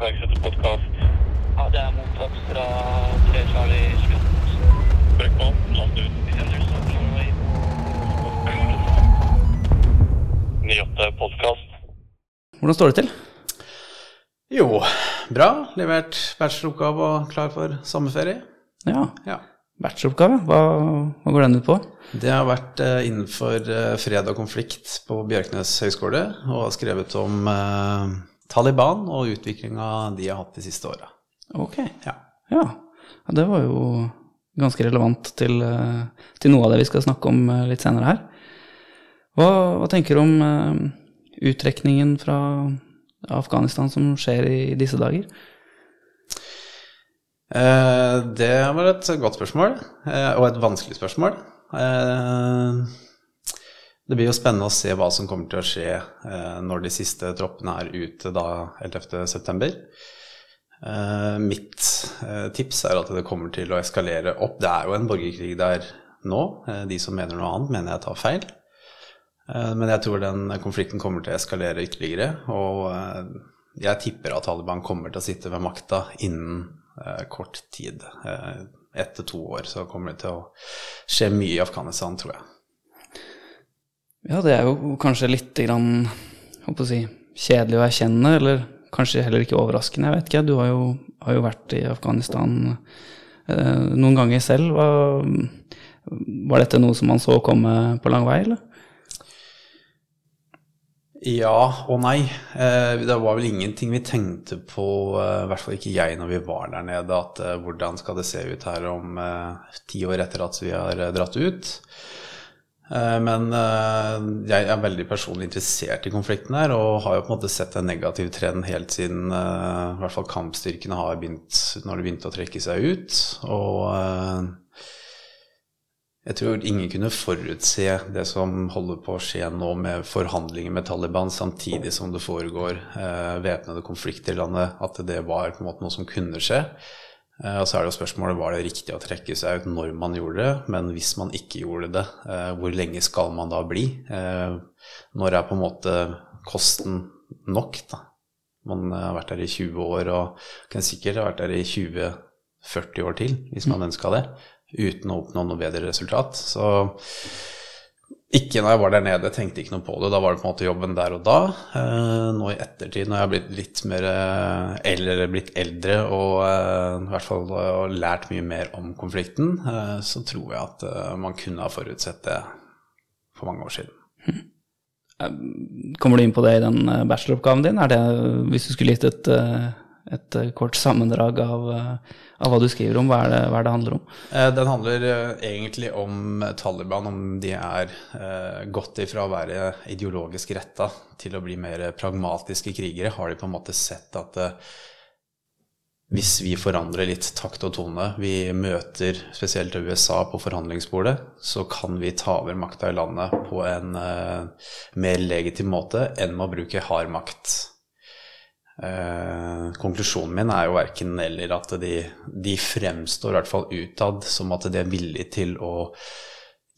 iverksette podkast. Ja, det er mottatt fra 3 Charlie Slott. Brekkmann, last ut. 98 podkast. Hvordan står det til? Jo, bra. Levert bacheloroppgave og klar for sommerferie. Ja, Ja. bacheloroppgave. Hva, hva går den ut på? Det har vært eh, innenfor eh, fred og konflikt på Bjørknes høgskole, og har skrevet om eh, Taliban og utviklinga de har hatt de siste åra. Ok. Ja. Ja. det var jo ganske relevant til, eh, til noe av det vi skal snakke om eh, litt senere her. Hva, hva tenker du om uh, uttrekningen fra Afghanistan som skjer i disse dager? Uh, det var et godt spørsmål, uh, og et vanskelig spørsmål. Det blir jo spennende å se hva som kommer til å skje eh, når de siste troppene er ute da 11.9. Eh, mitt eh, tips er at det kommer til å eskalere opp. Det er jo en borgerkrig der nå. Eh, de som mener noe annet, mener jeg tar feil. Eh, men jeg tror den konflikten kommer til å eskalere ytterligere. Og eh, jeg tipper at Taliban kommer til å sitte ved makta innen kort tid. Ett til to år så kommer det til å skje mye i Afghanistan, tror jeg. Ja, det er jo kanskje litt grann, å si, kjedelig å erkjenne, eller kanskje heller ikke overraskende, jeg vet ikke. Du har jo, har jo vært i Afghanistan eh, noen ganger selv. Var, var dette noe som man så komme på lang vei, eller? Ja og nei. Eh, det var vel ingenting vi tenkte på, eh, i hvert fall ikke jeg når vi var der nede, at eh, hvordan skal det se ut her om eh, ti år etter at vi har eh, dratt ut. Eh, men eh, jeg er veldig personlig interessert i konflikten her, og har jo på en måte sett en negativ trend helt siden eh, i hvert fall kampstyrkene har begynt, når de begynte å trekke seg ut. Og jeg tror ingen kunne forutse det som holder på å skje nå med forhandlinger med Taliban, samtidig som det foregår væpnede konflikter i landet, at det var på en måte noe som kunne skje. Eh, og så er det jo spørsmålet var det riktig å trekke seg ut når man gjorde det, men hvis man ikke gjorde det, eh, hvor lenge skal man da bli? Eh, når er på en måte kosten nok, da? Man har vært der i 20 år og kan sikkert ha vært der i 20-40 år til, hvis man ønska det uten å oppnå noe bedre resultat. Så ikke når jeg var der nede, tenkte ikke noe på det. Da var det på en måte jobben der og da. Eh, nå i ettertid, når jeg har blitt litt mer eh, eller blitt eldre og eh, i hvert fall lært mye mer om konflikten, så tror jeg at man kunne ha forutsett det for mange år siden. Kommer du inn på det i den bacheloroppgaven din? Er det, hvis du skulle gitt et, et eh, kort sammendrag av, eh, av hva du skriver om, hva er det, hva er det handler om? Eh, Den handler egentlig om Taliban, om de er gått ifra å være ideologisk retta til å bli mer pragmatiske krigere. Har de på en måte sett at hvis vi forandrer litt takt og tone, vi møter spesielt USA på forhandlingsbordet, så kan vi ta over makta i landet på en mer legitim måte enn med å bruke hard makt. Eh, konklusjonen min er jo verken eller at de, de fremstår i hvert fall utad som at de er villige til å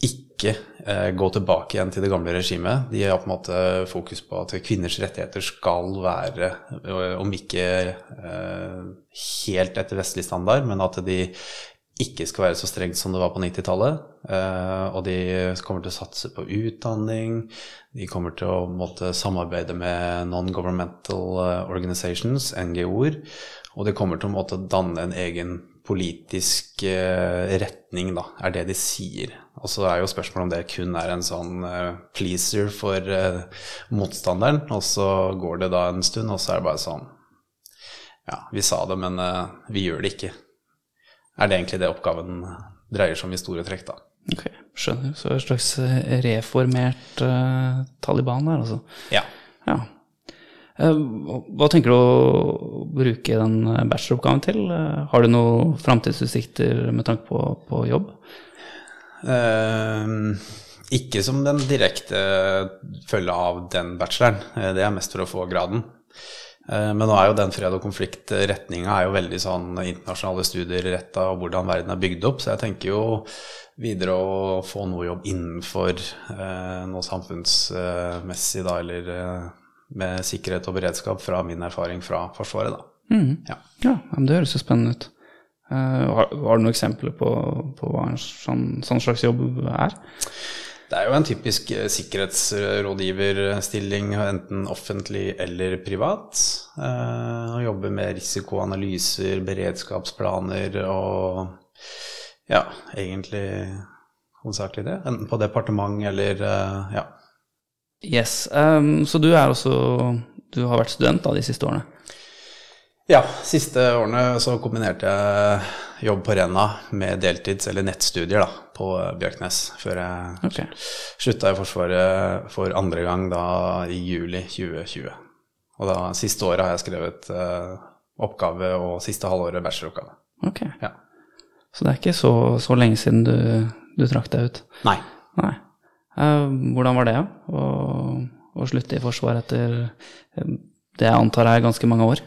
ikke eh, gå tilbake igjen til det gamle regimet. De har på en måte fokus på at kvinners rettigheter skal være, eh, om ikke eh, helt etter vestlig standard, men at de ikke skal være så strengt som det var på 90-tallet. Eh, og de kommer til å satse på utdanning. De kommer til å måtte samarbeide med non-governmental eh, organizations, NGO-er. Og de kommer til å måtte danne en egen politisk eh, retning, da, er det de sier. Og så er jo spørsmålet om det kun er en sånn pleaser for motstanderen. Og så går det da en stund, og så er det bare sånn Ja, vi sa det, men vi gjør det ikke er det egentlig det oppgaven dreier seg om i store trekk, da. Ok, skjønner. Så et slags eh, reformert uh, Taliban der, altså. Ja. Ja. Eh, hva- tenker du å bruke den bacheloroppgaven til? Har du noen framtidsutsikter med tanke på, på jobb? Eh, ikke som den direkte følge av den bacheloren. Det er mest for å få graden. Eh, Men nå er jo den fred og konflikt-retninga jo veldig sånn internasjonale studier retta og hvordan verden er bygd opp, så jeg tenker jo videre å få noe jobb innenfor eh, noe samfunnsmessig, da, eller eh, med sikkerhet og beredskap fra min erfaring fra Forsvaret, da. Mm. Ja. Ja, men det høres jo spennende ut. Uh, har, har du noen eksempler på, på hva en sånn, sånn slags jobb er? Det er jo en typisk eh, sikkerhetsrådgiverstilling, enten offentlig eller privat. Eh, Å jobbe med risikoanalyser, beredskapsplaner og ja, egentlig hovedsakelig det. Enten på departement eller eh, ja. Yes. Um, så du er også Du har vært student da de siste årene? Ja, siste årene så kombinerte jeg jobb på Rena med deltids- eller nettstudier da, på Bjørknes, før jeg okay. slutta i Forsvaret for andre gang da i juli 2020. Og da siste året har jeg skrevet eh, oppgave, og siste halvåret bacheloroppgave. ok. Ja. Så det er ikke så, så lenge siden du, du trakk deg ut? Nei. Nei. Eh, hvordan var det. Å, å slutte i Forsvaret etter eh, det jeg antar er ganske mange år?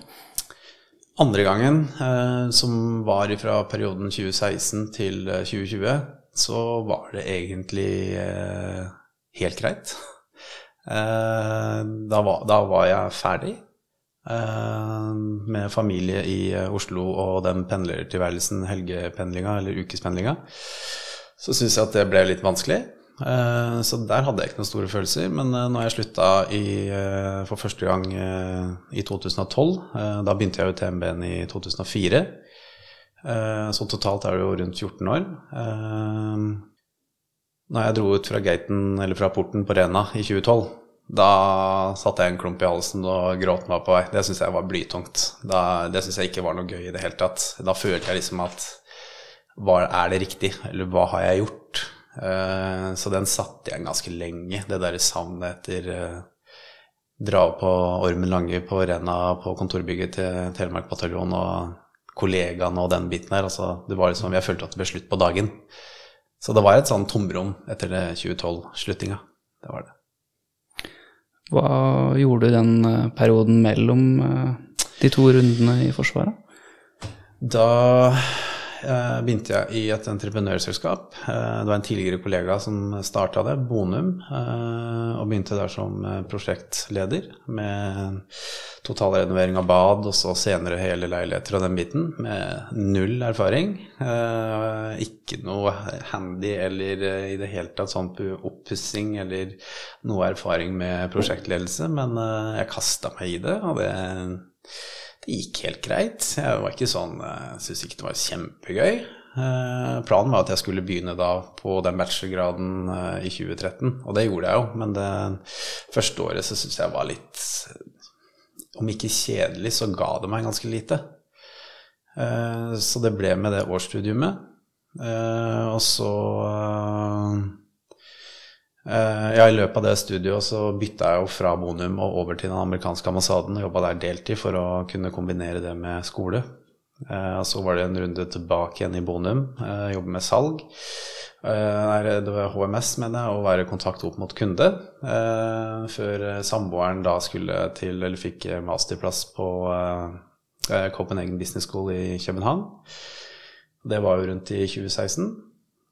Andre gangen, eh, som var fra perioden 2016 til eh, 2020, så var det egentlig eh, helt greit. Eh, da, var, da var jeg ferdig eh, med familie i eh, Oslo og den pendlertilværelsen, helgependlinga eller ukespendlinga. Så syns jeg at det ble litt vanskelig. Eh, Så der hadde jeg ikke noen store følelser. Men eh, når jeg slutta eh, for første gang i 2012, eh, da begynte jeg jo TMB-en i 2004, eh, så totalt er det jo rundt 14 år. Når jeg dro ut fra gaten, eller fra porten på Rena i 2012, da satte jeg en klump i halsen og gråten var på vei. Det syns jeg var blytungt. Da, det syns jeg ikke var noe gøy i det hele tatt. Da følte jeg liksom at hva er det riktig, eller hva har jeg gjort? Eh, så den satte jeg ganske lenge, det derre savnet etter eh, dra på Ormen Lange på Rena på kontorbygget til Telemark bataljon og kollegaene og den biten der. Altså, det var liksom, jeg følte at det ble slutt på dagen. Så det var et sånn tomrom etter det 2012-sluttinga. Det var det. Hva gjorde du den eh, perioden mellom de to rundene i Forsvaret? Da begynte jeg i et entreprenørselskap. Eh, det var en tidligere kollega som starta det, Bonum, eh, og begynte der som eh, prosjektleder med totalrenovering av bad, og så senere hele leiligheter og den biten, med null erfaring. Eh, ikke noe handy eller eh, i det hele tatt sånn pu- oppussing eller noe erfaring med prosjektledelse, men eh, jeg kasta meg i det, og det det gikk helt greit. Jeg var ikke sånn, jeg syntes ikke det var kjempegøy. Eh, Planen var at jeg skulle begynne da på den bachelorgraden eh, i 2013, og det gjorde jeg jo. Men det første året så syntes jeg var litt Om ikke kjedelig, så ga det meg ganske lite. Eh, Så det ble med det årsstudiumet. Eh, Og så eh, ja, I løpet av det studiet så bytta jeg jo fra Bonum og over til den amerikanske ambassaden og jobba der deltid for å kunne kombinere det med skole. Eh, så var det en runde tilbake igjen i Bonum, eh, jobbe med salg. Eh, det var HMS, mener jeg, å være i kontakt opp mot kunde. Eh, før eh, samboeren da skulle til, eller fikk eh, masterplass på eh, eh, Copenhagen Business School i København. Det var jo rundt i 2016.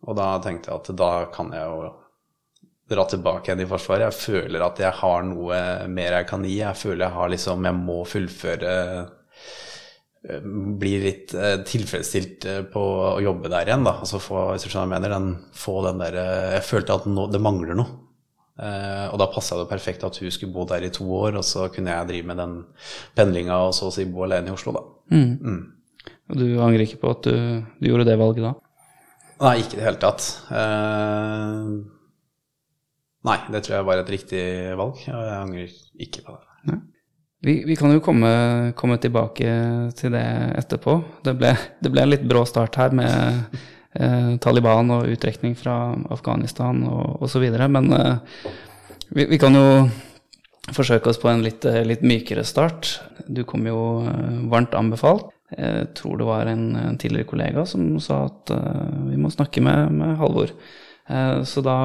Og da tenkte jeg at da kan jeg jo dra tilbake igjen i Forsvaret. Jeg føler at jeg har noe mer jeg kan gi. Jeg føler jeg har liksom Jeg må fullføre eh, Bli litt eh, tilfredsstilt eh, på å jobbe der igjen, da. Altså få, hvis du skjønner hva jeg mener, den, få den der eh, Jeg følte at no, det mangler noe. Uh, og da passa det perfekt at hun skulle bo der i to år, og så kunne jeg drive med den pendlinga og så å si bo alene i Oslo, da. Og du angrer ikke på at du, du gjorde det valget da? Nei, ikke i det hele tatt. Eh, nei, det tror jeg var et riktig valg, og jeg angrer ikke på det. Vi, vi kan jo komme, komme tilbake til det etterpå. Det ble, det ble en litt brå start her med eh, Taliban og uttrekning fra Afghanistan og osv. Men eh, vi, vi kan jo forsøke oss på en litt, eh, litt mykere start. Du kom jo eh, varmt anbefalt. Jeg tror det var en, en tidligere kollega som sa at eh, vi må snakke med, med Halvor. Eh, så da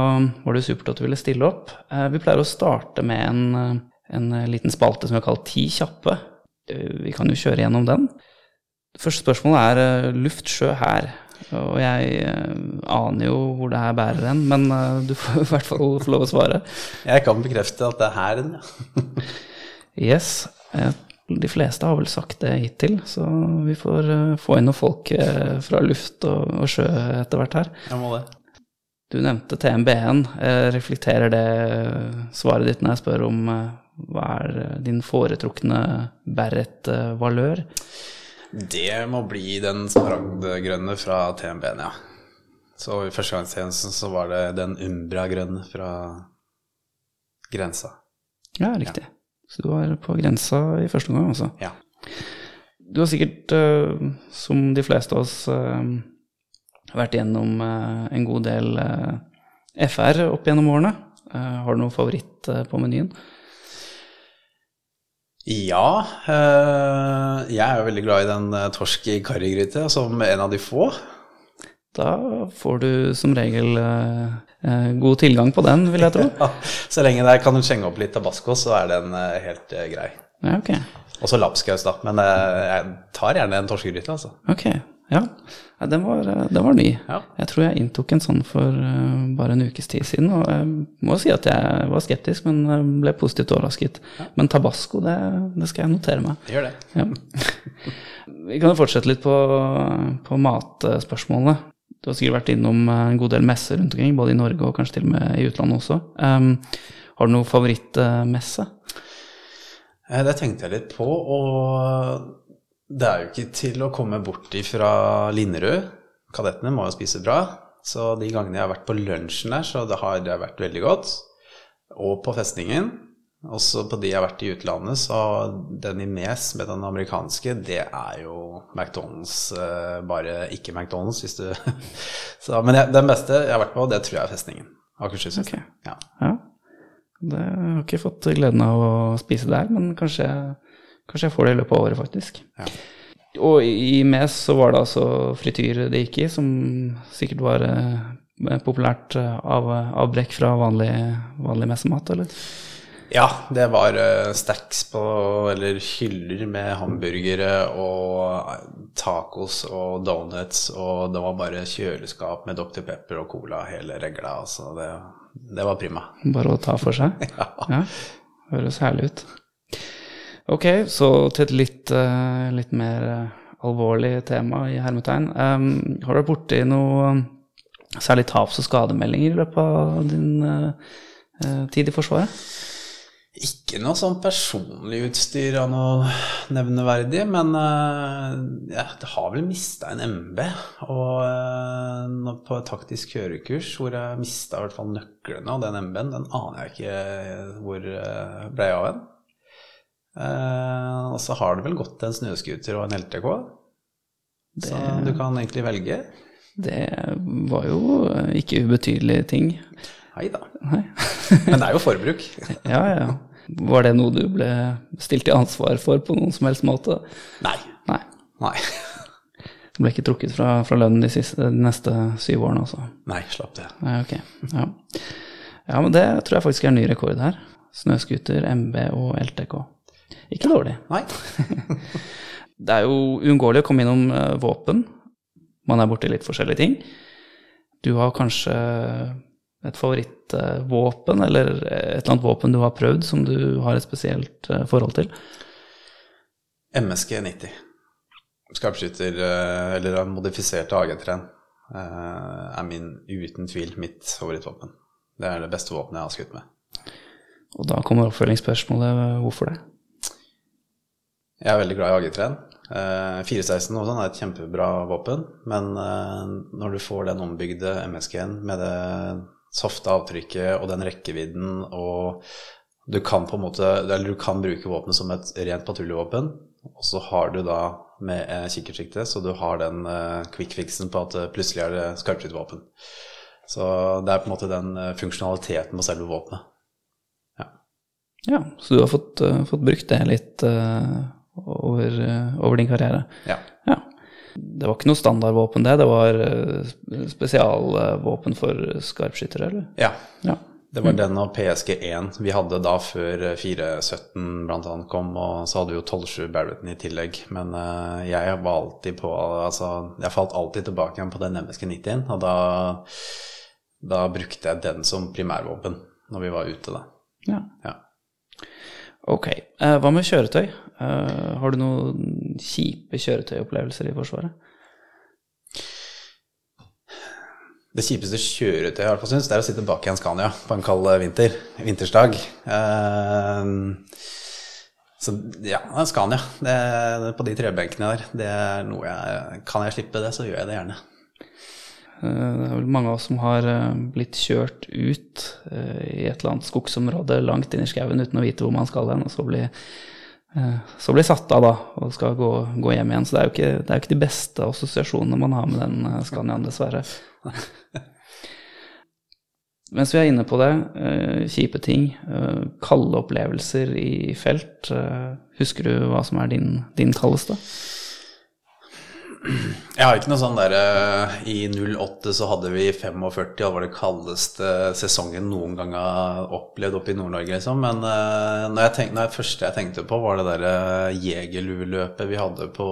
var det supert at du ville stille opp. Eh, vi pleier å starte med en, eh, en liten spalte som vi har kalt Ti kjappe. Vi kan jo kjøre gjennom den. Første spørsmålet er luft, sjø, hær. Og jeg aner jo hvor det her bærer hen, men du får i hvert fall få lov å svare. Jeg kan bekrefte at det er hæren, ja. Yes. De fleste har vel sagt det hittil, så vi får få inn noen folk fra luft og sjø etter hvert her. Jeg må det. Du nevnte TMB-en. Eh, reflekterer det svaret ditt når jeg spør om eh, hva er din foretrukne Berret-valør? Det må bli den smaragdgrønne fra TMB-en, ja. Så i førstegangstjenesten så var det den Umbra-grønne fra grensa. Ja, riktig. Så du var på grensa i første omgang, altså. Ja. Du har sikkert, eh, som de fleste av oss, eh, vært gjennom eh, en god del eh, FR opp gjennom årene. Eh, har du noen favoritt på menyen? Ja, jeg er jo veldig glad i den torsk i karrigryte som en av de få. Da får du som regel god tilgang på den, vil jeg tro. Ja, så lenge der kan du skjenge opp litt tabasco, så er den helt grei. Ja, ok. Også lapskaus, da. Men jeg tar gjerne en torskegryte, altså. Ok, ja. ja den, var, eh, den var ny. Ja. Jeg tror jeg inntok en sånn for eh, bare en ukes tid siden, og jeg må si at jeg var skeptisk, men ble positivt overrasket. Men tabasco, det, det skal jeg notere meg. Gjør det. Ja. Vi kan jo fortsette litt på, på matspørsmålene. Du har sikkert vært innom en god del messer rundt omkring, både i Norge og kanskje til og med i utlandet også. Um, har du noen favorittmesse? Eh, Det tenkte jeg litt på, og det er jo ikke til å komme bort ifra Linderud. Kadettene må jo spise bra, så de gangene jeg har vært på lunsjen der, så det har det vært veldig godt. Og på festningen. Også på de jeg har vært i utlandet, så den i Mes med den amerikanske, det er jo McDonald's, eh, bare ikke McDonald's, hvis du så, Men jeg, den beste jeg har vært på, det tror jeg er festningen. Akershus. Ok. Ja. Ja. Det har ikke fått gleden av å spise der, men kanskje, jeg- kanskje jeg får det i løpet av året, faktisk. Ja. Og i Mes så var det altså frityr det gikk i, som sikkert var eh, populært eh, av, avbrekk fra vanlig, vanlig messemat, eller? Ja, det var uh, stacks på, eller hyller med hamburgere og eh, tacos og donuts, og det var bare kjøleskap med Dr. Pepper og cola hele regla, altså det, det var prima. Bare å ta for seg? ja. Høres herlig ut. Ok, så til et litt, eh, litt mer eh, alvorlig tema i hermetegn. Um, har du vært borti noe um, særlig taps- og skademeldinger i løpet av din eh, eh, tid i Forsvaret? Ikke noe sånn personlig utstyr av noe nevneverdig, men uh, ja, det har vel mista en MB. Og uh, på et taktisk kjørekurs hvor jeg mista i hvert fall nøklene av den MB-en, den aner jeg ikke hvor uh, ble av en. Uh, og så har det vel gått en snøscooter og en LTK, Det- du kan egentlig velge. Det var jo eh, ikke ubetydelige ting. Hei da. Men det er jo forbruk. Ja, ja. Var det noe du ble stilt til ansvar for på noen som helst måte? Nei. Nei. Nei. Du ble ikke trukket fra, fra lønnen de, siste, de neste syv årene, altså? Nei, slapp det. Nei, ok. Ja. ja, men det tror jeg faktisk er en ny rekord her. Snøscooter, MB og LTK. Ikke dårlig. Nei. Det er jo uunngåelig å komme innom eh, våpen. Man er borti litt forskjellige ting. Du har kanskje et favorittvåpen, eller et eller annet våpen du har prøvd som du har et spesielt eh, forhold til? MSG 90. Skarpskytter, eh, eller en modifisert AG3, eh, er min, uten tvil mitt favorittvåpen. Det er det beste våpenet jeg har skutt med. Og da kommer oppfølgingsspørsmålet hvorfor det? Jeg er veldig glad i AG3-en. Eh, 416 og sånn er et kjempebra våpen, men eh, når du får den ombygde MSG-en med det softe avtrykket og den rekkevidden og du kan på en måte, eller du kan bruke våpenet som et rent patruljevåpen, og så har du da med eh, kikkertsikte, så du har den eh, quick-fixen på at eh, plutselig er det skarpskyttervåpen. Så det er på en måte den eh, funksjonaliteten på selve våpenet. Ja, så du har fått, eh, fått brukt det litt eh, over, eh, over din karriere? Ja. Ja. Det var ikke noe standardvåpen, det? Det var eh, spesialvåpen for skarpskyttere, eller? ja. Ja. Det var den og PSG1 vi hadde da før 417 blant annet kom, og så hadde vi jo 12-7 Barretton i tillegg. Men eh, jeg var alltid på Altså, jeg falt alltid tilbake igjen på den MSK90-en, og da, da brukte jeg den som primærvåpen når vi var ute, da. ja. Ja. Ok. Eh, hva med kjøretøy? Eh, har du noen kjipe kjøretøyopplevelser i Forsvaret? Det kjipeste kjøretøyet jeg i hvert fall det er å sitte bak i en Scania på en kald vinter, vintersdag. Eh, så ja, Scania det, på de trebenkene der, det er noe jeg Kan jeg slippe det, så gjør jeg det gjerne. Eh, Det er vel mange av oss som har eh, blitt kjørt ut eh, i et eller annet skogsområde langt inn i skauen uten å vite hvor man skal hen, og så bli, så bli satt av da, og skal gå, gå hjem igjen. Så det er jo ikke, er jo ikke de beste assosiasjonene man har med den Scaniaen, dessverre. Mens vi er inne på det, kjipe ting, kalde opplevelser i felt. husker du hva som er din, din kaldeste? Jeg har ikke noe sånn derre I 08 så hadde vi 45, det var det kaldeste sesongen noen gang har opplevd oppe i Nord-Norge, liksom. Men uh, når jeg tenkte, når det første jeg tenkte på, var det derre jegerlueløpet vi hadde på,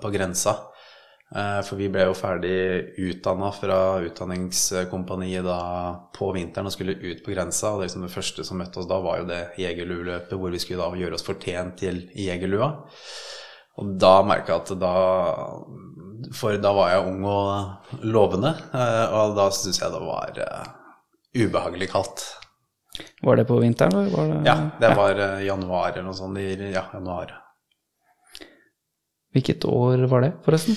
på grensa. Eh, for vi ble jo ferdig utdanna fra utdanningskompaniet da på vinteren og skulle ut på grensa. Og det, liksom det første som møtte oss da, var jo det jegerlueløpet hvor vi skulle da gjøre oss fortjent til jegerlua. Og da merka jeg at da For da var jeg ung og lovende, eh, og da syntes jeg det var eh, ubehagelig kaldt. Var det på vinteren? Det, Ja, det var ja. januar eller noe sånt. Ja, januar. Hvilket år var det, forresten?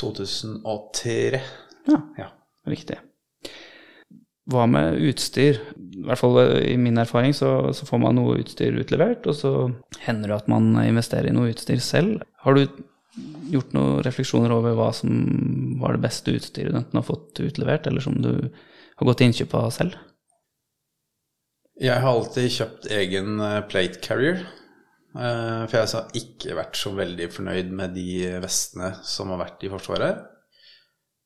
2003. Ja, Ja. riktig. Hva med utstyr? I hvert fall i min erfaring så, så får man noe utstyr utlevert, og så hender det at man investerer i noe utstyr selv. Har du gjort noen refleksjoner over hva som var det beste utstyret du enten har fått utlevert, eller som du har gått til innkjøp av selv? Jeg har alltid kjøpt egen eh, plate carrier. eh, For jeg har ikke vært så veldig fornøyd med de vestene som har vært i Forsvaret.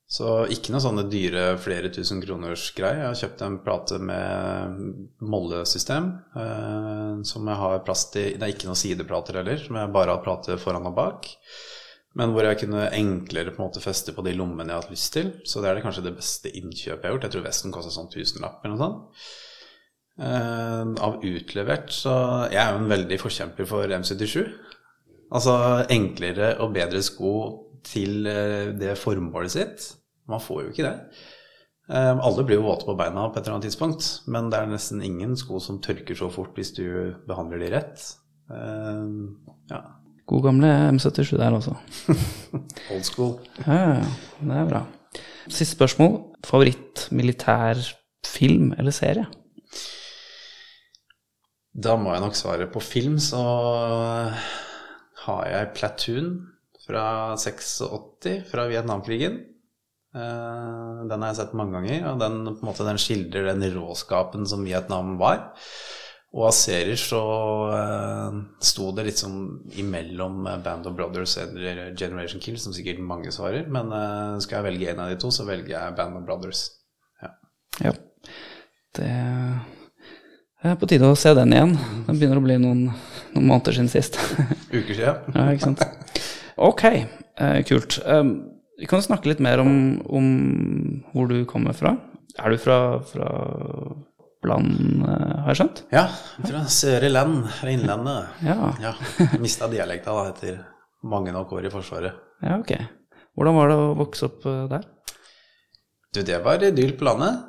Så ikke noe sånne dyre flere tusen kroners greier. Jeg har kjøpt en plate med mollesystem eh, som jeg har plass til Det er ikke noen sideplater heller, som jeg bare har plate foran og bak. Men hvor jeg kunne enklere på en måte feste på de lommene jeg har hatt lyst til. Så det er det kanskje det beste innkjøpet jeg har gjort. Jeg tror vesten koster sånn tusenlapp eller noe sånt. Eh, av utlevert, så jeg er jo en veldig forkjemper for M77. Altså enklere og bedre sko til eh, det formålet sitt. Man får jo ikke det. Eh, alle blir jo våte på beina på et eller annet tidspunkt, men det er nesten ingen sko som tørker så fort hvis du behandler de rett. Eh, ja, God gamle M77 der, altså. old school. Ja, det er bra. Siste spørsmål. Favoritt militærfilm eller serie? Da må jeg nok svare på film, så har jeg Platoon fra 86, fra Vietnamkrigen. Eh, Den har jeg sett mange ganger, og den, på en måte, den skildrer den råskapen som Vietnam var. Og av serier så uh, sto det litt som imellom Band of Brothers eller Generation Kill, som sikkert mange svarer. Men uh, skal jeg velge en av de to, så velger jeg Band of Brothers. Ja. Ja. Det er på tide å se den igjen. Det begynner å bli noen, noen måneder siden sist. Uker siden. ja, ikke sant. Ok, eh, kult. Um, vi kan snakke litt mer om, om hvor du kommer fra. Er du fra, fra Bland, eh, har jeg skjønt? Ja, fra Søre Land, fra Innlandet. Ja. Ja, Mista dialekta da etter mange nok år i Forsvaret. ja, ok. Hvordan var det å vokse opp eh, der? Du, det var idyll på landet.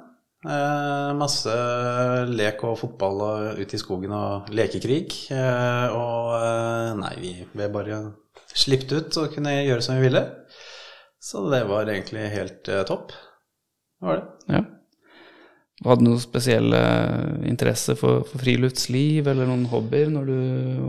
Eh, masse lek og fotball og ut i skogen og lekekrig. Eh, og eh, nei, vi ble bare sluppet ut og kunne gjøre som vi ville. Så det var egentlig helt eh, topp. Det var det. Ja. Hadde du noe spesiell interesse for, for friluftsliv eller noen hobbyer når du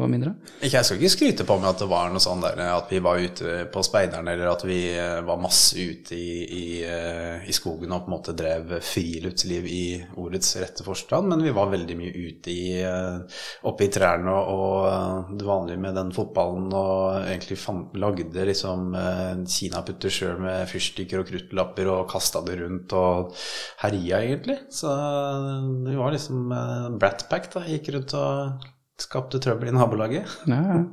var mindre? Jeg skal ikke skryte på meg at det var noe sånn der at vi var ute på speideren, eller at vi eh, var masse ute i, i, eh, i skogen og på en måte drev friluftsliv i ordets rette forstand, men vi var veldig mye ute i, eh, oppe i trærne og, det vanlige med den fotballen, og egentlig fant, lagde liksom kinaputter sjøl med fyrstikker og kruttlapper og kasta det rundt og herja, egentlig. Så vi var liksom eh, Brat Pack, da. Gikk rundt og skapte trøbbel i nabolaget. Ja.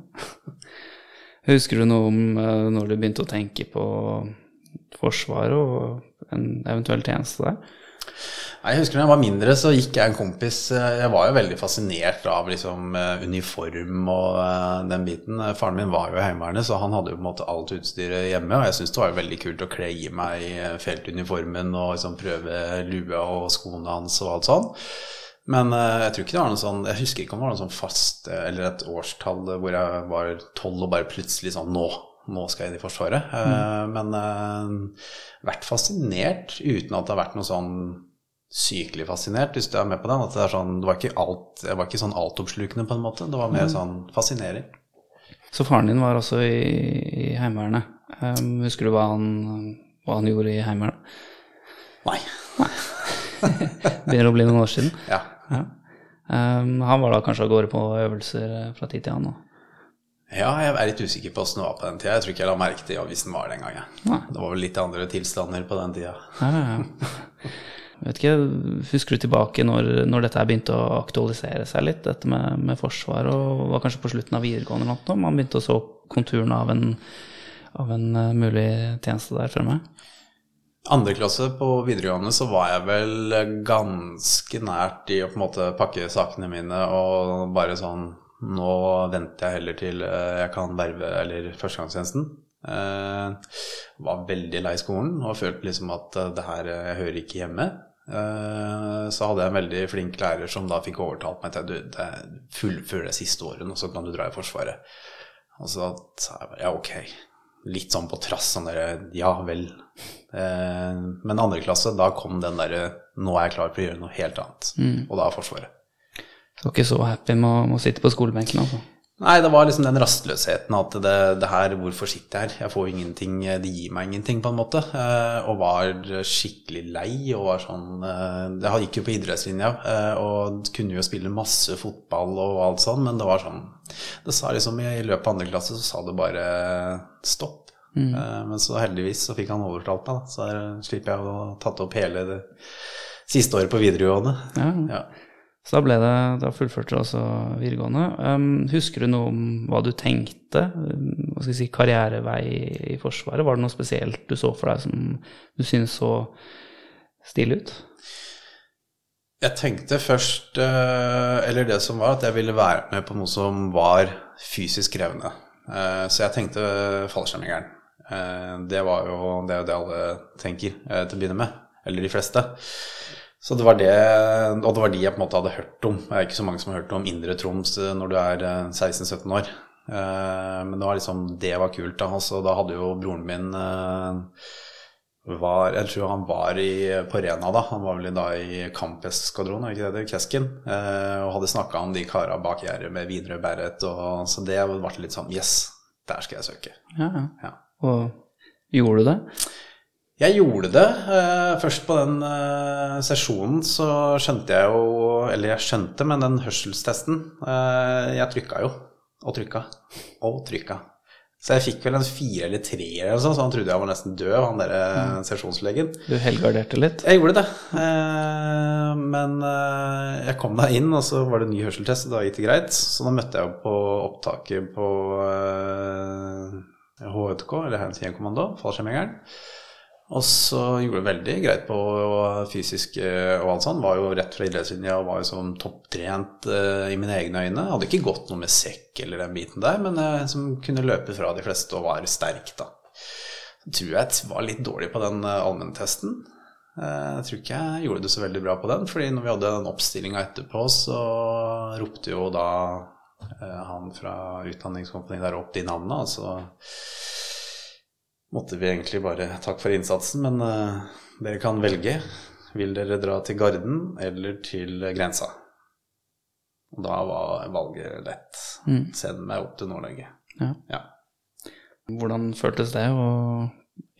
Husker du noe om eh, når du begynte å tenke på Forsvaret og en eventuell tjeneste der? Jeg husker da jeg var mindre, så gikk jeg en kompis eh, Jeg var jo veldig fascinert av liksom eh, uniform og eh, den biten. Faren min var jo i Heimevernet, så han hadde jo på en måte alt utstyret hjemme. Og jeg syntes det var jo veldig kult å kle i meg feltuniformen og liksom prøve lua og skoene hans og alt sånn. Men jeg tror ikke det var noe sånn Jeg husker ikke om det var noe sånn fast eller et årstall hvor jeg var tolv og bare plutselig sånn Nå! Nå skal jeg inn i Forsvaret. Mm. Men vært fascinert uten at det har vært noe sånn sykelig fascinert, hvis du er med på den. At det er sånn Det var ikke alt Jeg var ikke sånn altoppslukende, på en måte. Det var mer sånn fascinering. Så faren din var også i, i Heimevernet. Um, husker du hva han, hva han gjorde i Heimevernet? Nei. Begynner å bli noen år siden. Ja. Ja. Um, han var da kanskje av gårde på øvelser eh, fra tid til annen? Ja, jeg er litt usikker på åssen det var på den tida. Jeg tror ikke jeg la merke til den var den gangen. Nei. Det var vel litt andre tilstander på den tida. Ja, ja, ja. Vet ikke, Husker du tilbake når, når dette begynte å aktualisere seg litt, dette med, med forsvar, og var kanskje på slutten av videregående eller noe, man begynte å så konturene av en, av en eh, mulig tjeneste der fremme? Andre klasse på videregående så var jeg vel ganske nært i å på en måte pakke sakene mine og bare sånn Nå venter jeg heller til eh, jeg kan verve eller førstegangstjenesten. Eh, var veldig lei skolen og følte liksom at eh, det her jeg hører ikke hjemme. Eh, så hadde jeg en veldig flink lærer som da fikk overtalt meg til du, det fullfør det siste året, og så kan du dra i Forsvaret. Og så sa jeg bare ja, ok. Litt sånn på trass, sånn derre ja vel. Eh, men andre klasse, da kom den derre nå er jeg klar for å gjøre noe helt annet. Og da er Forsvaret. Du var ikke så happy med å, med å sitte på skolebenken, altså? Nei, det var liksom den rastløsheten at det, det her, hvorfor sitter jeg her? Jeg får ingenting, det gir meg ingenting, på en måte. Eh, og var skikkelig lei og var sånn eh, Jeg gikk jo på idrettslinja eh, og kunne jo spille masse fotball og alt sånn, men det var sånn Det sa liksom i løpet av andre klasse så sa det bare stopp. Mm. men så heldigvis så fikk han overtalt meg, da. Så der slipper jeg å ha tatt opp hele det siste året på videregående. Ja. Ja. Så da ble det, da fullførte du altså videregående. Um, husker du noe om hva du tenkte? um, Hva skal si, karrierevei i Forsvaret? Var det noe spesielt du så for deg som du syntes så stilig ut? Jeg tenkte først, eh, eller det som var, at jeg ville være med på noe som var fysisk krevende. Eh, Så jeg tenkte fallskjermjegeren. Eh, Det var jo det, det alle tenker til å begynne med. Eller de fleste. Så det var det, og det var de jeg på en måte hadde hørt om. Det er ikke så mange som har hørt om Indre Troms eh, når du er eh, 16-17 år. Eh, Men det var liksom, det var kult. Da, altså, da hadde jo broren min eh, var, jeg tror han var i, på Rena da. Han var vel da i Kampeskvadronen, er ikke det det? Kesken. Eh, og hadde snakka om de kara bak gjerdet med Widerøe Berret. Så det ble litt sånn Yes, der skal jeg søke. Ja, ja. Ja. Og gjorde du det? Jeg gjorde det. Eh, først på den eh, sesjonen så skjønte jeg jo Eller jeg skjønte, men den hørselstesten eh, Jeg trykka jo. Og trykka. Og trykka. Så jeg fikk vel en fire eller tre, eller sånn, så han trodde jeg var nesten død, han der mm. sesjonslegen. Du helgarderte litt? Jeg gjorde det. Men jeg kom da inn, og så var det ny hørselstest, og da gikk det greit. Så da møtte jeg på opptaket på eh, eller Hærens Gjengkommando, fallskjermjegeren. Og så gjorde det veldig greit på fysisk eh, og alt sånt. Var jo rett fra idrettslinja og var jo sånn topptrent eh, i mine egne øyne. Hadde ikke gått noe med sekk eller den biten der, men eh, som kunne løpe fra de fleste og var sterk, da. Tror jeg jeg var litt dårlig på den allmenntesten. Jeg tror ikke jeg gjorde det så veldig bra på den, fordi når vi hadde den oppstillinga etterpå, så ropte jo da han fra utdanningskompaniet der opp de navnene, og så måtte vi egentlig bare takke for innsatsen, men uh, dere kan velge. Vil dere dra til Garden eller til grensa? Og da var valget lett. Mm. Send meg opp til Nord-Norge. Ja. Ja. Hvordan føltes det å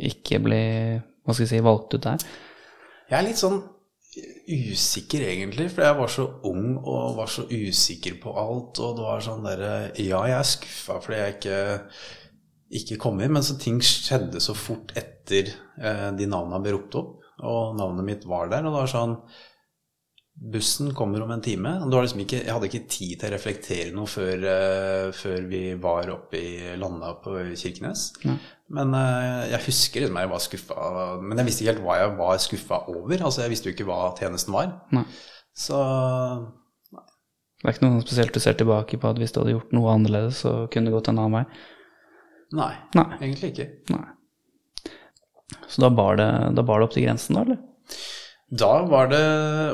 ikke bli hva skal jeg si, valgt ut der? Jeg er litt sånn usikker egentlig, for jeg var så ung og var så usikker på alt, og det var sånn derre Ja, jeg er skuffa fordi jeg ikke, ikke kom inn, men så ting skjedde så fort etter eh, de navnene ble ropt opp, og navnet mitt var der, og det var sånn Bussen kommer om en time. Liksom ikke, jeg hadde ikke tid til å reflektere noe før, eh, før vi var oppe i landa på Kirkenes. Ja. Men eh, jeg husker liksom jeg var skuffa. Men jeg visste ikke helt hva jeg var skuffa over. Altså, jeg visste jo ikke hva tjenesten var. Nei. Så Det er ikke noe spesielt du ser tilbake på at hvis du hadde gjort noe annerledes, så kunne det gått en annen vei? Nei, Nei. egentlig ikke. Nei. Så da bar det, da bar det opp til grensen, da, eller? Da var det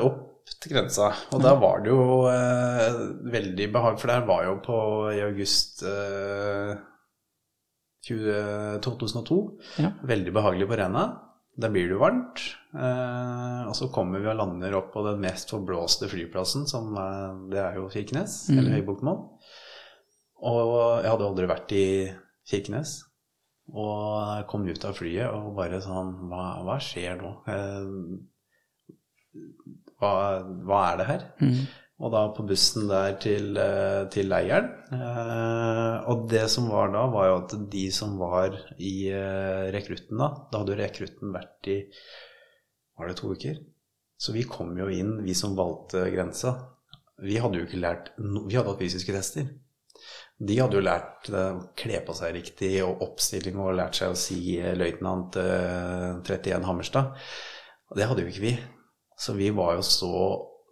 opp til grensa, og da var det jo eh, veldig behag, for der var jo på i august eh, 20, 2002. Ja. Veldig behagelig på Rena. Der blir det jo varmt. Eh, og så kommer vi og lander opp på den mest forblåste flyplassen, som eh, det er jo Kirkenes, eller Høybuktmoen. Og jeg hadde aldri vært i Kirkenes. Og kom ut av flyet og bare sånn Hva, hva skjer nå? Eh, hva, hva er det her? Mm. Og da på bussen der til, eh, til leiren. Eh, og det som var da, var jo at de som var i rekrutten da Da hadde jo rekrutten vært i Var det to uker? Så vi kom jo inn, vi som valgte grensa. Vi hadde jo ikke lært Vi hadde hatt fysiske tester. De hadde jo lært eh, å kle på seg riktig og oppstilling og lært seg å si eh, løytnant eh, 31 Hammerstad. Og det hadde jo ikke vi. Så vi var jo så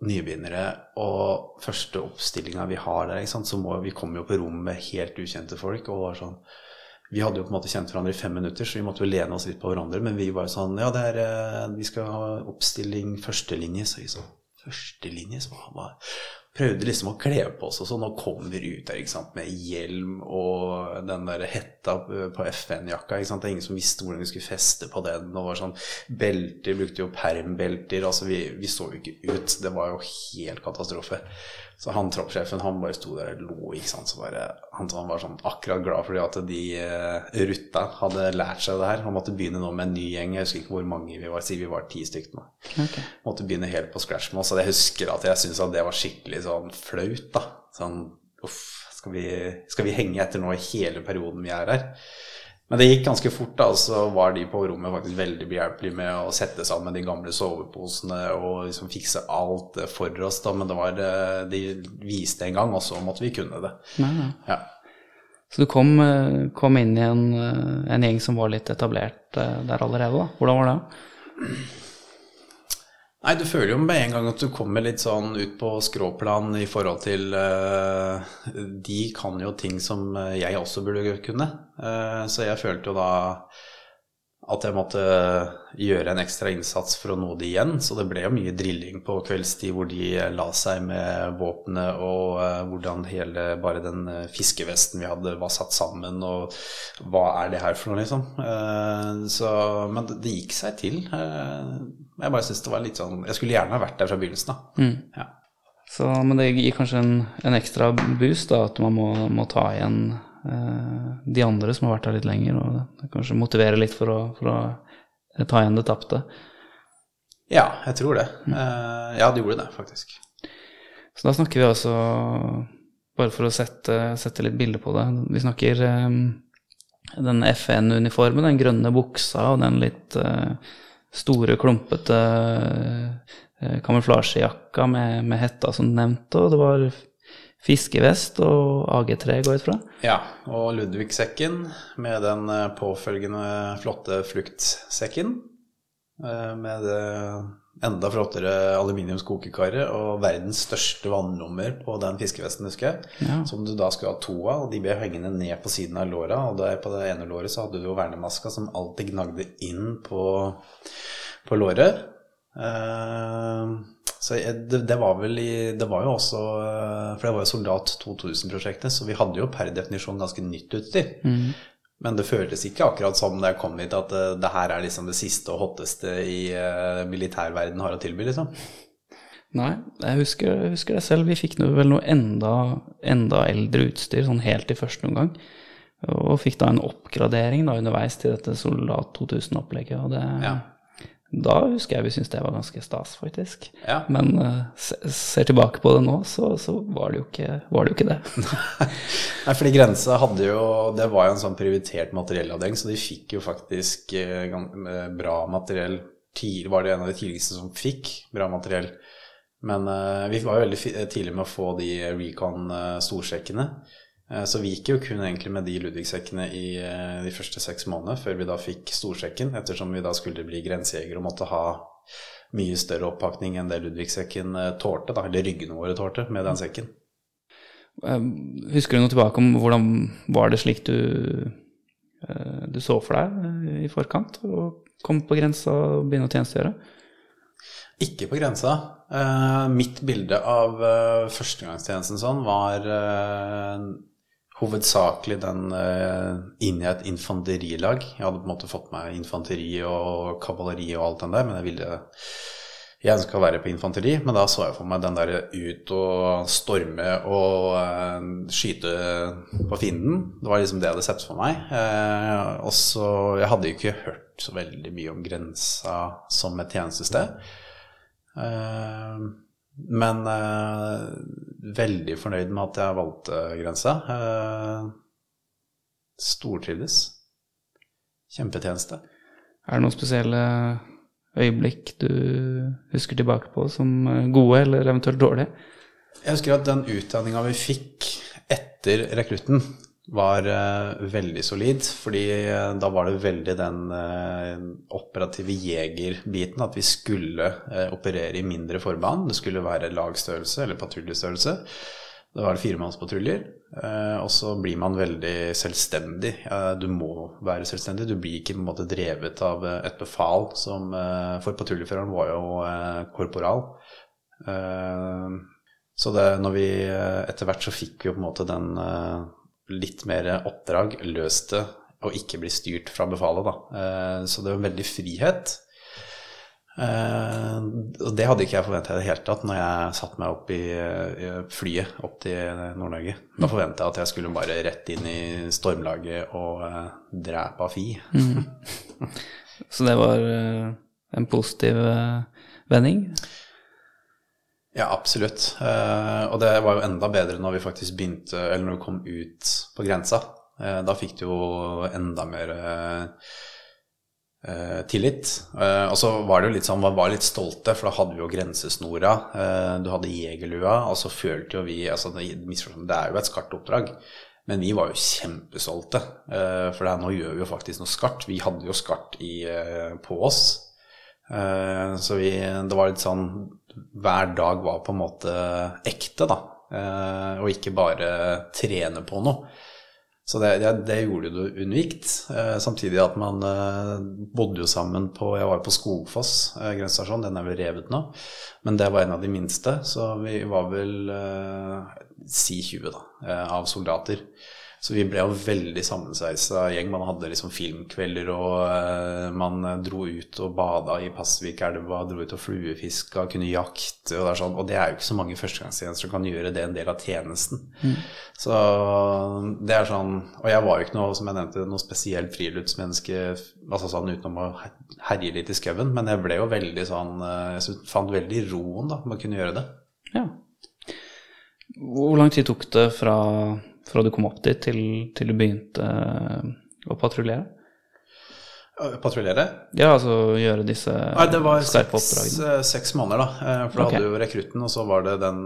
nybegynnere, og første oppstillinga vi har der, så må, vi kom jo på rom med helt ukjente folk. og var sånn, Vi hadde jo på en måte kjent hverandre i fem minutter, så vi måtte jo lene oss litt på hverandre. Men vi var jo sånn Ja, er, eh, vi skal ha oppstilling førstelinje. Så vi sånn Førstelinje? Så hva? Prøvde liksom å kle på oss og sånn. Nå kommer vi ut der ikke sant? med hjelm og den der hetta på FN-jakka. ikke sant? Det er ingen som visste hvordan vi skulle feste på den. Og var sånn belter, brukte jo permbelter. altså vi, vi så jo ikke ut. Det var jo helt katastrofe. Så han troppssjefen han bare sto der og lo. ikke sant? Så bare, han, han var sånn akkurat glad fordi at de uh, rutta hadde lært seg det her. Han måtte begynne nå med en ny gjeng. Jeg husker ikke hvor mange vi var. Si vi var ti stykker nå. Okay. Måtte begynne helt på scratch med oss. Og jeg husker at jeg syntes at det var skikkelig sånn flaut. da. Sånn uff, skal vi, skal vi henge etter nå i hele perioden vi er her? Men det gikk ganske fort, da, og så var de på rommet faktisk veldig behjelpelige med å sette sammen de gamle soveposene og liksom fikse alt for oss. da, Men det var, eh, de viste en gang, og så måtte vi kunne det. Nei, nei. Ja. Så du kom, eh, kom inn i en, eh, en gjeng som var litt etablert der allerede, da. Hvordan var det? Nei, du føler jo med en gang at du kommer litt sånn ut på skråplan i forhold til uh, De kan jo ting som eh, jeg også burde kunne. Uh, så jeg følte jo da at jeg måtte gjøre en ekstra innsats for å nå de igjen. Så det ble jo mye drilling på kveldstid hvor de la seg med våpenet, og hvordan hele bare den fiskevesten vi hadde, var satt sammen, og hva er det her for noe, liksom. Så, men det, gikk seg til. Eh, jeg bare synes det var litt sånn Jeg skulle gjerne ha vært der fra begynnelsen, da. Ja. Så, men det gir kanskje en, en ekstra boost, da, at man må, må ta igjen eh, de andre som har vært her litt lenger, og det kanskje motivere litt for å, for å eh, ta igjen det tapte. Ja, jeg tror det. Eh, ja, det gjorde det, faktisk. Så da snakker vi altså, bare for å sette, sette litt bilde på det, vi snakker eh, den FN-uniformen, den grønne buksa og den litt eh, store, klumpete eh, kamuflasjejakka med, med hetta som du nevnte, og det var fiskevest og AG3 går ut fra. Ja, og Ludvigsekken med den eh, påfølgende flotte fluktsekken. eh, Med det enda flottere aluminiumskokekare, og verdens største vannlommer på den fiskevesten, husker jeg. Ja. Som du da skulle ha to av, og de ble hengende ned på siden av låra. Og der på det ene låret så hadde du jo vernemaska som alltid gnagde inn på, på låret. Uh, så det, det var vel i Det var jo også eh, For det var jo Soldat 2000-prosjektet, så vi hadde jo per definisjon ganske nytt utstyr. Men det føltes ikke akkurat som da jeg kom hit, at eh, det her er liksom det siste og hotteste i uh, militærverden har å tilby, liksom. Nei, jeg husker, jeg husker det selv. Vi fikk noe, vel noe enda, enda eldre utstyr, sånn helt i første omgang. Og fikk da en oppgradering da underveis til dette Soldat 2000-opplegget. Og det, Ja. Da husker jeg vi syntes det var ganske stas, faktisk. Ja. Men uh, se, ser tilbake på det nå, så, så var, det jo ikke, var det jo ikke det. Nei, fordi Grensa hadde jo Det var jo en sånn prioritert materiellavdeling, så de fikk jo faktisk eh, bra materiell tidlig, Var det en av de tidligste som fikk bra materiell. Men uh, vi var jo veldig tidlig med å få de Recon-storsjekkene. Eh, Så vi gikk jo kun egentlig med de Ludvigsekkene i eh, de første seks månedene, før vi da fikk storsekken, ettersom vi da skulle bli grensejegere og måtte ha mye større oppakning enn det Ludvigsekken eh, tålte, da, eller ryggene våre tålte, med den sekken. Eh, Husker du noe tilbake om hvordan var det slik du, eh, du så for deg eh, i forkant? Å komme på grensa og begynne å tjenestegjøre? Ikke på grensa. Eh, mitt bilde av eh, førstegangstjenesten sånn var eh, hovedsakelig den eh, inn i et infanterilag. Jeg hadde på en måte fått meg infanteri og kavaleri og alt den der, men jeg ville jeg ønska å være på infanteri, men da så jeg for meg den der ut og storme og eh, skyte på fienden. Det var liksom det jeg hadde sett for meg. Eh, og så Jeg hadde jo ikke hørt så veldig mye om grensa som et tjenestested. Eh, men eh, veldig fornøyd med at jeg valgte grensa. Eh, stortrivdes. Kjempetjeneste. Er det noen spesielle øyeblikk du husker tilbake på som eh, gode, eller eventuelt dårlige? Jeg husker at den utdanninga vi fikk etter rekrutten, var uh, veldig solid. Fordi uh, da var det veldig den uh, operative jegerbiten, at vi skulle operere i mindre forband. Det skulle være lagstørrelse eller patruljestørrelse. Det var firemannspatruljer. Og så blir man veldig selvstendig. Du må være selvstendig. Du blir ikke på en måte drevet av et befal som For patruljeføreren var jo korporal. Så det, når vi etter hvert så fikk vi jo på en måte den litt mer oppdrag, løs det, og ikke bli styrt fra befalet, da. Eh, så det var veldig frihet. Eh, og det hadde ikke jeg forventa i det hele tatt når jeg satte meg opp i, flyet opp til Nord-Norge. Da forventa jeg at jeg skulle bare rett inn i stormlaget og eh, drepe Afi. Så det var en positiv vending. Ja, absolutt. Eh, og det var jo enda bedre når vi faktisk begynte, eller når vi kom ut på grensa. Eh, da fikk du jo enda mer eh, tillit. Og så var det jo litt sånn, man var litt stolte, for da hadde vi jo grensesnora. Du hadde jegerlua, og så følte jo vi altså Det er jo et skarpt oppdrag. Men vi var jo kjempestolte, for det er, nå gjør vi jo faktisk noe skarpt. Vi hadde jo skart på oss. Så vi, det var litt sånn Hver dag var på en måte ekte, da. Eh, og ikke bare trene på noe. Så det, det, det gjorde det unikt. Eh, samtidig at man eh, bodde jo sammen på Jeg var jo på Skogfoss grensestasjon, den er vel revet nå. Men det var en av de minste, så vi var vel si 20 da, av soldater. Så vi ble jo veldig sammensveisa gjeng. Man hadde liksom filmkvelder, og eh, man dro ut og bada i Pasvikelva, dro ut og fluefiska, kunne jakte og det er sånn. Og det er jo ikke så mange førstegangstjenester som kan gjøre det en del av tjenesten. Så det er sånn Og jeg var jo ikke noe, som jeg nevnte, noe spesielt friluftsmenneske altså sånn utenom å herje litt i skauen, men jeg ble jo veldig sånn eh, Jeg fant veldig roen da med å kunne gjøre det. Ja. Hvor lang tid tok det fra, fra du kom opp dit, til, til du begynte eh, å patruljere? Patruljere? Ja, altså gjøre disse Nei, det var seks, eh, seks måneder, da. Eh, For da okay. hadde du jo rekrutten, og så var det den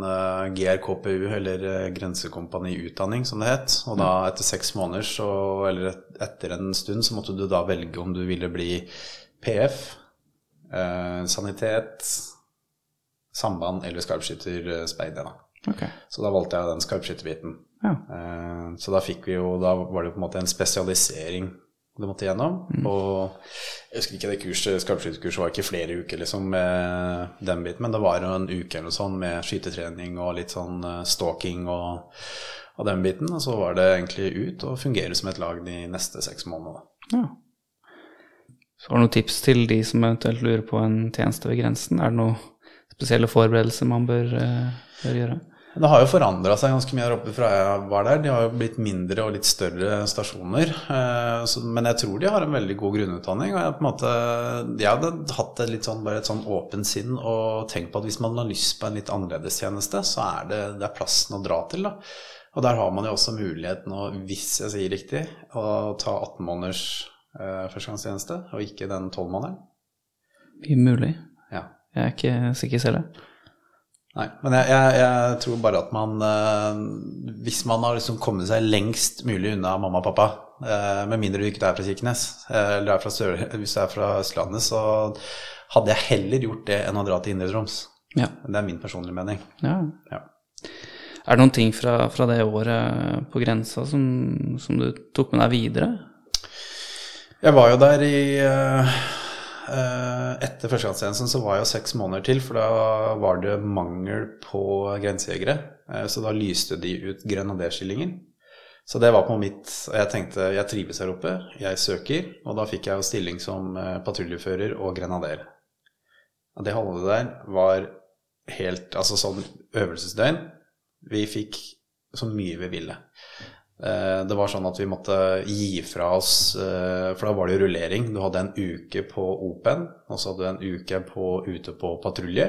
GRKPU, eller Grensekompani Utdanning, som det het. Og da etter seks måneder, så, eller et, etter en stund, så måtte du da velge om du ville bli PF, eh, sanitet, samband eller skarpskytterspeider, da. Okay. Så da valgte jeg den skarpskytterbiten. Ja. Eh, Så da fikk vi jo Da var det på en måte en spesialisering du måtte gjennom. Og jeg husker ikke det kurset, skarpskytterkurset var ikke flere uker liksom med den biten, men det var jo en uke eller noe sånn med skytetrening og litt sånn eh, stalking og, og den biten. Og så var det egentlig ut og fungere som et lag de neste seks månedene. ja. Så har du noen tips til de som eventuelt lurer på en tjeneste ved grensen? Er det noen spesielle forberedelser man bør, eh, bør gjøre? Det har jo forandra seg ganske mye her oppe fra jeg var der. De har jo blitt mindre og litt større stasjoner. eh, så- Men jeg tror de har en veldig god grunnutdanning. Og jeg, på en måte, jeg hadde hatt et litt sånn, bare et sånn åpent sinn og tenkt på at hvis man har lyst på en litt annerledes tjeneste, så er det, det er plassen å dra til. da. Og der har man jo også muligheten, å, hvis jeg sier riktig, å ta 18 måneders eh, førstegangstjeneste, og ikke den 12-månederen. Mulig. Ja. Jeg er ikke sikker selv. Nei, men jeg, jeg, jeg tror bare at man eh, Hvis man har liksom kommet seg lengst mulig unna mamma og pappa, eh, med mindre du ikke er fra Kirkenes, eh, eller er fra Sør, hvis du er fra Østlandet, så hadde jeg heller gjort det enn å dra til Indre Troms. Ja. Det er min personlige mening. ja. Ja. Er det noen ting fra, fra det året på grensa som, som du tok med deg videre? Jeg var jo der i Etter førstegangstjenesten så var jeg seks måneder til, for da var det mangel på grensejegere. Eh, så da lyste de ut grenaderstillinger. Så det var på mitt Og jeg tenkte jeg trives her oppe, jeg søker. Og da fikk jeg jo stilling som eh, patruljefører og grenader. Og det holdet der var helt Altså sånn øvelsesdøgn. Vi fikk så mye vi ville. Eh, Det var sånn at vi måtte gi fra oss eh, For da var det jo rullering. Du hadde en uke på Open, og så hadde du en uke på, ute på patrulje.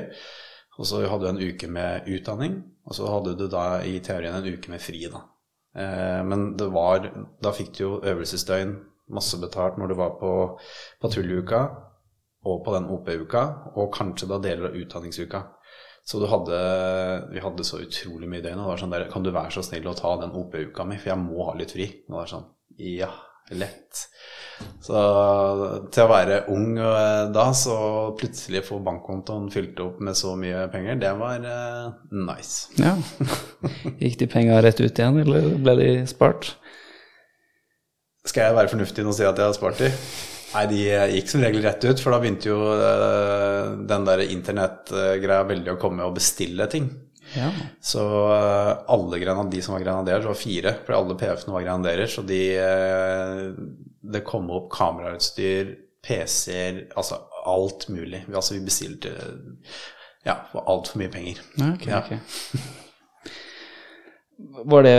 Og så hadde du en uke med utdanning, og så hadde du da i teorien en uke med fri, da. Eh, Men det var Da fikk du jo øvelsesdøgn, masse betalt når du var på patruljeuka og på den OP-uka, og kanskje da deler av utdanningsuka. Så du hadde, vi hadde så utrolig mye døgn. Og det var sånn der, kan du være så snill å ta den OP-uka mi, for jeg må ha litt fri. Og det var sånn, ja, lett. Så til å være ung eh, da, så plutselig få bankkontoen fylt opp med så mye penger, det var uh, nice. Ja. Gikk de penga rett ut igjen, eller ble de spart? Skal jeg være fornuftig nå og si at jeg har spart de? Nei, de gikk som regel rett ut, for da begynte jo eh, den der internettgreia veldig å komme og bestille ting. Ja. Så eh, alle grenad, de som var grenaderer, det var fire, for alle PF-ene var grenaderer, så de eh, Det kom opp kamerautstyr, PC-er, altså alt mulig. Vi- Altså vi bestilte ja, for altfor mye penger. Ja, ok, Ja. ok. Var det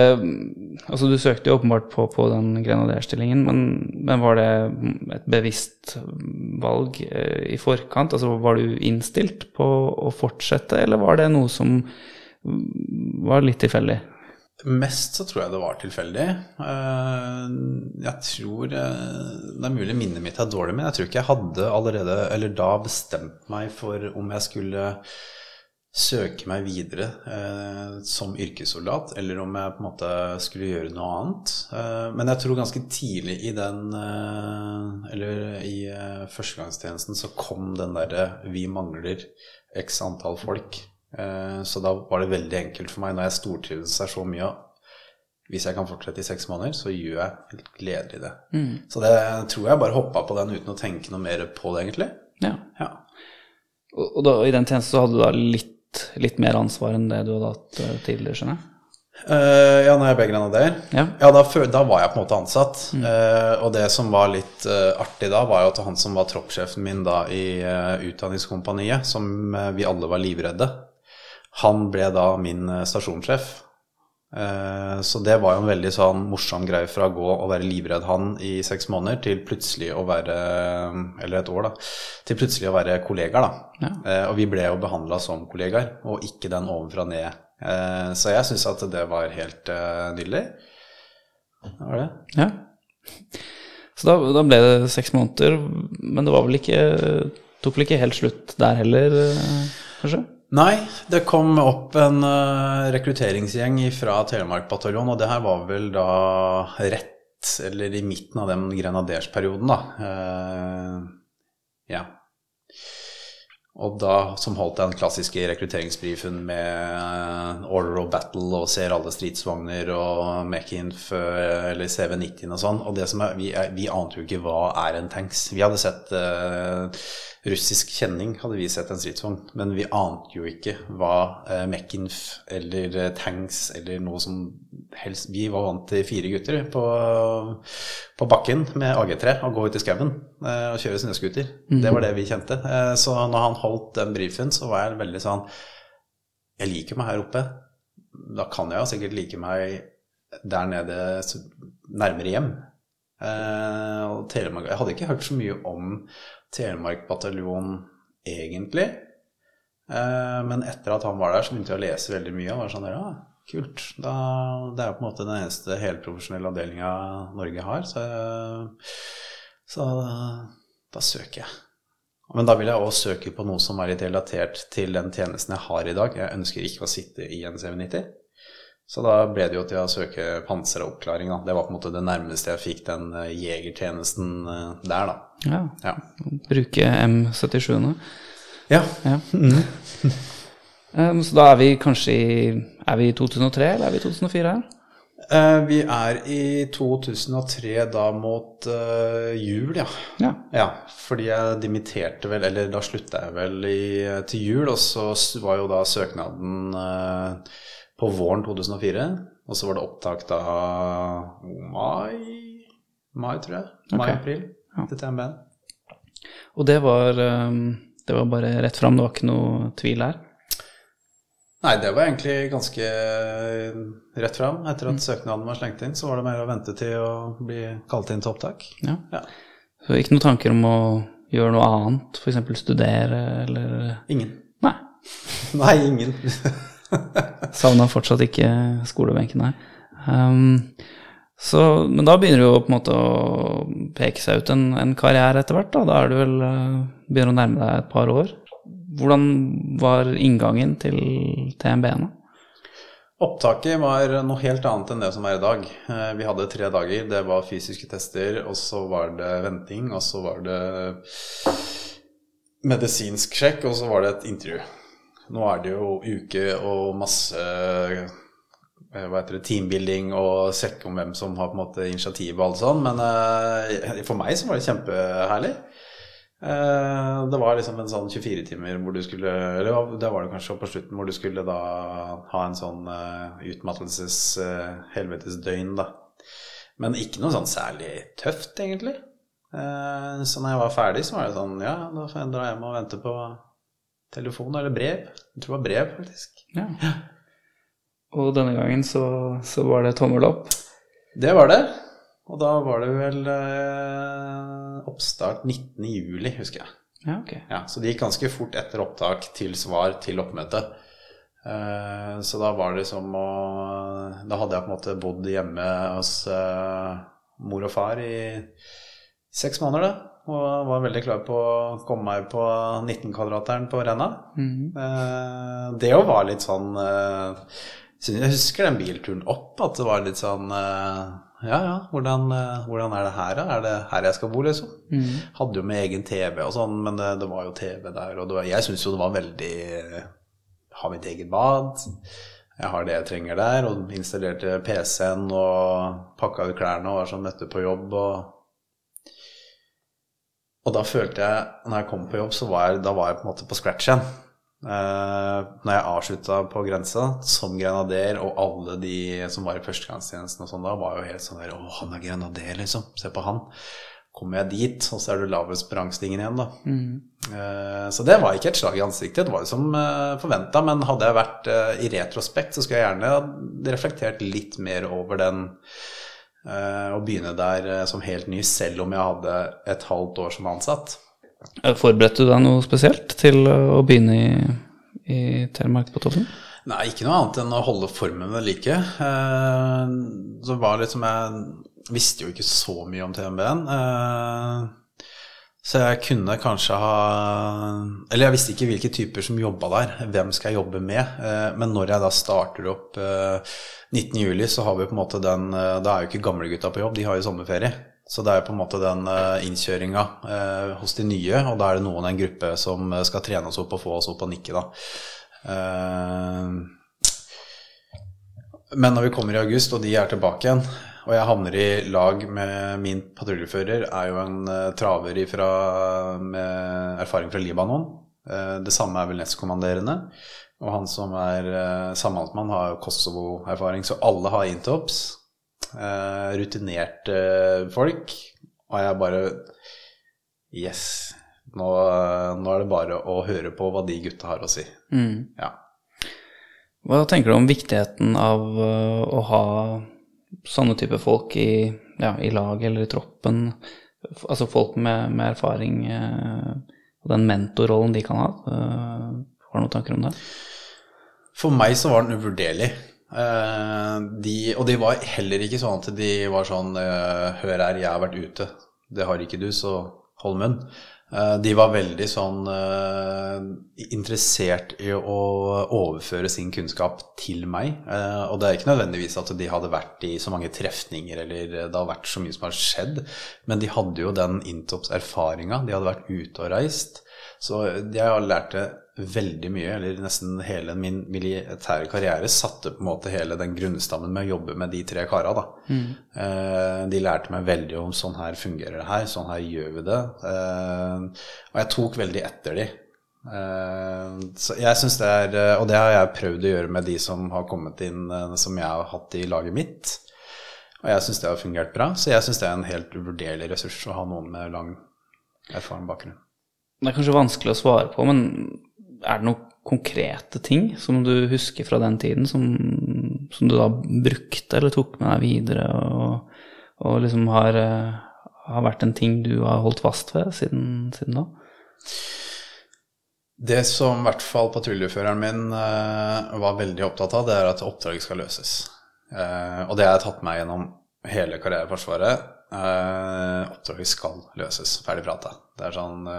Altså, du søkte jo åpenbart på, på den grenaderstillingen, men, men var det et bevisst valg eh, i forkant? Altså, var du innstilt på å fortsette, eller var det noe som var litt tilfeldig? Mest så tror jeg det var tilfeldig. Eh, Jeg tror eh, Det er mulig minnet mitt er dårlig, men jeg tror ikke jeg hadde allerede, eller da, bestemt meg for om jeg skulle søke meg videre eh, som yrkessoldat, eller om jeg på en måte skulle gjøre noe annet. Eh, men jeg tror ganske tidlig i den eh, Eller i eh, førstegangstjenesten så kom den derre 'vi mangler x antall folk'. Eh, så da var det veldig enkelt for meg når jeg stortrivdes her så mye. Hvis jeg kan fortsette i seks måneder, så gjør jeg helt gledelig det. Så det tror jeg bare hoppa på den uten å tenke noe mer på det, egentlig. Ja. Ja. Og da, i den tjenesten så hadde du da litt, litt mer ansvar enn det du hadde hatt eh, tidligere, skjønner jeg? Uh, ja, når jeg ble grenader. Ja. da, da var jeg på en måte ansatt. Eh, og det som var litt uh, artig da, var jo at han som var troppssjefen min da i Utdanningskompaniet, som vi alle var livredde, han ble da min stasjonssjef. Eh, så det var jo en veldig sånn morsom greie fra å gå og være livredd han i seks måneder, til plutselig å være Eller et år, da. Til plutselig å være kollegaer, da. Ja. Eh, og vi ble jo behandla som kollegaer, og ikke den ovenfra og ned. Eh, så jeg syns at det var helt nydelig. Det var det. Ja. Så da, da ble det seks måneder, men det var vel ikke Tok vel ikke helt slutt der heller, kanskje? Nei, det kom opp en uh, rekrutteringsgjeng fra Telemark bataljon, og det her var vel da rett, eller i midten av den grenadersperioden, da. Uh, ja. Og da, som holdt den klassiske rekrutteringsbrifen med eh, order of battle og ser alle stridsvogner og Mekinf eller CV90 og sånn. Og det som er, vi, vi ante jo ikke hva er en tanks. Vi hadde sett eh, russisk kjenning, hadde vi sett en stridsvogn. Men vi ante jo ikke hva eh, Mekinf eller tanks eller noe som helst Vi var vant til fire gutter på, på bakken med AG3 og gå ut i skauen eh, og kjøre snøscooter. Det var det vi kjente. Eh, så når han holdt den brifen, så var jeg veldig sånn Jeg liker meg her oppe. Da kan jeg jo sikkert like meg der nede nærmere hjem. Eh, og Telemark Jeg hadde ikke hørt så mye om Telemark bataljon egentlig. Eh, men etter at han var der, så begynte jeg å lese veldig mye. Og var sånn ja, kult. Da, det er jo på en måte den eneste helprofesjonelle avdelinga Norge har. Så, så da søker jeg. Men da vil jeg også søke på noe som er litt relatert til den tjenesten jeg har i dag. Jeg ønsker ikke å sitte i en 790. Så da ble det jo til å søke pansra oppklaring. Da. Det var på en måte det nærmeste jeg fikk den eh, jegertjenesten eh, der, da. Ja. Ja. Bruke M77-ene. ja. Ja. Um, så da er vi kanskje i Er vi i 2003, eller er vi i 2004 her? Eh, vi er i 2003 da mot uh, jul, ja. Ja. Ja, fordi jeg dimitterte vel, eller da slutta jeg vel i, til jul, og så var jo da søknaden uh, på våren 2004. Og så var det opptak da mai, mai tror jeg. Mai-april Ja. til TMB-en. Og det var, um, det var bare rett fram, det var ikke noe tvil her? Nei, det var egentlig ganske rett fram. Etter at søknaden var slengt inn, så var det mer å vente til å bli kalt inn til opptak. Ja. Ja. Så ikke noen tanker om å gjøre noe annet, f.eks. studere, eller Ingen. Nei. Nei, ingen. Savna fortsatt ikke skolebenken her. Um, så, men da begynner det jo på en måte å peke seg ut en, en karriere etter hvert. Da, da er du vel uh, begynner å nærme deg et par år. Hvordan var inngangen til TMB-ene? Opptaket var noe helt annet enn det som er i dag. Eh, Vi hadde tre dager. Det var fysiske tester, og så var det venting, og så var det medisinsk sjekk, og så var det et intervju. Nå er det jo uke og masse eh, hva heter det, teambuilding og sjekke om hvem som har på en måte initiativet og alt sånn, men eh, for meg så var det kjempeherlig. Eh, Det var liksom en sånn 24 timer hvor du skulle Eller det var det kanskje på slutten hvor du skulle da ha en sånn uh, utmattelses uh, helvetesdøgn, da. Men ikke noe sånn særlig tøft, egentlig. Eh, så når jeg var ferdig, så var det sånn Ja, da får jeg dra hjem og vente på telefon eller brev. Jeg tror det var brev, faktisk. Ja. Og denne gangen så, så var det tommel opp. Det var det. Og da var det vel eh, oppstart 19. juli, husker jeg. Ja, okay. Ja, så det gikk ganske fort etter opptak til svar til oppmøte. Eh, så da var det som å Da hadde jeg på en måte bodd hjemme hos eh, mor og far i seks måneder, da. Og var veldig klar på å komme meg på 19-kvadrateren på renna. Mhm. Eh, det jo var litt sånn Jeg husker den bilturen opp, at det var litt sånn Ja, ja, hvordan, eh, hvordan er det her, da? Er det her jeg skal bo, liksom? Mm. Hadde jo med egen TV og sånn, men det, det var jo TV der, og var, jeg syns jo det var veldig Ha mitt eget bad. Jeg har det jeg trenger der, og installerte PC-en og pakka ut klærne og var sånn møtte på jobb og Og da følte jeg, når jeg kom på jobb, så var jeg, da var jeg på en måte på scratch igjen. Eh, når jeg avslutta på grensa som grenader, og alle de som var i førstegangstjenesten og sånn da, var jo helt sånn der Å, han er grenader, liksom. Se på han. Kommer jeg dit, og så er du lavest på rangstigen igjen, da. Mm. Uh, så det var ikke et slag i ansiktet, det var jo som uh, forventa. Men hadde jeg vært uh, i retrospekt, så skulle jeg gjerne reflektert litt mer over den eh, å begynne der eh, som helt ny, selv om jeg hadde et halvt år som ansatt. Eh, Forberedte du deg noe spesielt til å begynne i, i Telemark på toppen? Nei, ikke noe annet enn å holde formen ved like. Eh, så var liksom Jeg visste jo ikke så mye om TMB-en. Eh, så jeg kunne kanskje ha Eller jeg visste ikke hvilke typer som jobba der. Hvem skal jeg jobbe med? Eh, men når jeg da starter opp eh, 19.07, så har vi på en måte den eh, Da er jo ikke gamlegutta på jobb, de har jo sommerferie. Så det er på en måte den uh, innkjøringa eh, hos de nye, og da er det noen i en gruppe som eh, skal trene oss opp og få oss opp og nikke, da. Eh, men når vi kommer i august, og de er tilbake igjen, og jeg havner i lag med min patruljefører, er jo en eh, traver ifra, med erfaring fra Libanon. Eh, det samme er vel nestkommanderende. Og han som er samhandlingsmann, har Kosovo-erfaring. Så alle har intops. Eh, rutinerte folk. Og jeg bare Yes. Nå, nå er det bare å høre på hva de gutta har å si. Mm. Ja. Hva tenker du om viktigheten av å ha sånne type folk i, ja, i lag eller i troppen? Altså folk med, med erfaring og den mentorrollen de kan ha. Har du noen tanker om det? For meg så var den uvurderlig. Eh, de, og de var heller ikke sånn at de var sånn eh, Hør her, jeg har vært ute. Det har ikke du, så hold munn. de var veldig sånn eh, interessert i å overføre sin kunnskap til meg. Eh, og det er ikke nødvendigvis at de hadde vært i så mange trefninger eller det har vært så mye som har skjedd, men de hadde jo den Intops-erfaringa. De hadde vært ute og reist. Så jeg har lært det veldig mye, eller nesten hele min militære karriere satte på en måte hele den grunnstammen med å jobbe med de tre kara. da. Mm. De lærte meg veldig om sånn her fungerer det her, sånn her gjør vi det. Og jeg tok veldig etter de. Så jeg synes det er, Og det har jeg prøvd å gjøre med de som har kommet inn, som jeg har hatt i laget mitt. Og jeg syns det har fungert bra. Så jeg syns det er en helt uvurderlig ressurs å ha noen med lang erfaren bakgrunn. Det er kanskje vanskelig å svare på, men er det noen konkrete ting som du husker fra den tiden, som, som du da brukte eller tok med deg videre, og, og liksom har, har, vært en ting du har holdt fast ved siden, siden da? Det som i hvert fall patruljeføreren min uh, var veldig opptatt av, det er at oppdraget skal løses. Uh, og det har jeg tatt meg gjennom hele karrieren i. Uh, oppdraget skal løses. Ferdig prata. Det er sånn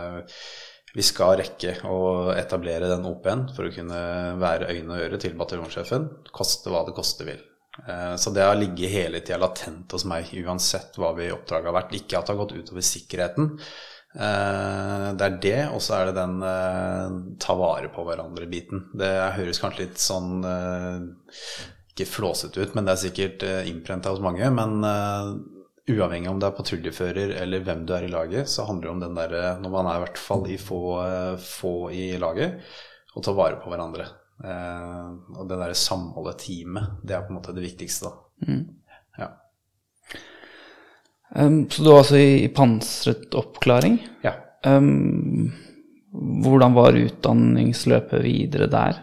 vi skal rekke å etablere den OP-en for å kunne være øyne og øre til bataljonssjefen, koste hva det koste vil. Så det har ligget hele tida latent hos meg, uansett hva vi oppdraget har vært. Ikke at det har gått utover sikkerheten, det er det, og så er det den ta vare på hverandre-biten. Det høres kanskje litt sånn ikke flåsete ut, men det er sikkert innprenta hos mange. Men uavhengig om det er patruljefører eller hvem du er i laget, så handler det om den derre Når man er i hvert fall i få, få i laget, å ta vare på hverandre. og det derre samholdet, teamet, det er på en måte det viktigste, da. Mm. Ja. Um, så du var altså i, i pansret oppklaring? Ja. Um, hvordan var utdanningsløpet videre der?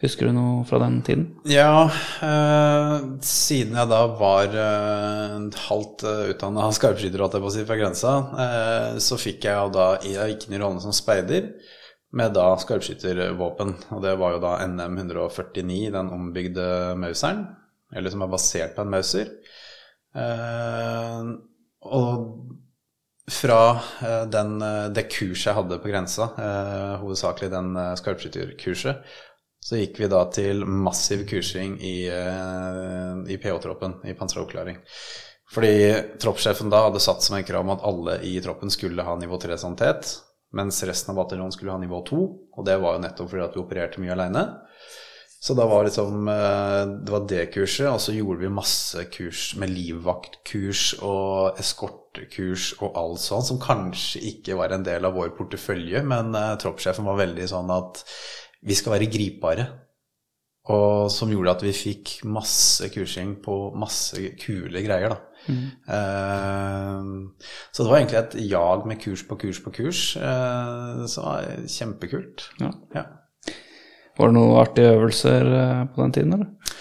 Husker du noe fra den tiden? Ja, eh, siden jeg da var eh, halvt uh, utdanna skarpskytter si, fra grensa, eh, så fikk jeg jo da Jeg gikk inn i rollen som speider med da skarpskyttervåpen. Og det var jo da NM 149, den ombygde Mauseren, eller som er basert på en Mauser. Eh, og fra eh, den, det kurset jeg hadde på grensa, eh, hovedsakelig den skarpskytterkurset, så gikk vi da til massiv kursing i, i PH-troppen, i panseroppklaring. Fordi troppssjefen da hadde satt som en krav om at alle i troppen skulle ha nivå 3 sanitet, mens resten av bataljonen skulle ha nivå 2, og det var jo nettopp fordi at vi opererte mye aleine. Så da var liksom Det var det kurset, og så gjorde vi masse kurs med livvaktkurs og eskortekurs og alt sånt, som kanskje ikke var en del av vår portefølje, men uh, troppssjefen var veldig sånn at vi skal være gripbare. Og som gjorde at vi fikk masse kursing på masse kule greier, da. Mm. Uh, så det var egentlig et jag med kurs på kurs på kurs. Uh, det var kjempekult. Ja. Ja. Var det noen artige øvelser uh, på den tiden, eller?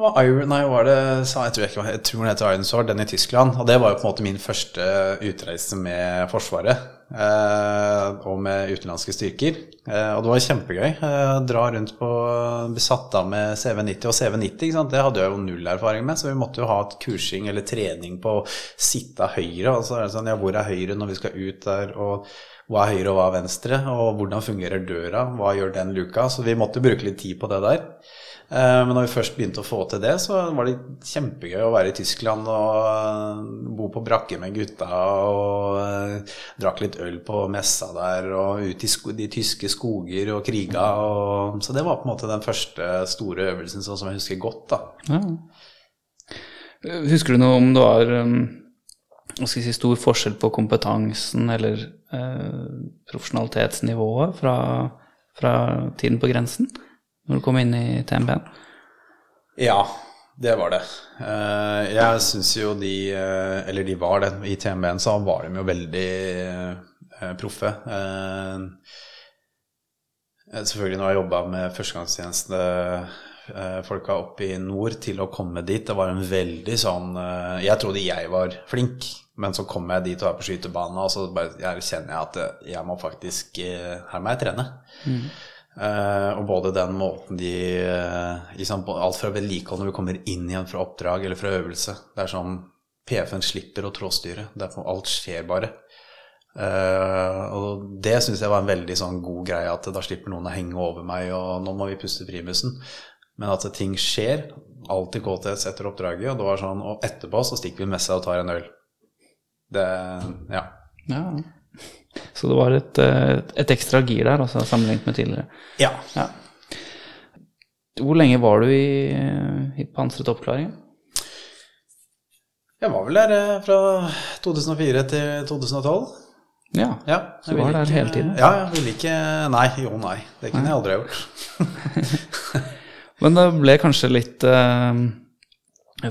Iron, nei, var det, jeg tror, ikke, jeg tror den heter Iron Sword, den i Tyskland. Og det var jo på en måte min første utreise med Forsvaret. Eh, og med utenlandske styrker. Eh, og det var kjempegøy. Eh, dra rundt på Besatt av med CV90. Og CV90 det hadde jeg jo null erfaring med, så vi måtte jo ha et kursing eller trening på å sitte høyre. Og så er det sånn, ja, hvor er høyre når vi skal ut der? og hva er høyre og hva er venstre, og hvordan fungerer døra, hva gjør den luka? Så vi måtte bruke litt tid på det der. Eh, men når vi først begynte å få til det, så var det kjempegøy å være i Tyskland og eh, bo på brakke med gutta og uh, drakk litt øl på messa der og ut i de tyske skoger og kriga. Og, så det var på en måte den første store øvelsen sånn som jeg husker godt. da. Ja. Husker du noe om det var um, si, stor forskjell på kompetansen eller eh, profesjonalitetsnivået fra, fra tiden på grensen? Når du kom inn i TMB-en? Ja, det var det. Eh, jeg syns jo de eh, Eller de var det. I TMB-en så var de jo veldig eh, proffe. Selvfølgelig når jeg jobba med førstegangstjenestefolka oppe i nord til å komme dit, det var en veldig sånn Jeg trodde jeg var flink, men så kom jeg dit og er på skytebanen, og så bare, jeg kjenner jeg at jeg må faktisk Her må jeg trene. Mm. Uh, og både den måten de liksom, Alt fra vedlikehold når vi kommer inn igjen fra oppdrag eller fra øvelse. Det er sånn PF-en slipper å trådstyre. Derfor Alt skjer bare. Uh, og det syns jeg var en veldig sånn god greie, at da slipper noen å henge over meg, og nå må vi puste primusen. Men at ting skjer. Alltid KTS etter oppdraget, og det var sånn, og etterpå så stikker vi med seg og tar en øl. Det Ja. Ja. Så det var et, eh, et ekstra gir der, altså, sammenlignet med tidligere. ja. Ja. Hvor lenge var du i, i pansret oppklaring? Jeg var vel der eh, fra 2004 til 2012. Ja. Ja, du var der ikke- hele tiden? Ja, jeg ville ikke Nei, jo nei. Det kunne jeg aldri ha gjort. Men det ble kanskje litt uh,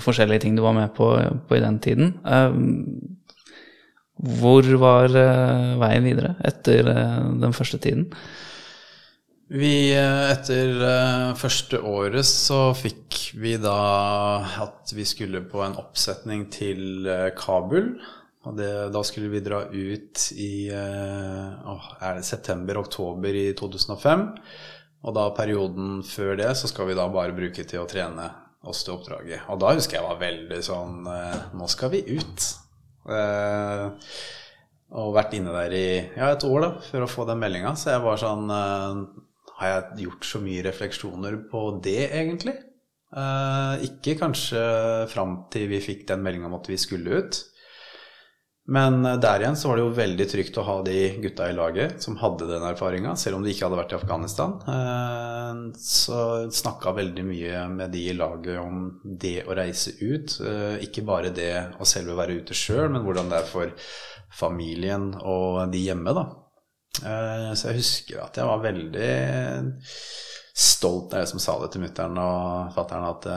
forskjellige ting du var med på, på i den tiden. Eh, hvor var eh, veien videre etter eh, den første tiden? Vi, eh, etter første året så fikk vi da at vi skulle på en oppsetning til Kabul. Og det, da skulle vi dra ut i september-oktober i 2005. Og da perioden før det så skal vi da bare bruke til å trene oss til oppdraget. Og da husker jeg var veldig sånn Nå skal vi ut. Eh, og vært inne der i ja, et år da, for å få den meldinga. Så jeg var sånn eh, Har jeg gjort så mye refleksjoner på det, egentlig? Eh, ikke kanskje fram til vi fikk den meldinga om at vi skulle ut. Men eh, der igjen så var det jo veldig trygt å ha de gutta i laget som hadde den erfaringa, selv om de ikke hadde vært i Afghanistan. Eh, Så snakka veldig mye med de i laget om det å reise ut. Eh, Ikke bare det å selve være ute sjøl, men hvordan det er for familien og de hjemme, da. Så jeg husker at jeg var veldig stolt av jeg som sa det til mutter'n og fatter'n at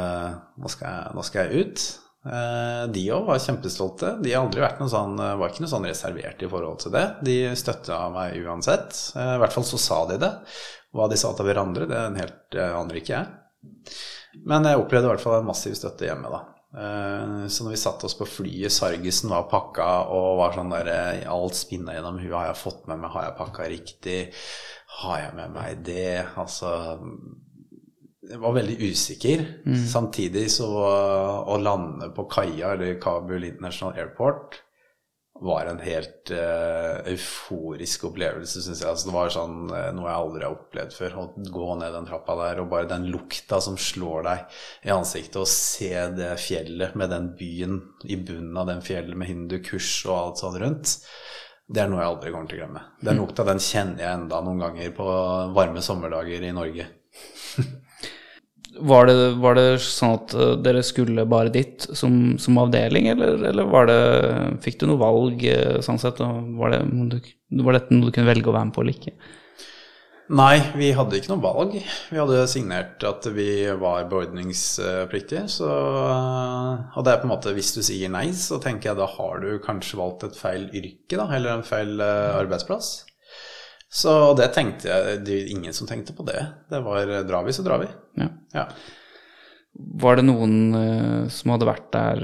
nå skal, jeg, nå skal jeg ut. Eh, De òg var kjempestolte. De har aldri vært noe sånn, var ikke noe sånn reservert i forhold til det. De støtta meg uansett. Eh, I hvert fall så sa de det. Hva de sa til hverandre, det er en helt eh, aner ikke jeg. Men jeg opplevde i hvert fall en massiv støtte hjemme, da. Eh, Så når vi satte oss på flyet, Sargesen var pakka og var sånn der eh, Alt spinna gjennom huet. Har jeg fått med meg, har jeg pakka riktig? Har jeg med meg det? Altså Jeg var veldig usikker. Samtidig så å lande på kaia eller Kabul International Airport var en helt uh, euforisk opplevelse, syns jeg. Altså, det var sånn eh, noe jeg aldri har opplevd før. Å gå ned den trappa der, og bare den lukta som slår deg i ansiktet, og se det fjellet med den byen i bunnen av den fjellet med Hindu Kush og alt sånn rundt. Det er noe jeg aldri kommer til å glemme. Den lukta den kjenner jeg enda noen ganger på varme sommerdager i Norge. Var det, var det sånn at eh, dere skulle bare dit som, som avdeling, eller, eller det, fikk du noe valg eh, sånn sett? Var, det, var dette noe du kunne velge å være med på eller ikke? Nei, vi hadde ikke noe valg. Vi hadde signert at vi var beordringspliktige. Så, og det er på en måte, hvis du sier nei, så tenker jeg da har du kanskje valgt et feil yrke, da, eller en feil eh, arbeidsplass. Så det tenkte jeg Det var ingen som tenkte på det. Det var drar vi, så drar vi. Ja. Ja. Var det noen eh, som hadde vært der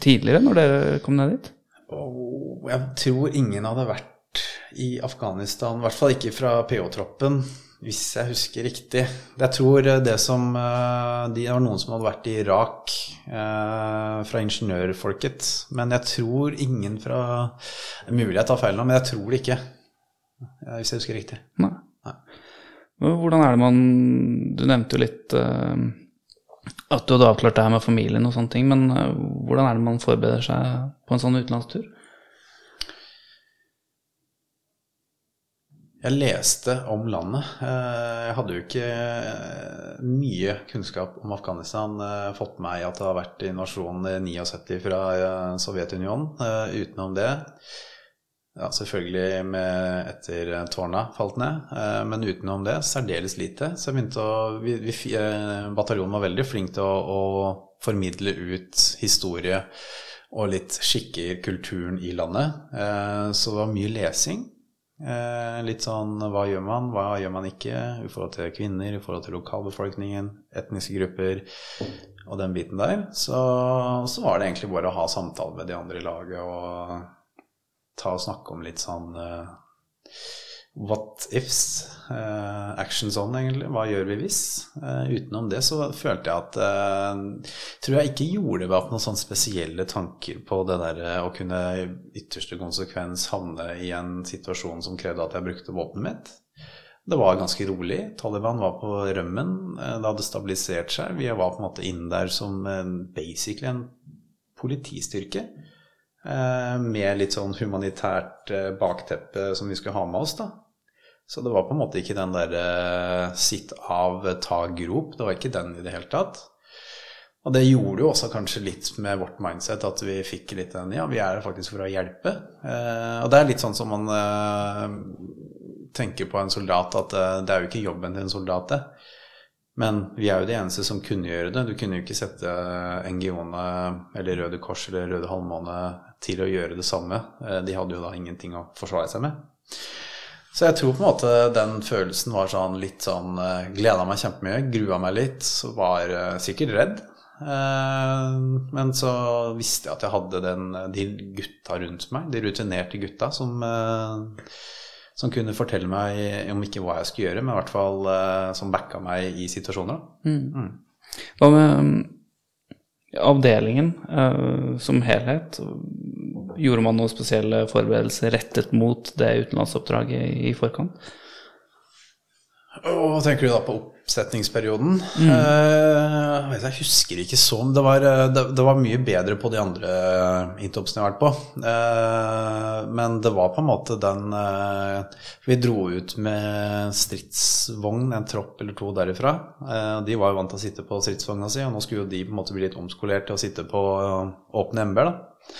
tidligere, når dere kom ned dit? Oh, jeg tror ingen hadde vært i Afghanistan, i hvert fall ikke fra PH-troppen, hvis jeg husker riktig. Jeg tror det som eh, Det var noen som hadde vært i Irak, eh, fra ingeniørfolket. Men jeg tror ingen fra Mulig jeg tar feil nå, men jeg tror det ikke. Hvis jeg husker riktig. Nei. Men Hvordan er det man Du nevnte jo litt uh, at du hadde avklart det her med familien og sånne ting, men uh, hvordan er det man forbereder seg på en sånn utenlandstur? Jeg leste om landet. Eh, Jeg hadde jo ikke mye kunnskap om Afghanistan. Fått med meg at det har vært invasjon i 79 fra Sovjetunionen. Utenom det ja, Selvfølgelig med etter tårna falt ned, eh, men utenom det særdeles lite. Så jeg begynte å vi, vi, eh, Bataljonen var veldig flink til å, å formidle ut historie og litt skikker, kulturen i landet. Eh, Så det var mye lesing. Litt sånn hva gjør man, hva gjør man ikke i forhold til kvinner, i forhold til lokalbefolkningen, etniske grupper og den biten der. Så, så var det egentlig bare å ha samtale med de andre i laget og ta og snakke om litt sånn uh, what ifs. Uh, action zone, egentlig. Hva gjør vi hvis? Uh, utenom det så følte jeg at uh, Tror jeg ikke gjorde meg opp noen sånne spesielle tanker på det der eh, å kunne i ytterste konsekvens havne i en situasjon som krevde at jeg brukte våpenet mitt. Det var ganske rolig. Taliban var på rømmen. eh, Det hadde stabilisert seg. Vi var på en måte inn der som basically en politistyrke. Eh, Med litt sånn humanitært eh, bakteppe som vi skulle ha med oss, da. Så det var på en måte ikke den derre sitt av, ta grop. Det var ikke den i det hele tatt. Og det gjorde jo også kanskje litt med vårt mindset at vi fikk litt den Ja, vi er her faktisk for å hjelpe. Eh, og det er litt sånn som man eh, tenker på en soldat, at eh, det er jo ikke jobben til en soldat, det. Men vi er jo de eneste som kunne gjøre det. Du kunne jo ikke sette NGO-ene eller Røde Kors eller Røde Halvmåne til å gjøre det samme. Eh, De hadde jo da ingenting å forsvare seg med. Så jeg tror på en måte den følelsen var sånn litt sånn eh, Gleda meg kjempemye, grua meg litt, var eh, sikkert redd. Men så visste jeg at jeg hadde den, de gutta rundt meg, de rutinerte gutta, som, som kunne fortelle meg om ikke hva jeg skulle gjøre, men i hvert fall eh, som backa meg i situasjoner. da. Hva med mm, avdelingen eh, som helhet? Gjorde man noen spesielle forberedelser rettet mot det utenlandsoppdraget i forkant? Og tenker du da på oppsetningsperioden? Eh, jeg husker ikke så, men det var, eh, det, det var mye bedre på de andre intopsene jeg har vært på. Eh, men det var på en måte den eh, Vi dro ut med stridsvogn, en tropp eller to derifra. Eh, de var jo vant til å sitte på stridsvogna si, og nå skulle jo de på en måte bli litt omskolert til å sitte på eh, åpne MB-er. da.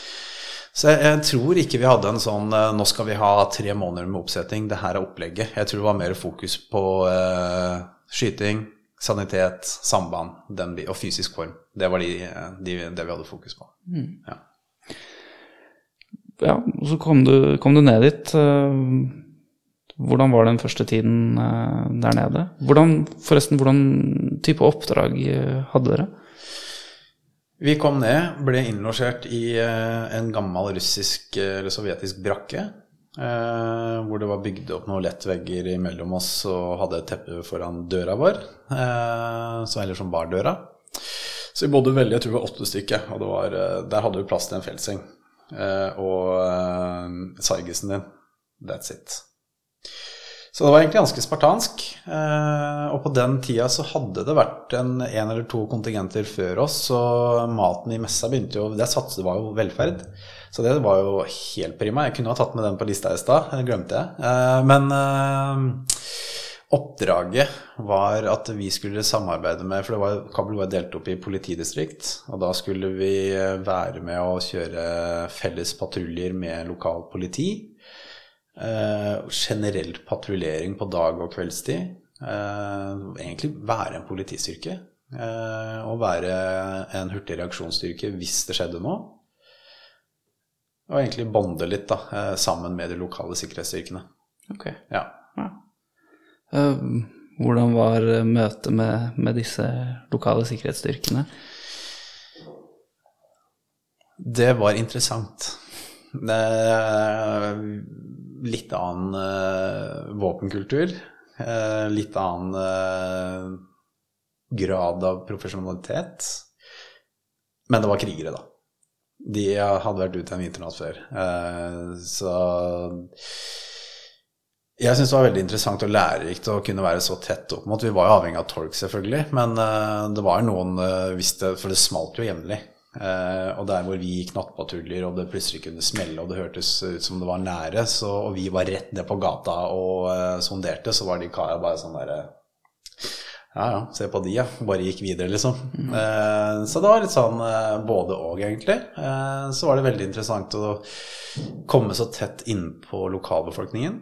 Så jeg, jeg tror ikke vi hadde en sånn eh, Nå skal vi ha tre måneder med oppsetting, det her er opplegget. Jeg tror det var mer fokus på uh, skyting, sanitet, samband den, og fysisk form. Det var de, eh, de, det vi hadde fokus på. Ja. Ja, og så kom du, kom du ned dit. Hvordan var den første tiden der nede? Hvordan, forresten, hvordan type oppdrag hadde dere? Vi kom ned, ble innlosjert i eh, en gammel russisk eh, eller sovjetisk brakke. eh, hvor det var bygd opp noen lettvegger imellom oss og hadde et teppe foran døra vår. eh, så eller som bar døra. Så vi bodde veldig, jeg tror vi var åtte stykker, og var, eh, der hadde vi plass til en feltseng. eh, og sargisen din. That's it. Så det var egentlig ganske spartansk. Eh, og på den tida så hadde det vært en, en eller to kontingenter før oss, så maten i messa begynte jo Det satset var jo velferd. Så det var jo helt prima. Jeg kunne ha tatt med den på lista i stad, glemte jeg. Eh, men eh, oppdraget var at vi skulle samarbeide med For det var, Kabul var delt opp i politidistrikt, og da skulle vi være med å kjøre felles patruljer med lokalt politi. Eh, generell patruljering på dag- og kveldstid. Uh, egentlig være en politistyrke. Uh, og være en hurtig reaksjonsstyrke hvis det skjedde noe. Og egentlig bonde litt da, sammen med de lokale sikkerhetsstyrkene. Ok. Ja. Ja. Hvordan var møtet med, med disse lokale sikkerhetsstyrkene? Det var interessant. Det litt annen uh, våpenkultur. Uh, litt annen uh, grad av profesjonalitet. Men det var krigere, da. De hadde vært ute en vinternatt før. Så jeg syns det var veldig interessant og lærerikt å kunne være så tett opp mot Vi var jo avhengig av Torg, selvfølgelig, men det var noen uh, det, For det smalt jo jevnlig. Eh, og der hvor vi gikk nattpatruljer, og det plutselig kunne smelle, og det hørtes ut som det var nære, så, og vi var rett ned på gata og uh, sonderte, så var de kara bare sånn derre ja, ja, se på de, ja. Bare gikk videre, liksom. Eh, så det var litt sånn eh, både og, egentlig. Eh, så var det veldig interessant å komme så tett innpå lokalbefolkningen.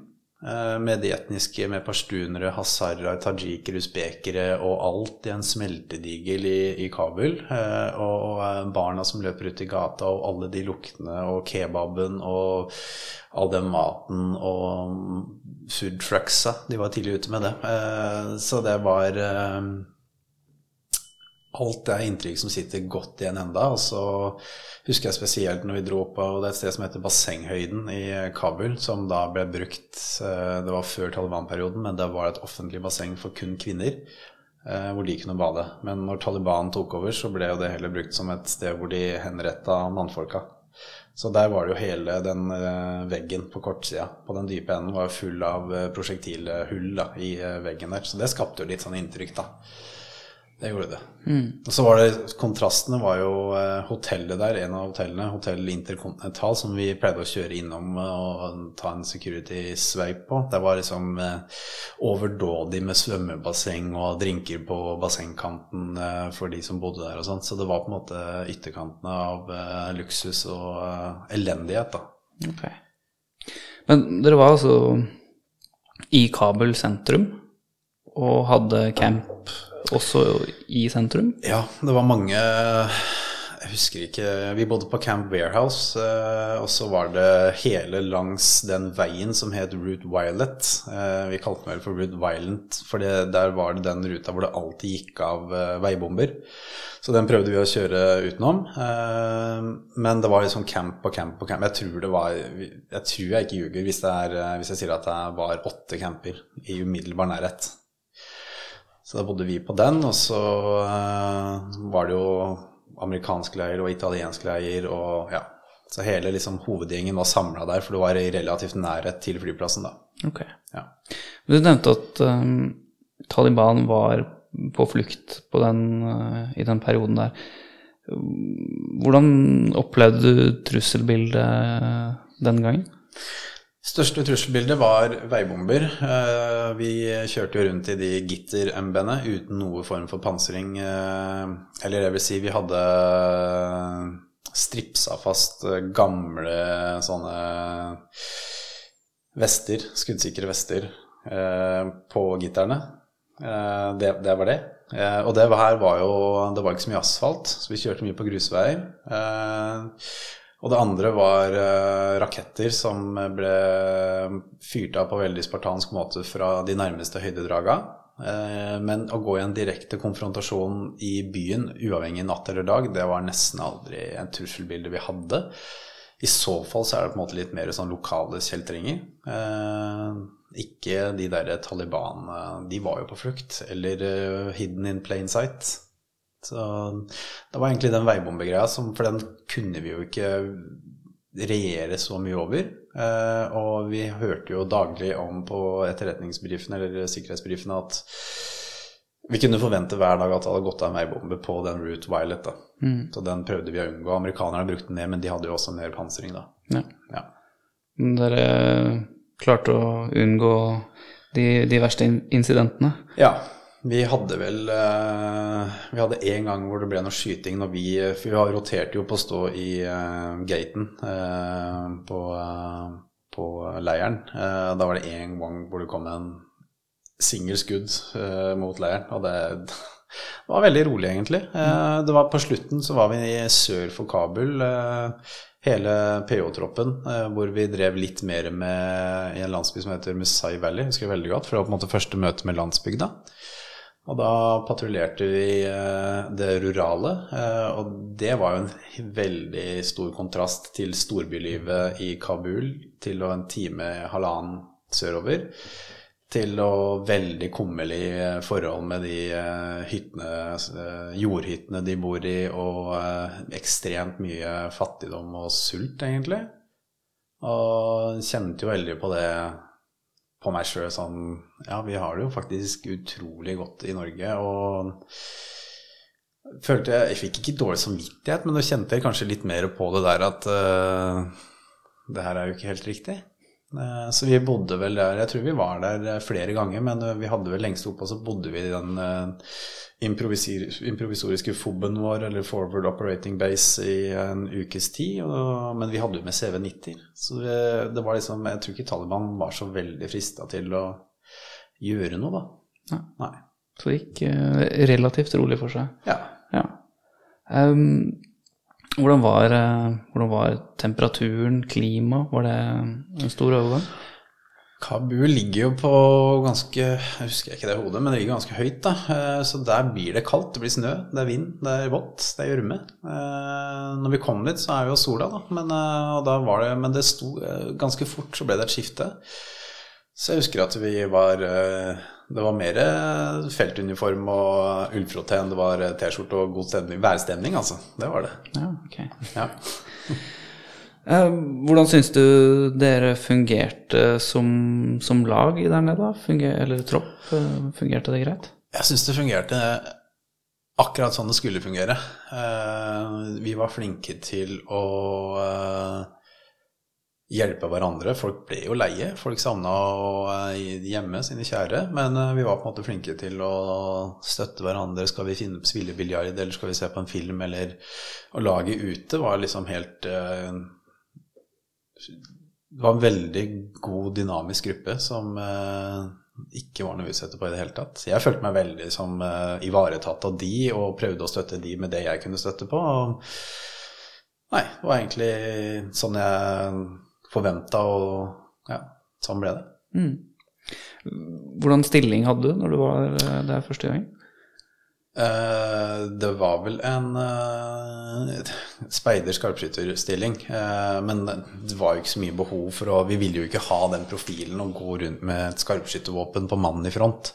Eh, med de etniske, med pashtunere, hasarer, tajikere, usbekere og alt i en smeltedigel i, i Kabul. Eh, og, og eh, barna som løper ut i gata, og alle de luktene, og kebaben, og all den maten, og food trucksa. De var tidlig ute med det. Eh, så det var eh, alt det er inntrykk som sitter godt igjen enda. Og så husker jeg spesielt når vi dro på det er et sted som heter Bassenghøyden i Kabul, som da ble brukt eh, Det var før Taliban-perioden, men det var et offentlig basseng for kun kvinner. eh, Hvor de kunne bade. Men når Taliban tok over, så ble jo det heller brukt som et sted hvor de henretta mannfolka. Så der var det jo hele den eh, veggen på kortsida på den dype enden var full av prosjektilhull da, i veggen der. Så det skapte jo litt sånn inntrykk, da. Det gjorde det. Og så var det Kontrastene var jo eh, hotellet der, en av hotellene, Hotell Intercontinental, som vi pleide å kjøre innom eh, og ta en security-sveip på. Det var liksom eh, overdådig med svømmebasseng og drinker på bassengkanten for de som bodde der og sånt. Så det var på en måte ytterkantene av luksus og elendighet, da. Ok. Men dere var altså i Kabul sentrum og hadde camp også i sentrum? Ja, det var mange Jeg husker ikke Vi bodde på Camp Warehouse, eh, og så var det hele langs den veien som het Route Violet. Eh, Vi kalte den vel for Route Violent, for der var det den ruta hvor det alltid gikk av eh, veibomber. Så den prøvde vi å kjøre utenom. Men det var liksom camp og camp og camp. Jeg tror det var Jeg tror jeg ikke ljuger hvis, hvis jeg sier at det var åtte camper i umiddelbar nærhet. Så da bodde vi på den, og så eh, var det jo amerikansk leir og italiensk leir og ja. Så hele liksom hovedgjengen var samla der, for det var i relativt nærhet til flyplassen, da. Ok. Ja. Du nevnte at um, Taliban var på flukt på den, uh, i den perioden der. Hvordan opplevde du trusselbildet den gangen? Største trusselbildet var veibomber. Eh, Vi kjørte jo rundt i de gitter-MB-ene uten noe form for pansring. eh, Eller jeg vil si, vi hadde stripsa fast eh, gamle sånne vester, skuddsikre vester, eh, på gitterne. Eh, Det, det var det. Eh, Og det her var jo Det var ikke så mye asfalt, så vi kjørte mye på grusveier. Og det andre var eh, raketter som ble fyrt av på veldig spartansk måte fra de nærmeste høydedraga. Eh, Men å gå i en direkte konfrontasjon i byen, uavhengig natt eller dag, det var nesten aldri en trusselbilde vi hadde. I så fall så er det på en måte litt mer sånn lokale kjeltringer. Eh, ikke de der Taliban eh, De var jo på flukt. Eller hidden in plain sight. Så det var egentlig den veibombegreia, som- for den kunne vi jo ikke regjere så mye over. Eh, og vi hørte jo daglig om på etterretningsbrifene eller sikkerhetsbrifene at vi kunne forvente hver dag at det hadde gått av en veibombe på den Route Violet. da. Så den prøvde vi å unngå. Amerikanerne brukte den ned, men de hadde jo også mer pansring da. Ja. Ja. Dere klarte å unngå de, de verste incidentene? Ja, vi hadde vel eh, Vi hadde én gang hvor det ble noe skyting når vi For vi har roterte jo på å stå i eh, gaten eh, på, på leiren. Da var det én gang hvor det kom en singel skudd mot leiren, og det, det var veldig rolig, egentlig. Det var På slutten så var vi sør for Kabul. Hele PO-troppen, hvor vi drev litt mer med i en landsby som heter Musai Valley, husker jeg veldig godt, for det var på en måte første møte med landsbygda. Og da patruljerte vi eh, det rurale, eh, og det var jo en veldig stor kontrast til storbylivet i Kabul, til å en time, halvannen sørover, til å veldig kummerlig forhold med de eh, hyttene, eh, jordhyttene de bor i, og eh, ekstremt mye fattigdom og sult, egentlig. Og kjente jo veldig på det på meg sjøl sånn Ja, vi har det jo faktisk utrolig godt i Norge, og følte jeg Jeg fikk ikke dårlig samvittighet, men da kjente jeg kanskje litt mer på det der at uh, det her er jo ikke helt riktig. Eh, så vi bodde vel der Jeg tror vi var der flere ganger, men eh, vi hadde vel lengst oppe, og så bodde vi i den eh, improvisoriske FOB-en vår, eller Forward Operating Base, i en ukes tid. Og, men vi hadde jo med CV90. Så det, det var liksom Jeg tror ikke Taliban var så veldig frista til å gjøre noe, da. Nei. Så det gikk eh, relativt rolig for seg. Ja. Ja. Ehm, hvordan, var, eh, hvordan var temperaturen, klima? Var det en stor overgang? Kabul ligger jo på ganske Jeg husker ikke det hodet, men det ligger ganske høyt. da, Eh, Så der blir det kaldt. Det blir snø, det er vind, det er vått, det er gjørme. Eh, Når vi kom dit, så er jo sola, da. Men, da det, men det sto ganske fort, så ble det et skifte. Så jeg husker at vi var eh, Det var mer eh, feltuniform og ullfrotté enn det var eh, T-skjorte og god stemning, værstemning, altså. Det var det. Ja, ok. Ja. Hvordan syns du dere fungerte som, som lag der nede? da? Funger, eller tropp? Fungerte det greit? Jeg syns det fungerte akkurat sånn det skulle fungere. Vi var flinke til å hjelpe hverandre. Folk ble jo leie. Folk savna å eh, sine kjære. Men eh, vi var på en måte flinke til å støtte hverandre. Skal vi finne, spille biljard, eller skal vi se på en film, eller Og laget ute var liksom helt eh, Det var en veldig god, dynamisk gruppe som eh, ikke var noe utsette på i det hele tatt. Jeg følte meg veldig som eh, ivaretatt av de, og prøvde å støtte de med det jeg kunne støtte på. Og, nei, det var egentlig sånn jeg forventa, og ja, sånn ble det. Hvordan stilling hadde du når du var eh, der første gang? Eh, det var vel en uh, speider-skarpskytterstilling. eh, men det var jo ikke så mye behov for å Vi ville jo ikke ha den profilen og gå rundt med et skarpskyttervåpen på mannen i front.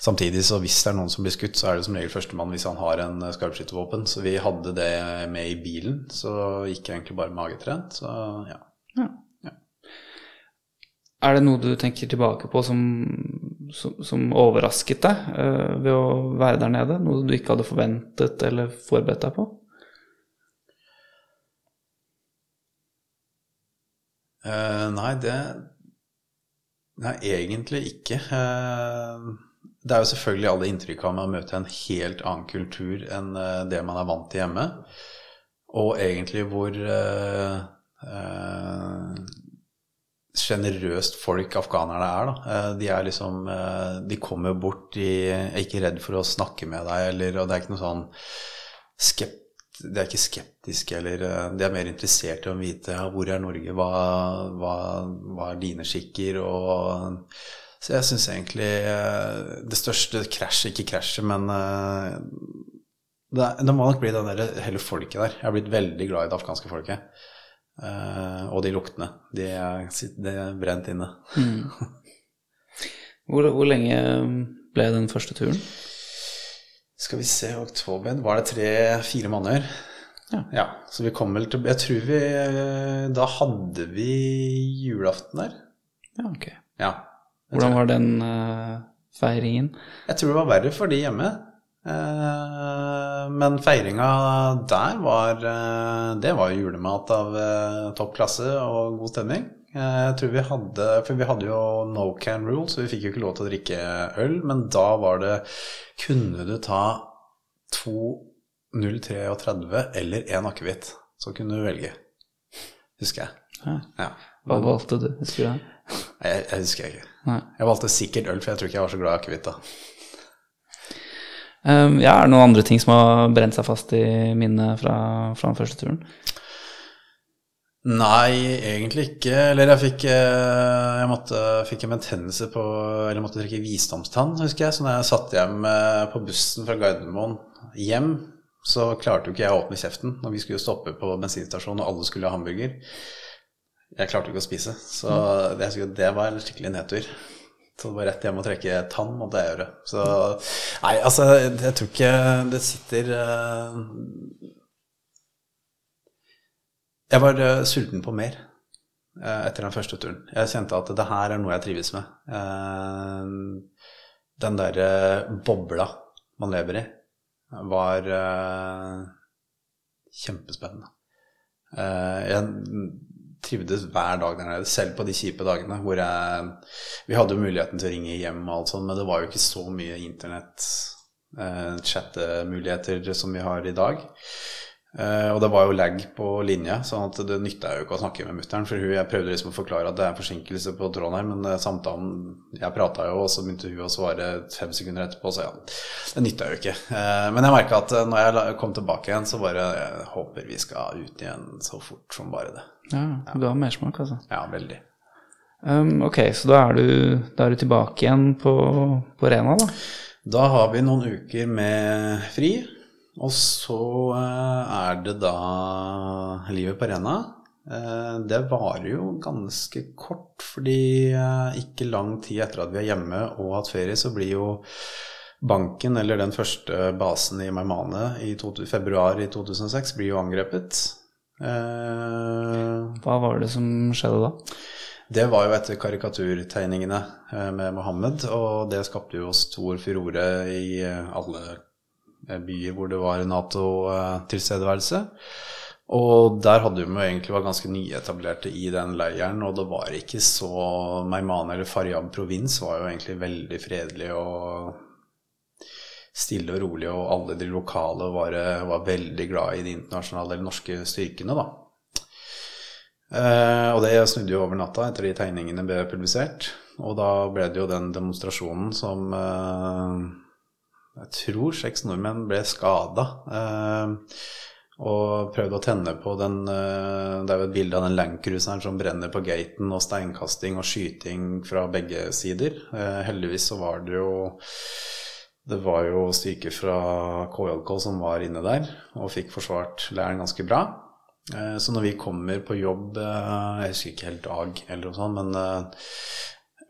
Samtidig så hvis det er noen som blir skutt, så er det som regel førstemann hvis han har en eh, skarpskyttervåpen. Så vi hadde det med i bilen, så gikk jeg egentlig bare magetrent. Så ja. Er det noe du tenker tilbake på som, som, som overrasket deg uh, ved å være der nede? Noe du ikke hadde forventet eller forberedt deg på? Uh, nei, det Nei, egentlig ikke. Eh, det er jo selvfølgelig alle inntrykk av med å møte en helt annen kultur enn det man er vant til hjemme. Og egentlig hvor sjenerøst folk afghanerne er. Da. Eh, De er liksom eh, De kommer bort, de er ikke redd for å snakke med deg, eller, og det er ikke noe sånn skept, De er ikke skeptiske, eller eh, de er mer interessert i å vite ja, hvor er Norge, hva, hva, hva er dine skikker, og Så jeg syns egentlig eh, det største krasjet, ikke krasjet, men eh, det, det må nok bli den der, hele folket der. Jeg har blitt veldig glad i det afghanske folket. Eh, og de luktene. De er, de er brent inne. Hvor, hvor lenge ble den første turen? Skal vi se, oktober Var det tre-fire måneder? Ja. Så vi kom vel til Jeg tror vi Da hadde vi julaften der. Ja, ok. Ja. Hvordan var den uh, feiringen? jeg tror det var verre for de hjemme. Eh, men feiringa der var eh, Det var julemat av eh, topp klasse og god stemning. Jeg tror vi hadde For vi hadde jo no can rule, så vi fikk jo ikke lov til å drikke øl. Men da var det Kunne du ta to 0,33 eller én akevitt, så kunne du velge. Husker jeg. Ja. Ja. Hva valgte du? Husker du det? Jeg, jeg husker jeg ikke. Nei. Jeg valgte sikkert øl, for jeg tror ikke jeg var så glad i akevitt da. Um, ja, er det noen andre ting som har brent seg fast i minnet fra, fra den første turen? Nei, egentlig ikke. Eller jeg fikk, eh, jeg måtte, fikk en betennelse på Eller måtte drikke visdomstann, husker jeg. Så når jeg satt hjem eh, på bussen fra Gardermoen hjem, så klarte jo ikke jeg å åpne kjeften når vi skulle stoppe på bensinstasjonen og alle skulle ha hamburger. Jeg klarte ikke å spise, så det, det var en skikkelig nedtur. Så det var rett hjem og trekke tann, måtte jeg gjøre. Så nei, altså, jeg tror ikke det sitter eh, Jeg var eh, sulten på mer eh, etter den første turen. Jeg kjente at det her er noe jeg trives med. Den derre bobla man lever i, var kjempespennende. Jeg trivdes hver dag der nede, selv på de kjipe dagene hvor jeg Vi hadde jo muligheten til å ringe hjem og alt sånt, men det var jo ikke så mye internett, eh, chattemuligheter som vi har i dag. Eh, og det var jo lag på linja, sånn at det nytta jo ikke å snakke med mutter'n. For hun, jeg prøvde liksom å forklare at det er forsinkelse på tråden her, men eh, samtalen Jeg prata jo, og så begynte hun å svare fem sekunder etterpå, så ja, det nytta jo ikke. Eh, men jeg merka at når jeg kom tilbake igjen, så bare Jeg håper vi skal ut igjen så fort som bare det. Ja, du har mersmak, altså. Ja, veldig. Um, ok, så da er, du, da er du tilbake igjen på, på Rena, da? Da har vi noen uker med fri, og så eh, er det da livet på Rena. Eh, Det varer jo ganske kort, fordi eh, ikke lang tid etter at vi er hjemme og hatt ferie, så blir jo banken, eller den første basen i Maimane i februar i 2006, blir jo angrepet. Hva var det som skjedde da? Det var jo etter karikaturtegningene med Mohammed, og det skapte jo stor furore i alle byer hvor det var Nato-tilstedeværelse. Og der hadde vi jo egentlig vært ganske nyetablerte i den leiren, og det var ikke så Meimane eller Faryab provins var jo egentlig veldig fredelig og stille og rolig, og alle de lokale var, var veldig glad i de internasjonale eller norske styrkene, da. Eh, og det snudde jo over natta etter de tegningene ble publisert. Og da ble det jo den demonstrasjonen som eh, Jeg tror seks nordmenn ble skada. Eh, og prøvde å tenne på den eh, Det er jo et bilde av den landcruiseren som brenner på gaten, og steinkasting og skyting fra begge sider. Eh, heldigvis så var det jo det var jo styrker fra KJK som var inne der og fikk forsvart leiren ganske bra. Eh, Så når vi kommer på jobb, eh, jeg husker ikke helt dag eller noe sånt, men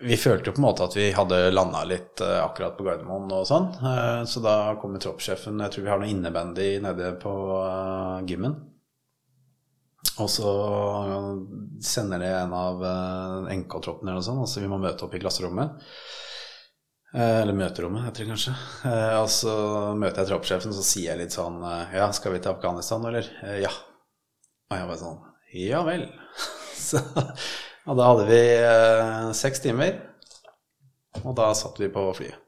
vi følte jo på en måte at vi hadde landa litt eh, akkurat på Gardermoen og sånn. Eh, Så da kommer troppssjefen, jeg tror vi har noe innebandy nede på eh, gymmen. Og så sender de en av eh, NK-troppen eller noe sånt, og så vi må møte opp i klasserommet. Eller møterommet, heter det kanskje. Og så møter jeg troppssjefen, så sier jeg litt sånn Ja, skal vi til Afghanistan, eller? «Eh, Ja. Og jeg bare sånn Ja vel. Så, og da hadde vi eh, seks timer, og da satt vi på flyet.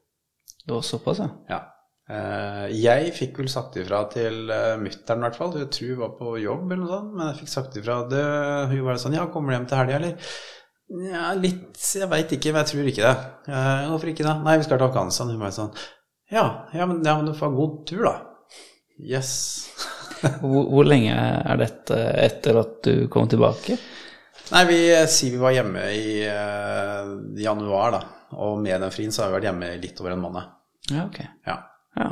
Det var såpass, ja. Ja. Eh, jeg fikk vel sagt ifra til eh, mutter'n, i hvert fall. Jeg tror hun var på jobb, eller noe sånt. Men jeg fikk sagt ifra. Det, hun var sånn Ja, kommer du hjem til helga, eller? Ja, litt Jeg veit ikke, men jeg tror ikke det. Eh, hvorfor ikke det? Nei, vi skal til Afghanistan. Hun var sånn Ja, ja, men, ja, men du får ha god tur, da. Yes. Hvor, hvor lenge er dette etter at du kom tilbake? Nei, vi sier vi var hjemme i eh, januar, da. Og med den frien så har vi vært hjemme i litt over en måned. Ja, ok. Ja. Ja.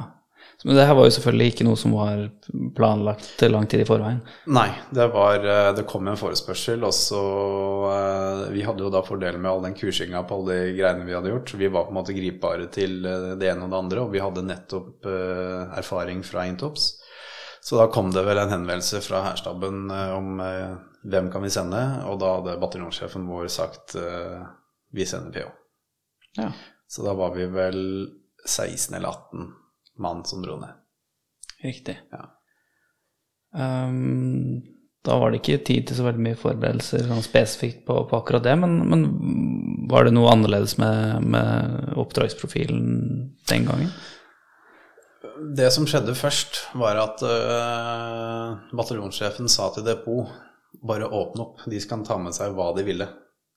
Så, Men det her var jo selvfølgelig ikke noe som var planlagt lang tid i forveien. Nei, det var eh, Det kom en forespørsel, og så eh, Vi hadde jo da fordelen med all den kursinga på alle de greiene vi hadde gjort, så vi var på en måte gripbare til eh, det ene og det andre, og vi hadde nettopp eh, erfaring fra Intops. Så da kom det vel en henvendelse fra hærstaben eh, om eh, hvem kan vi sende, og da hadde bataljonssjefen vår sagt uh, vi sender PH. Ja. Så da var vi vel 16 eller 18 mann som dro ned. Riktig. Ja. Um, da var det ikke tid til så veldig mye forberedelser sånn spesifikt på, på akkurat det, men, men var det noe annerledes med, med oppdragsprofilen den gangen? Det som skjedde først, var at øh, bataljonssjefen sa til depot bare åpne opp, de skal ta med seg hva de ville.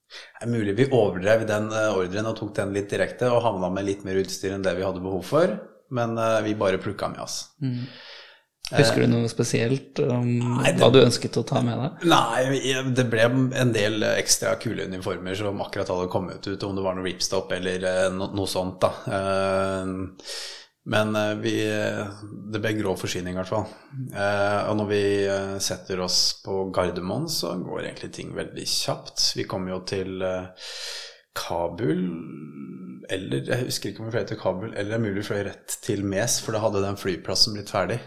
Det er mulig vi overdrev den øh, ordren og tok den litt direkte og havna med litt mer utstyr enn det vi hadde behov for, men øh, vi bare plukka med oss. Husker du noe spesielt om Nei, det- hva du ønsket å ta med deg? Nei, det ble en del ekstra kule uniformer som akkurat hadde kommet ut, om det var noe ripstop eller eh, noe sånt, da. Men eh, vi Det ble grå forsyning, i hvert fall. Eh, Og når vi eh, setter oss på Gardermoen, så går egentlig ting veldig kjapt. Vi kommer jo til Kabul eller Jeg husker ikke om vi fløy til Kabul, eller det er mulig vi fløy rett til Mes, for da hadde den flyplassen blitt ferdig.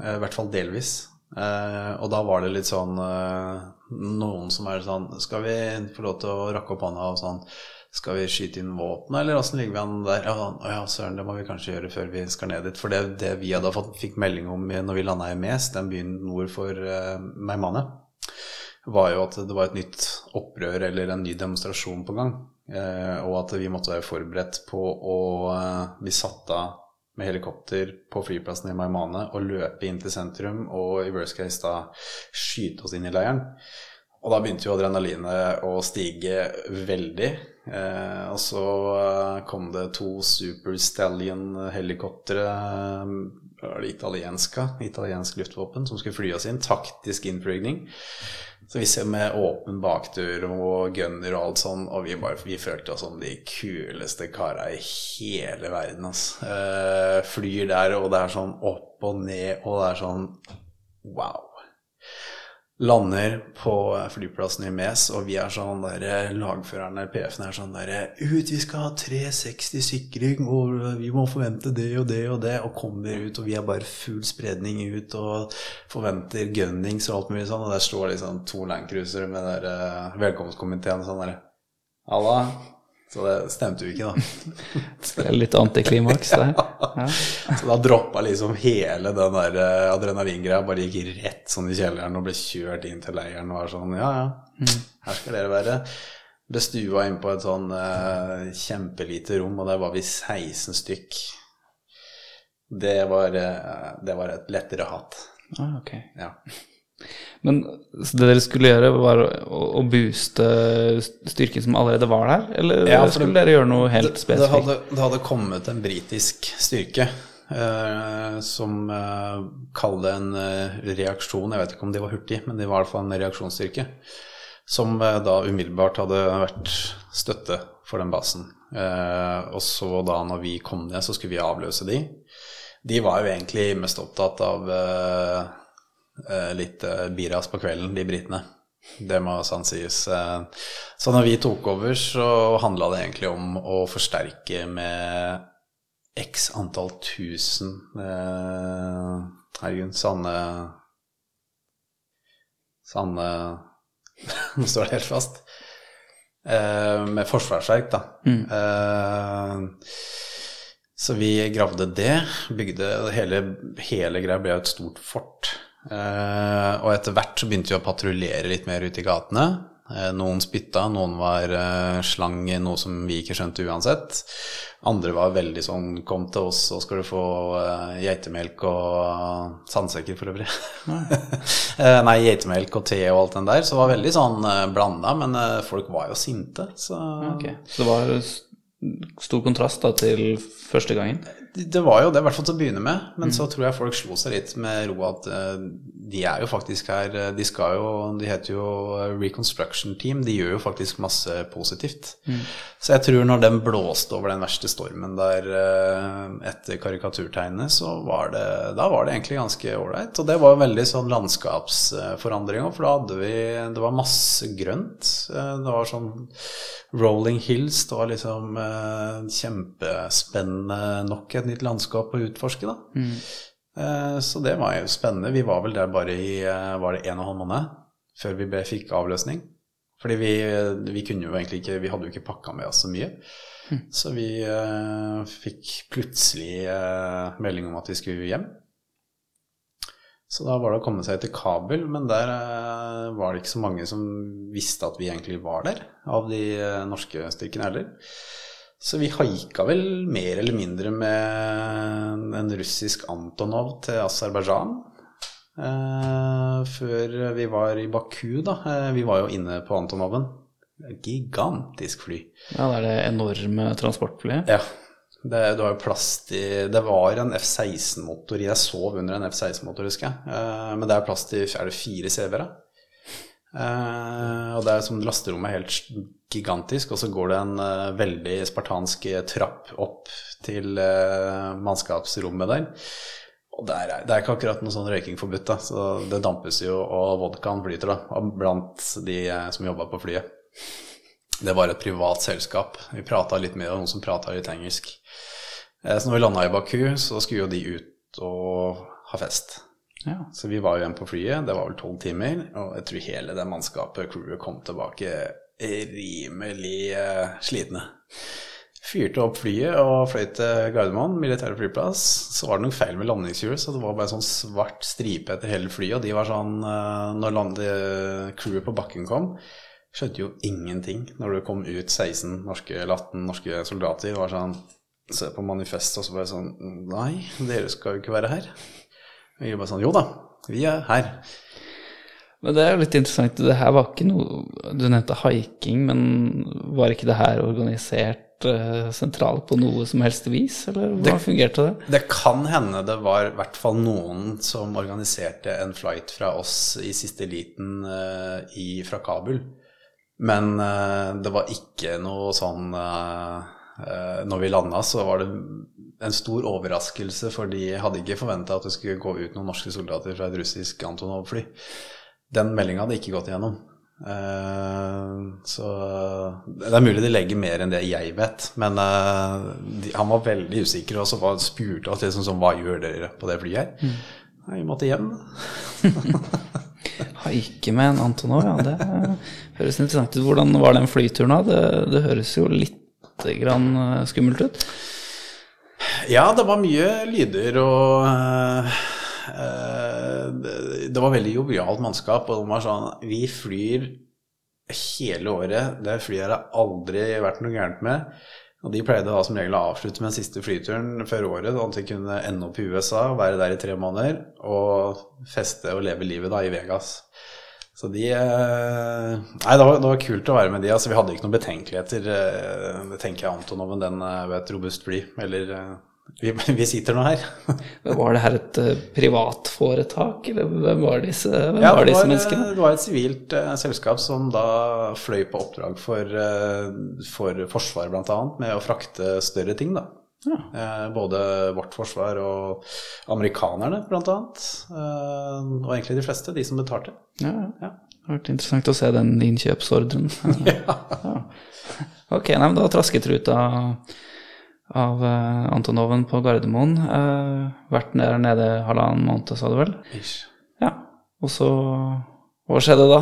I hvert fall delvis. Og da var det litt sånn Noen som er sånn Skal vi få lov til å rakke opp hånda og sånn Skal vi skyte inn våpen, eller åssen ligger vi an der? Ja, sånn, «Å ja, søren, det må vi kanskje gjøre før vi skal ned dit. For det, det vi hadde fått, fikk melding om når vi landa i Mes, den byen nord for uh, Meimane, var jo at det var et nytt opprør eller en ny demonstrasjon på gang. Uh, og at vi måtte være forberedt på å uh, bli satt av med helikopter på flyplassen i Maimane og løpe inn til sentrum og i worst case da skyte oss inn i leiren. Og da begynte jo adrenalinet å stige veldig. Eh, og så eh, kom det to Super Stallion-helikoptre, eh, var det italienske, italiensk luftvåpen, som skulle fly oss inn. Taktisk innflygning. Så vi ser med åpen bakdør og gunner og alt sånn, og vi, bare, vi følte oss som de kuleste kara i hele verden. Altså. Eh, flyr der, og det er sånn opp og ned, og det er sånn wow. Lander på flyplassen i Mes, og vi er sånn der Lagførerne, PF-en, er sånn der Ut, vi skal ha 360 sikring, og vi må forvente det og det og det. Og kommer ut, og vi er bare full spredning ut og forventer gunnings og alt mulig sånn. Og der står liksom to landcruisere med der uh, velkomstkomiteen sånn derre Halla. Så det stemte jo ikke, da. Det er litt antiklimaks der. Ja. Så da droppa liksom hele den der eh, adrenalingreia. Bare gikk rett sånn i kjelleren og ble kjørt inn til leiren og var sånn Ja, ja, her skal dere være. Ble stua inn på et sånn eh, kjempelite rom, og der var vi 16 stykk. Det var, eh, det var et lettere hatt. Ah, ok. Ja. Men så det dere skulle gjøre, var å, å booste styrken som allerede var der? Eller Ja, skulle det- dere gjøre noe helt Det, det, spesifikt? hadde, det hadde kommet en britisk styrke eh, som eh, kalte en eh, reaksjon Jeg vet ikke om de var hurtig, men de var i hvert fall en reaksjonsstyrke. Som eh, da umiddelbart hadde vært støtte for den basen. Eh, og så da når vi kom ned, så skulle vi avløse de. De var jo egentlig mest opptatt av eh, litt eh, biras på kvelden, de britene. Det må sant sies. Eh, Så når vi tok over, så handla det egentlig om å forsterke med x antall tusen eh, Herregud, Sanne Sanne Nå står det helt fast. Eh, med forsvarsverk, da. Mm. så vi gravde det. Bygde Hele, hele greia ble et stort fort. Eh, og etter hvert så begynte vi å patruljere litt mer ute i gatene. Eh, noen spytta, noen var eh, slang noe som vi ikke skjønte uansett. Andre var veldig sånn 'kom til oss, så skal du få geitemelk og sandsekker', for øvrig. Nei, geitemelk og te og alt den der. Så det var veldig sånn blanda, men folk var jo sinte, så okay. Så det var stor kontrast da til første gangen? Det var jo det, i hvert fall til å begynne med. Men så tror jeg folk slo seg litt med ro at eh, de er jo faktisk her eh, De skal jo De heter jo eh, Reconstruction Team. De gjør jo faktisk masse positivt. Så jeg tror når den blåste over den verste stormen der etter karikaturtegnene, så var det Da var det egentlig ganske ålreit. Og det var veldig sånn landskapsforandring òg, for da hadde vi Det var masse grønt. Det var sånn Rolling Hills, det var liksom kjempespennende nok et nytt landskap å utforske, da. Mm. Så det var jo spennende. Vi var vel der bare i eh, var det en og en halv måned før vi fikk avløsning. Fordi vi, vi kunne jo egentlig ikke Vi hadde jo ikke pakka med oss så mye. Så vi uh, fikk plutselig uh, melding om at vi skulle hjem. Så da var det å komme seg til Kabul, men der uh, var det ikke så mange som visste at vi egentlig var der, av de eh, norske styrkene heller. Så vi haika vel mer eller mindre med en russisk Antonov til Aserbajdsjan. Eh, før vi var i Baku, da. Eh, vi var jo inne på Antonoven. Gigantisk fly. Ja, det er det enorme transportflyet? Ja. Det, det var jo plass til Det var en F-16-motor Jeg sov under en F-16-motor, husker jeg. Eh, men det er plass til er det fire CV-ere. Eh, og det er som lasterommet er helt gigantisk, og så går det en uh, veldig spartansk trapp opp til uh, mannskapsrommet der. Og der er, det er ikke akkurat noe sånn røyking forbudt, da, så det dampes jo, og vodkaen flyter da, blant de eh, som jobba på flyet. Det var et privat selskap. Vi prata litt med noen som prata litt engelsk. Eh, Så når vi landa i Baku, så skulle jo de ut og ha fest. Ja. Så vi var jo igjen på flyet, det var vel tolv timer, og jeg tror hele det mannskapet, crewet, kom tilbake rimelig eh, slitne. Fyrte opp flyet og fløy til Gardermoen, militære flyplass. Så var det noe feil med landingshjulet, så det var bare sånn svart stripe etter hele flyet. Og de var sånn eh, Når lande, crewet på bakken kom, skjønte jo ingenting når det kom ut 16 norske, eller 18 norske soldater. Det var sånn Se på manifestet, og så bare sånn Nei, dere skal jo ikke være her. Jeg bare sånn Jo da, vi er her. Men det er jo litt interessant. Det her var ikke noe Du nevnte haiking, men var ikke det her organisert eh, sentralt på noe som helst vis, eller hvordan Det- fungerte det? Det kan hende det var i hvert fall noen som organiserte en flight fra oss i siste liten eh, i, fra Kabul. Men eh, det var ikke noe sånn Når vi landa, så var det en stor overraskelse, for de hadde ikke forventa at det skulle gå ut noen norske soldater fra et russisk Antonov-fly. Den meldinga hadde ikke gått igjennom. Uh, så det er mulig de legger mer enn det jeg vet, men uh, de, han var veldig usikker og så var, spurte oss liksom sånn Hva gjør dere på det flyet her? Nei, vi måtte hjem. Haike med en Antonov, ja. Det høres interessant ut. Hvordan var den flyturen da? Det, det høres jo litt grann eh, skummelt ut. Ja, det var mye lyder og eh, eh, det- Det var veldig jovialt mannskap, og de var sånn Vi flyr hele året. Det flyet har det aldri vært noe gærent med. Og de pleide da som regel å avslutte med den siste flyturen før året, sånn at de kunne ende opp i USA og være der i tre måneder og feste og leve livet da i Vegas. Så de eh, Nei, det var, det var kult å være med de. Altså, vi hadde ikke noen betenkeligheter. eh, Det tenker jeg Antonoven, den ved et robust fly. Eller eh, vi, vi sitter nå her. Var det her et eh, privatforetak, eller hvem var disse, hvem Ja, var var, disse menneskene? det var et sivilt uh, selskap som da fløy på oppdrag for, uh, for Forsvaret bl.a. med å frakte større ting, da. Eh, både vårt forsvar og amerikanerne bl.a. Eh, og egentlig de fleste, de som betalte. Ja, ja. Ja. Det har vært interessant å se den innkjøpsordren. ja. Ok, nei, men da trasket ut av, eh, Antonoven på Gardermoen. Uh, vært der nede halvannen måned, sa du vel? Ja. Og så Hva skjedde da?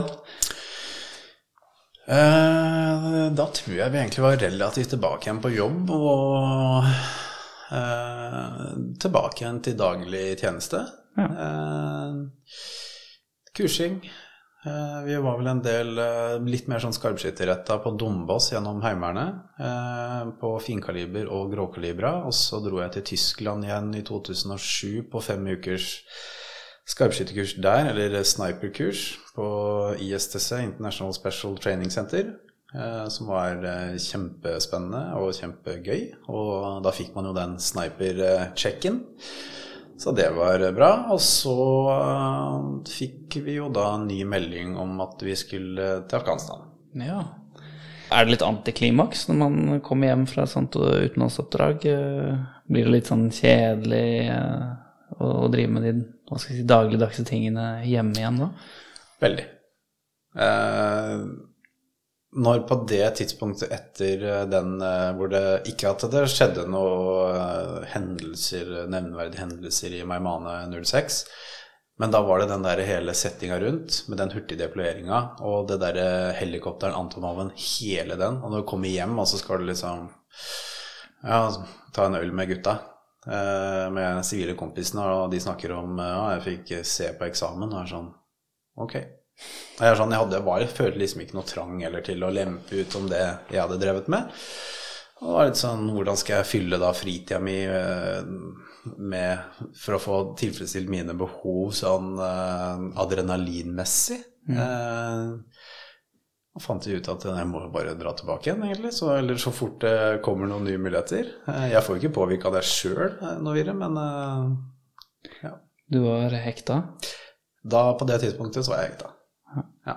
Eh, da tror jeg vi egentlig var relativt tilbake igjen på jobb og eh, tilbake igjen til daglig tjeneste. Ja. Eh, kursing. Eh, vi var vel en del litt mer sånn skarpskytterretta på Dombås gjennom Heimevernet. Eh, på finkaliber og gråkalibra. Og så dro jeg til Tyskland igjen i 2007 på fem ukers skarpskytterkurs der, eller sniperkurs, på ISTC, International Special Training Center. eh, Som var eh, kjempespennende og kjempegøy. Og da fikk man jo den sniper-checken. Så det var bra. Og så eh, fikk vi jo da en ny melding om at vi skulle til Afghanistan. Ja. Er det litt antiklimaks når man kommer hjem fra et sånt utenlandsoppdrag? Blir det litt sånn kjedelig å å drive med de hva skal jeg si, dagligdagse tingene hjemme igjen da? Veldig. Eh, når på det tidspunktet etter eh, den eh, hvor det ikke at det skjedde noen eh, hendelser, nevneverdige hendelser i Maimane 06, men da var det den der hele settinga rundt med den hurtige deployeringa og det derre helikopteren Antonoven, hele den. Og når du kommer hjem, og så skal du liksom ja, ta en øl med gutta. Eh, Med sivile kompisene, og de snakker om ja, jeg fikk se på eksamen, og er sånn Ok. Jeg, er sånn, jeg, hadde, var, jeg følte liksom ikke noe trang eller til å lempe ut om det jeg hadde drevet med. Og det var litt sånn, Hvordan skal jeg fylle da fritida mi eh, med, for å få tilfredsstilt mine behov sånn eh, adrenalinmessig? Eh, og fant ut at jeg må bare dra tilbake igjen, egentlig. Så, eller så fort det kommer noen nye muligheter. Eh, Jeg får ikke påvirka det sjøl noe videre, men eh, ja. Du var hekta? Da, på det tidspunktet, så var jeg hekta. Ja.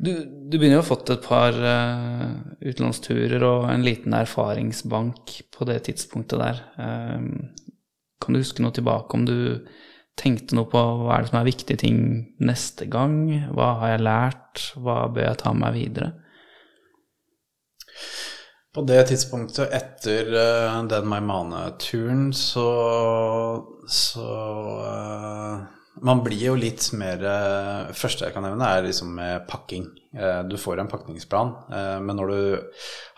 Du, du begynner jo å ha fått et par uh, utenlandsturer og en liten erfaringsbank på det tidspunktet der. Eh, kan du huske noe tilbake om du tenkte noe på hva er det som er viktige ting neste gang? Hva har jeg lært? Hva bør jeg ta med meg videre? På det tidspunktet etter eh, den Maimane-turen, så, så eh, Man blir jo litt mer uh, første jeg kan nevne, er liksom med pakking. Eh, du får en pakningsplan, eh, men når du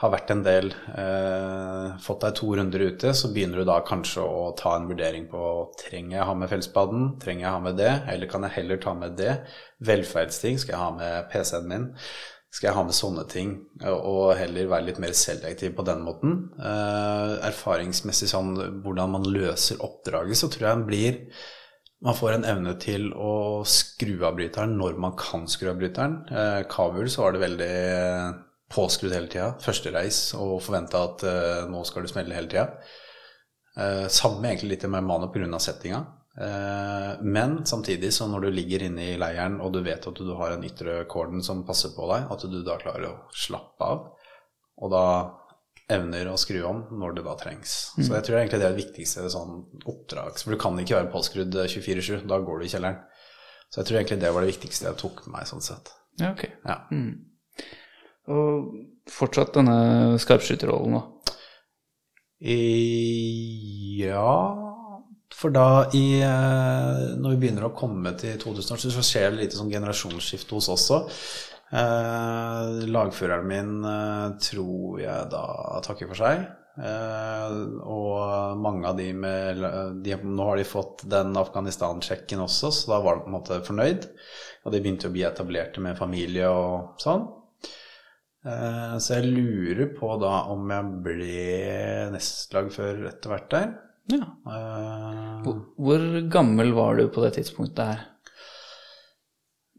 har vært en del, eh, fått deg to runder ute, så begynner du da kanskje å ta en vurdering på trenger jeg ha med feltspaden, trenger jeg ha med det, eller kan jeg heller ta med det? Velferdsting, skal jeg ha med PC-en min? Skal jeg ha med sånne ting, og heller være litt mer selektiv på den måten? Eh, erfaringsmessig sånn hvordan man løser oppdraget, så tror jeg en blir Man får en evne til å skru av bryteren når man kan skru av bryteren. Eh, Kabul så var det veldig påskrudd hele tida. Første reis og forventa at eh, nå skal du smelle hele tida. Eh, samme egentlig litt med Mano pga. settinga. Eh, men samtidig, så når du ligger inne i leiren og du vet at du har en ytre corden som passer på deg, at du da klarer å slappe av, og da evner å skru om når det da trengs. Så jeg tror egentlig det er det viktigste sånn oppdrags... For du kan ikke være påskrudd 24-7, da går du i kjelleren. Så jeg tror egentlig det var det viktigste jeg tok med meg, sånn sett. Ja, ok. Ja. Og fortsatt denne skarpskytterrollen, da. I, ja For da i eh, Når vi begynner å komme til 2000 år, så skjer det litt sånn generasjonsskifte hos oss også. Eh, lagføreren min eh, tror jeg da takker for seg. Eh, og mange av de med de, Nå har de fått den Afghanistan-sjekken også, så da var de på en måte fornøyd. Og de begynte å bli etablerte med familie og sånn. Eh, så jeg lurer på da om jeg ble nestlagfører etter hvert der. Ja. Eh, Hvor, hvor gammel var du på det tidspunktet her?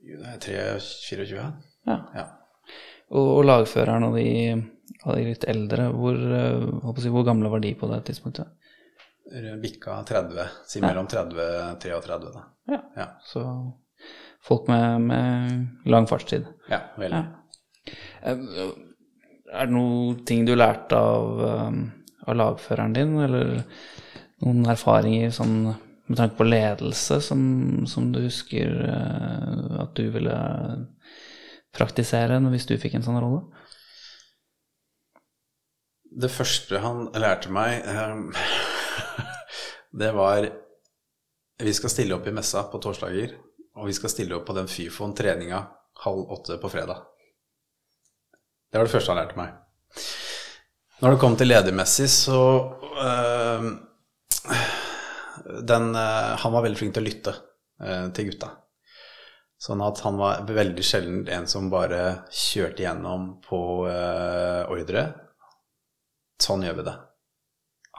jo, det er 3-24. Ja. Ja. Og, og lagføreren og de, og de litt eldre, hvor, eh, jeg si, hvor gamle var de på det tidspunktet? Bikka 30. Si mellom 30 og 33, da. Ja. Ja, Så folk med, med lang fartstid. ja veldig. Ja. Eh, Er det noen ting du lærte av, eh, av lagføreren din, eller noen erfaringer sånn med tanke på ledelse som, som du husker eh, at du ville praktisere hvis du fikk en sånn rolle? Det første han lærte meg, eh, det var Vi skal stille opp i messa på torsdager, og vi skal stille opp på den Fyfon-treninga halv åtte på fredag. Det var det første han lærte meg. Når det kom til ledermessig, så øh, den, eh, Han var veldig flink til å lytte øh, til gutta. Sånn at han var veldig sjelden en som bare kjørte gjennom på uh, ordre. Sånn gjør vi det.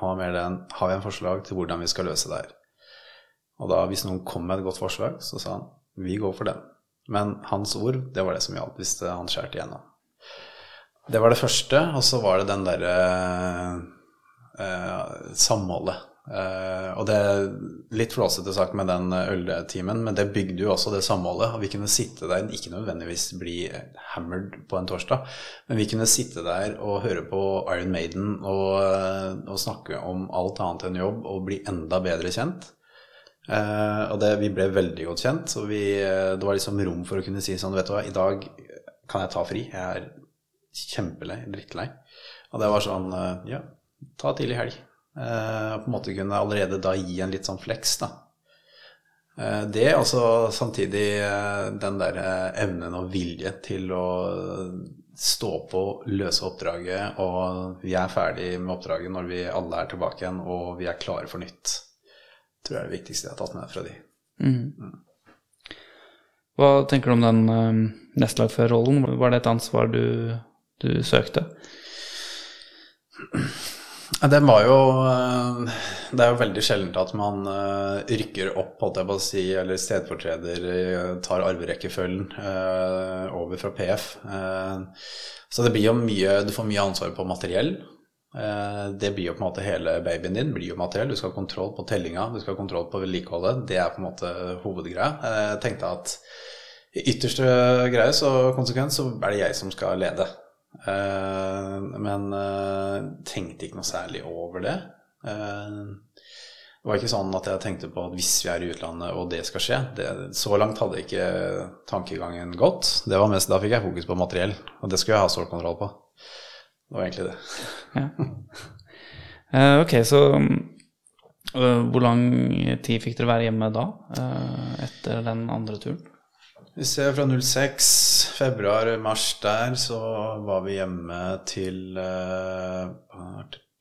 Han var mer den Har vi en forslag til hvordan vi skal løse det her? Og da, hvis noen kom med et godt forslag, så sa han vi går for den. Men hans ord, det var det som gjaldt hvis han skjærte igjennom. Det var det første, og så var det den derre eh, samholdet. Eh, og det er litt flåsete sagt med den øltimen, men det bygde jo også det samholdet. Og vi kunne sitte der, ikke nødvendigvis bli hammered på en torsdag, men vi kunne sitte der og høre på Iron Maiden og, og snakke om alt annet enn jobb og bli enda bedre kjent. Uh, og det, vi ble veldig godt kjent, så vi, eh, det var liksom rom for å kunne si sånn Vet du hva, i dag kan jeg ta fri. Jeg er kjempelei, drittlei. Og det var sånn uh, Ja, ta tidlig helg. Eh, på en måte kunne allerede da gi en litt sånn flex, da. Eh, det, altså samtidig eh, den der eh, evnen og vilje til å stå på, løse oppdraget, og vi er ferdig med oppdraget når vi alle er tilbake igjen, og vi er klare for nytt. Tror jeg er det viktigste jeg har tatt med fra de. Hva tenker du om den um, nestlagførerrollen? Var det et ansvar du, du søkte? Den var jo eh, Det er jo veldig sjeldent at man eh, rykker opp, holdt jeg på å si, eller stedfortreder eh, tar arverekkefølgen over fra PF. Så det blir jo mye Du får mye ansvar på materiell. Det blir jo på en måte hele babyen din. blir jo materiell. Du skal ha kontroll på tellinga, du skal ha kontroll på vedlikeholdet. Det er på en måte hovedgreia. Jeg tenkte at i ytterste greie så konsekvens så er det jeg som skal lede. Eh, men eh, tenkte ikke noe særlig over det. Eh, det var ikke sånn at jeg tenkte på at hvis vi er i utlandet og det skal skje det, Så langt hadde ikke tankegangen gått. Det var mest, Da fikk jeg fokus på materiell, og det skulle jeg ha stålkontroll på. Det var egentlig det. Ja. Uh, ok, så hvor lang tid fikk dere være hjemme da? etter den andre turen? Vi ser fra 06, februar, mars der, så var vi hjemme til eh,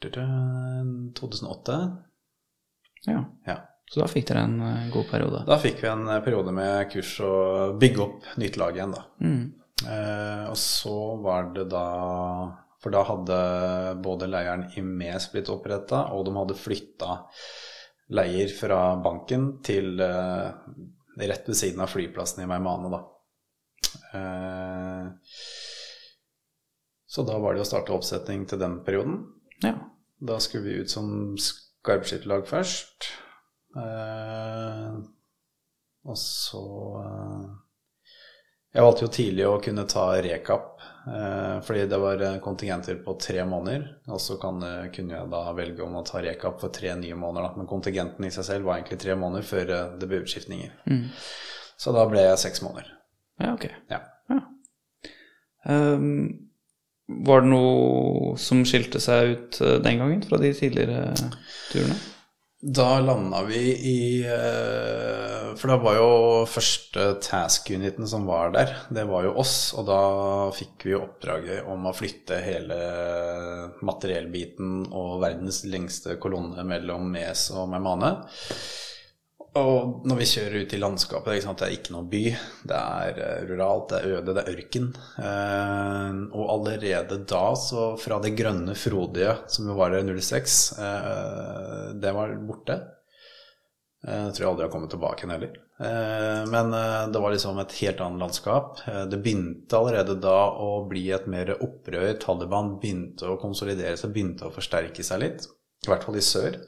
2008. Ja. Ja. Så da fikk dere en eh, god periode. Da fikk vi en periode med kurs og bygge opp nytt lag igjen, da. Mm. Eh, og så var det da For da hadde både leiren i Mes blitt oppretta, og de hadde flytta leier fra banken til eh, rett ved siden av flyplassen i Meimane, da. Eh, Så da var det å starte oppsetning til den perioden. Ja. Da skulle vi ut som skarpskytterlag først. Eh, og så eh, Jeg valgte jo tidlig å kunne ta recap, eh, fordi det var eh, kontingenter på tre måneder. Og så kan, eh, kunne jeg da velge om å ta rekap for tre nye måneder. Da. Men kontingenten i seg selv var egentlig tre måneder før eh, det ble utskiftninger. Mm. Så da ble jeg seks måneder. Ja, ok. Ja. Ehm, var det noe som skilte seg ut eh, den gangen fra de tidligere turene? Da landa vi i eh, For da var jo første task-uniten som var der, det var jo oss. Og da fikk vi oppdraget om å flytte hele materiellbiten og verdens lengste kolonne mellom Mes og Meymaneh. Og når vi kjører ut i landskapet, det er, ikke det noe by. Det er eh, ruralt, det er øde, det er ørken. Eh, og allerede da, så fra det grønne frodige som jo var i 06, eh, det var borte. Jeg tror jeg aldri har kommet tilbake igjen heller. Men det var liksom et helt annet landskap. Det begynte allerede da å bli et mer opprør. Taliban begynte å konsolidere seg, begynte å forsterke seg litt. I hvert fall i sør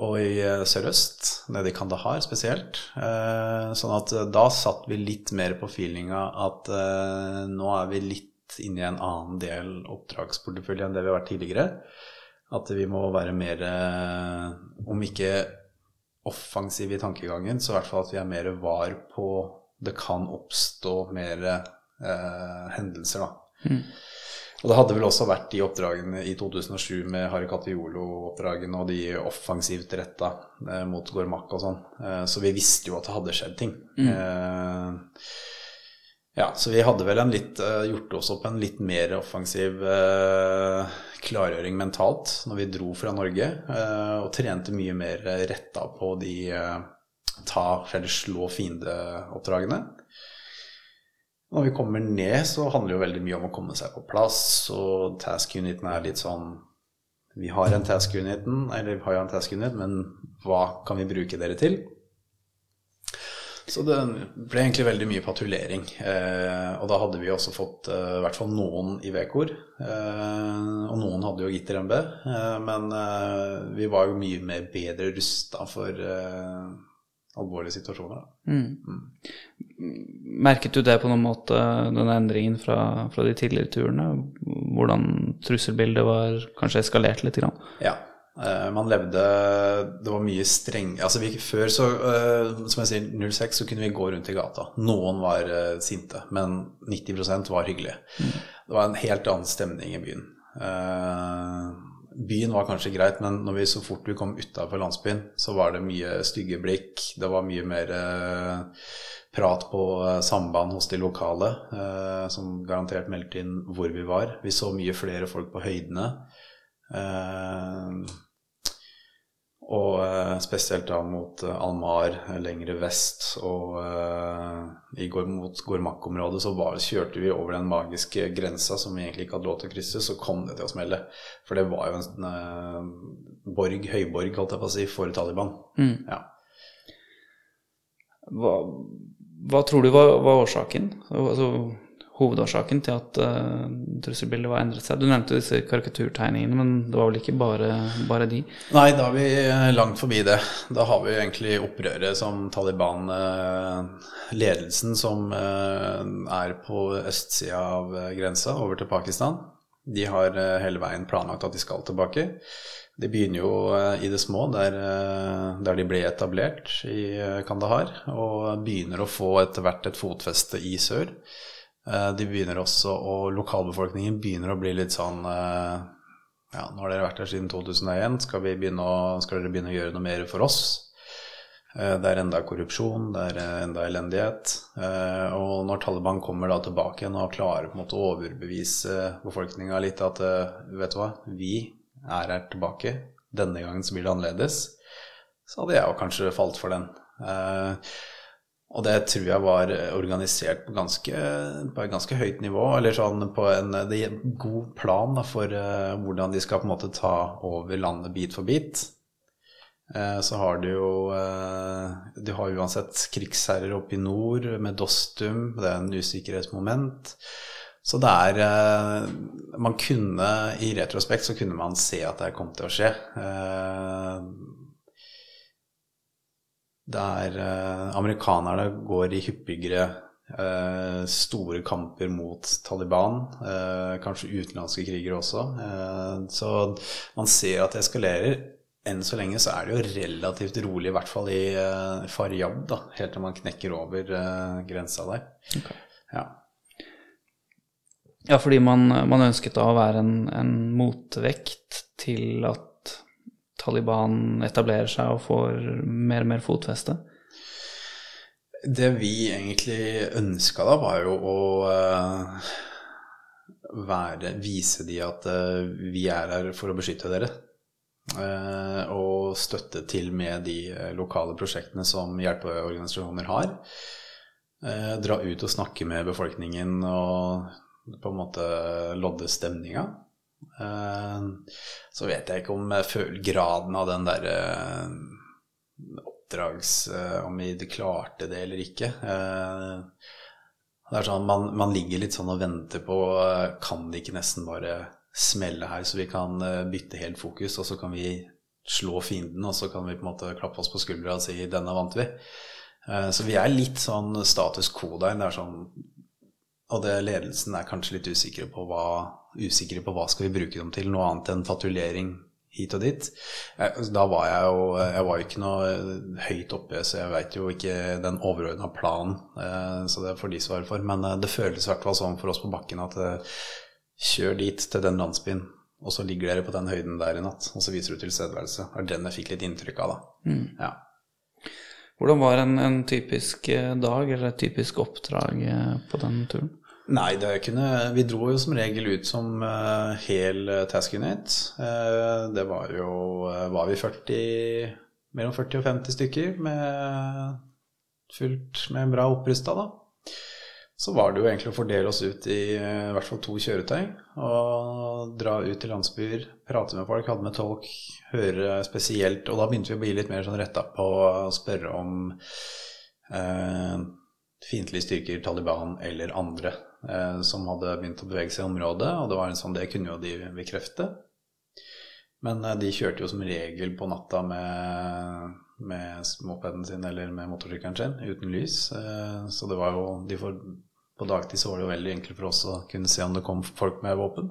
og i eh, sørøst, nede i Kandahar spesielt. Eh, Sånn at eh, da satt vi litt mer på feelinga at nå er vi litt inne i en annen del oppdragsportefølje enn det vi har vært tidligere. At vi må være mer, om ikke offensive i tankegangen, så i hvert fall at vi er mer var på det kan oppstå mer eh, hendelser, da. Og det hadde vel også vært de oppdragene i 2007 med Harikatiolo-oppdragene og de offensivt retta eh, mot Gormak og sånn. Eh, så vi visste jo at det hadde skjedd ting. Eh, ja, så vi hadde vel en litt, eh, gjort oss opp en litt mer offensiv eh, klargjøring mentalt når vi dro fra Norge, eh, og trente mye mer retta på de ta eller slå fiendeoppdragene. Når vi kommer ned, så handler det jo veldig mye om å komme seg på plass, og task-uniten er litt sånn Vi har en task-uniten, eller vi har jo en task-unit, men hva kan vi bruke dere til? Så det ble egentlig veldig mye patruljering. Eh, og da hadde vi også fått eh, i hvert fall noen i Vekor. Eh, og noen hadde jo gitter MB, eh, men eh, vi var jo mye mer bedre rusta for eh, alvorlige situasjoner. Da. Merket du det på noen måte, denne endringen fra, fra de tidligere turene? Hvordan trusselbildet var kanskje eskalert litt? Grann? Ja. eh, man levde Det var mye streng Altså vi, Før, så, eh, som jeg sier, 06 så kunne vi gå rundt i gata. Noen var eh, sinte, men 90% var hyggelige. Det var en helt annen stemning i byen. Byen var kanskje greit, men når vi så fort vi kom utafor landsbyen, så var det mye stygge blikk. Det var mye mer eh, prat på eh, samband hos de lokale, eh, som garantert meldte inn hvor vi var. Vi så mye flere folk på høydene. Og eh, spesielt da mot eh, Almar, eh, lengre vest, og eh, i går, mot Gormak-området så var, kjørte vi over den magiske grensa som vi egentlig ikke hadde lov til å krysse, så kom det til å smelle. For det var jo en eh, borg, høyborg, holdt jeg på å si, for Taliban. Ja. Hva, hva tror du var, var årsaken? Altså, hovedårsaken til at uh, trusselbildet var endret seg? Du nevnte disse karikaturtegningene, men det var vel ikke bare, bare de? Nei, da er vi eh, langt forbi det. Da har vi egentlig opprøret som Taliban eh, som er på østsida av grensa over til Pakistan. De har hele veien planlagt at de skal tilbake. De begynner jo i det små, der, der de ble etablert i Kandahar, og begynner å få etter hvert et fotfeste i sør. Eh, De begynner også, og lokalbefolkningen begynner å bli litt sånn eh, ja, nå har dere vært her siden 2001, skal, begynne å, skal dere begynne å gjøre noe mer for oss? Eh, Det er enda korrupsjon, det er enda elendighet. Og når Taliban kommer da tilbake igjen og klarer på en måte å overbevise befolkninga litt at vet du hva, vi er her tilbake, denne gangen så blir det annerledes, så hadde jeg jo kanskje falt for den. Eh, og det tror jeg var organisert på, ganske, på et ganske høyt nivå, eller sånn på en er en god plan da, for uh, hvordan de skal på en måte ta over landet bit for bit. Eh, så har du jo eh, Du har uansett krigsherrer oppe i nord med Dostum, det er en usikkerhetsmoment. Så det er eh, man kunne, i retrospekt, så kunne man se at det kom til å skje. Der eh, amerikanerne går i hyppigere eh, store kamper mot Taliban, eh, kanskje utenlandske krigere også. Eh, så man ser at det eskalerer. Enn så lenge så er det jo relativt rolig, i hvert fall i Faryab, da, helt til man knekker over grensa der. Ja. Ja, fordi man, man ønsket da å være en, en motvekt til at Taliban etablerer seg og får mer og mer fotfeste. Det vi egentlig ønska da, var jo å eh, være, vise de at eh, vi er her for å beskytte dere. Eh, og støtte til med de lokale prosjektene som hjelpeorganisasjoner har. Dra ut og snakke med befolkningen og på en måte lodde stemninga. Eh, så vet jeg ikke om jeg føler graden av den derre oppdrags eh, Om vi klarte det eller ikke. Eh, det er sånn, man, man ligger litt sånn og venter på eh, Kan det ikke nesten bare smelle her, så vi kan eh, bytte helt fokus, og så kan vi slå fienden, og så kan vi på en måte klappe oss på skuldra og si 'denne vant vi'. Eh, Så vi er litt sånn status quo der. Det er sånn og det ledelsen er kanskje litt usikre på hva, usikre på hva skal vi bruke dem til, noe annet enn fatulering hit og dit. Da var jeg jo Jeg var ikke noe eh, høyt oppe, så jeg veit jo ikke den overordna planen. Eh, så det får de svare for. Men eh, det føles i hvert fall sånn for oss på bakken at eh, kjør dit, til den landsbyen, og så ligger dere på den høyden der i natt, og så viser du tilstedeværelse. Det er den jeg fikk litt inntrykk av, da. Ja. Hvordan var en, en typisk eh, dag eller et typisk oppdrag eh, på den turen? Nei, kunne, vi dro jo som regel ut som uh, hel eh, task unit. Uh, det var jo uh, Var vi 40 Mellom 40 og 50 stykker med fullt med bra opprusta, da. Så var det jo egentlig å fordele oss ut i eh, i hvert fall to kjøretøy. Og dra ut til landsbyer, prate med folk, hadde med tolk, høre spesielt Og da begynte vi å bli litt mer sånn retta på å spørre om eh, fiendtlige styrker, Taliban eller andre eh, som hadde begynt å bevege seg i området. Og det var en sånn, det kunne jo de bekrefte. Men eh, de kjørte jo som regel på natta med, med mopeden sin eller med motorsykkelen sin uten lys. Eh, så det var jo de for, På dagtid så var det jo veldig enkelt for oss å kunne se om det kom folk med våpen.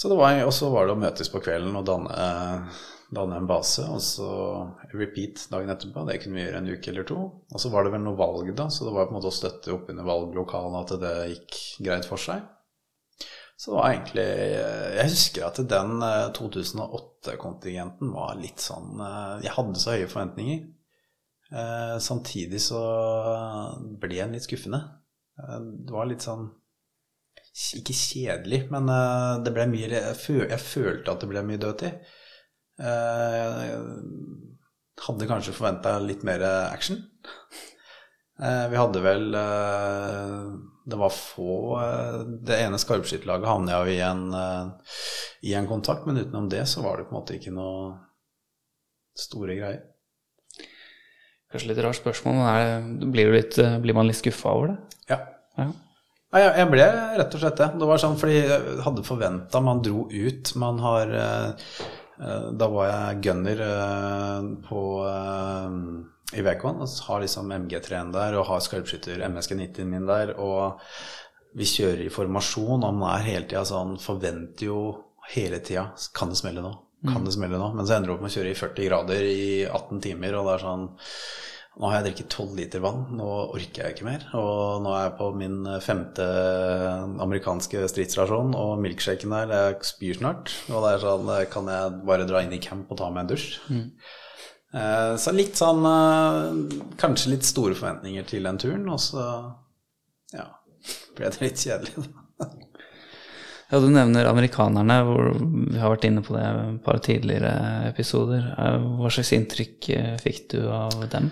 Så det var, og så var det å møtes på kvelden og danne, danne en base, og så repeat dagen etterpå. Det kunne vi gjøre en uke eller to. Og så var det vel noe valg, da, så det var på en måte å støtte opp under valglokalene at det gikk greit for seg. Så det var egentlig Jeg husker at den 2008-kontingenten var litt sånn eh, Jeg hadde så høye forventninger. Eh, Samtidig så ble den litt skuffende. Eh, Det var litt sånn Ikke kjedelig, men eh, det ble mye jeg følte at det ble mye dødtid. Eh, hadde kanskje forventa litt mer action. Eh, Vi hadde vel eh, Det var få Det ene skarpskytterlaget havna jo i en, i en kontakt, men utenom det så var det på en måte ikke noe store greier. Kanskje litt rart spørsmål, men er, blir, du litt, blir man litt skuffa over det? Ja. Ja. Nei, jeg- ble rett og slett det. Det var sånn fordi jeg hadde forventa Man dro ut. Man har Da var jeg gunner eh, på eh, i Vekon og har liksom MG3-en der og har skarpskytter MSG90-en min der. Og vi kjører i formasjon, og man er hele tida sånn Forventer jo hele tida Kan det smelle nå? Kan det smelle nå? Men så ender du opp med å kjøre i 40 grader i 18 timer, og det er sånn nå har jeg drukket 12 liter vann, nå orker jeg ikke mer. Og nå er jeg på min femte amerikanske stridsrasjon, og milkshaken der, jeg spyr snart. Og det er sånn, kan jeg bare dra inn i camp og ta meg en dusj? Eh, Så litt sånn eh, Kanskje litt store forventninger til den turen, og så ja, ble det litt kjedelig. Ja, Du nevner amerikanerne, hvor vi har vært inne på det et par tidligere episoder. Eh, Hva slags inntrykk eh, fikk du av dem?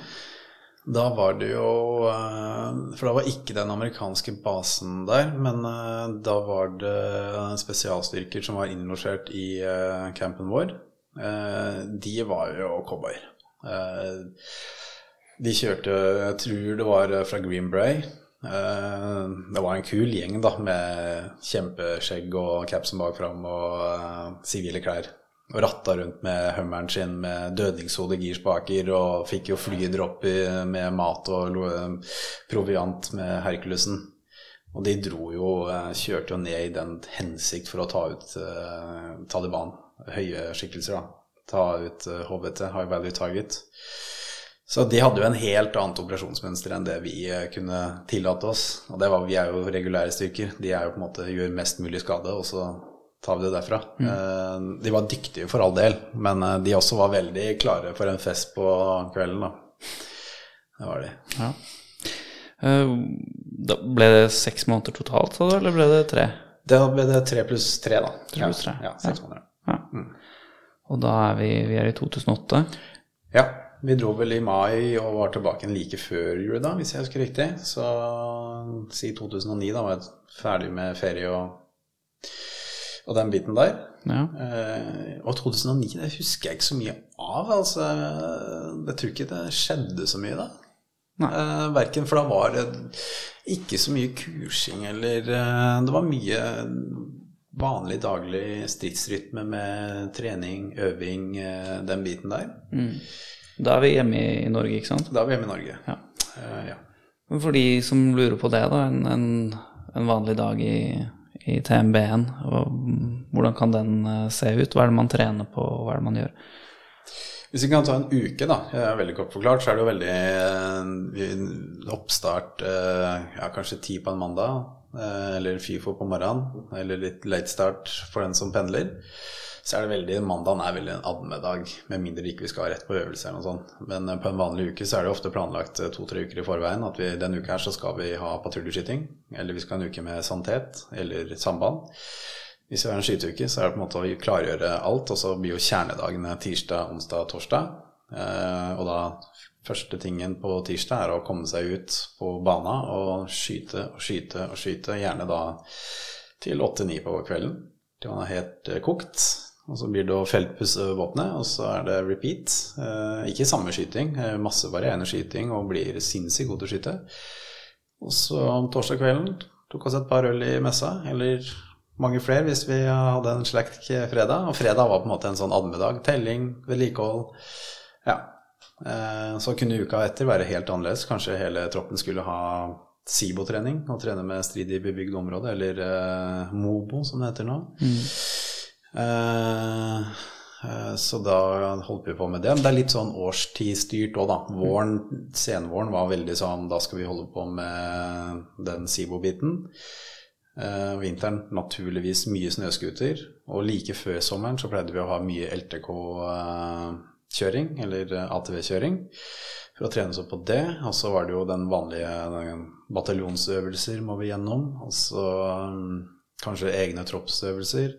Da var det jo eh, For da var ikke den amerikanske basen der, men eh, da var det spesialstyrker som var innlosjert i eh, campen vår. De var jo cowboyer. De kjørte Jeg tror det var fra Green Bray. Det var en kul gjeng da, med kjempeskjegg og capsen bak fram og sivile klær. Og ratta rundt med hummeren sin med dødningshode girspaker og fikk jo flydropp med mat og proviant med Herkulesen. Og de dro jo, eh, kjørte jo ned i den hensikt for å ta ut eh, Taliban, høye skikkelser, da. Ta ut eh, HVT, High Value Target. Så de hadde jo en helt annet operasjonsmønster enn det vi eh, kunne tillate oss. Og det var, vi er jo regulære styrker. De er jo på en måte gjør mest mulig skade, og så tar vi det derfra. Eh, De var dyktige for all del, men eh, de også var veldig klare for en fest på kvelden, da. Det var de. Ja. Eh, Da ble det seks måneder totalt, sa du, eller ble det tre? Da ble det tre pluss tre, da. Tre pluss tre. Ja, ja seks måneder. Ja. Og da er vi, vi er i 2008. Ja, vi dro vel i mai og var tilbake like før jul, da, hvis jeg husker riktig. Så si 2009, da var jeg ferdig med ferie og, og den biten der. Ja. Eh, og 2009, det husker jeg ikke så mye av. Altså, jeg tror ikke det skjedde så mye da. Eh, verken, for da var det ikke så mye kursing eller eh, Det var mye vanlig daglig stridsrytme med trening, øving, eh, den biten der. Da er vi hjemme i, Norge, ikke sant? Da er vi hjemme i Norge. Ja. Eh, ja. For de som lurer på det, da, en, en, en vanlig dag i, i TMB-en, hvordan kan den eh, se ut? Hva er det man trener på, og hva er det man gjør? Hvis vi kan ta en uke, da, veldig kort forklart, så er det jo veldig eh, oppstart eh, ja, kanskje ti på en mandag, eller FIFO på morgenen, eller litt late start for den som pendler. Så er det veldig, Mandagen er veldig en admedag, med mindre ikke vi skal rett på øvelse eller noe sånt. Men eh, på en vanlig uke så er det ofte planlagt eh, to-tre uker i forveien at vi denne uka her så skal vi ha patruljeskyting, eller vi skal ha en uke med sanitet eller samband. Hvis vi har en skyteuke, så er det på en måte å klargjøre alt, og så blir jo kjernedagene tirsdag, onsdag, torsdag. Eh, og da første tingen på tirsdag er å komme seg ut på bana og skyte og skyte og skyte, gjerne da til åtte-ni på kvelden, til man er helt kokt. Og så blir det å feltpusse våpenet, og så er det repeat. Eh, ikke samme skyting, eh, masse varierende skyting, og blir sinnssykt god til å skyte. Og så om torsdag kvelden tok oss et par øl i messa, eller mange flere hvis vi hadde en slekt fredag. Og fredag var på en måte en sånn admedag. Telling, vedlikehold. Ja. Eh, Så kunne uka etter være helt annerledes. Kanskje hele troppen skulle ha SIBO-trening og trene med strid i bebygd område, eller eh, MOBO, som det heter nå. Eh, eh, Så da holdt vi på med det. Men det er litt sånn årstidsstyrt òg, da. Våren, senvåren var veldig sånn Da skal vi holde på med den SIBO-biten. Eh, vinteren naturligvis mye snøscooter. Og like før sommeren så pleide vi å ha mye LTK-kjøring, eller eh, ATV-kjøring, for å trene oss opp på det. Og så var det jo den vanlige bataljonsøvelser må vi gjennom. Og så mm, kanskje egne troppsøvelser.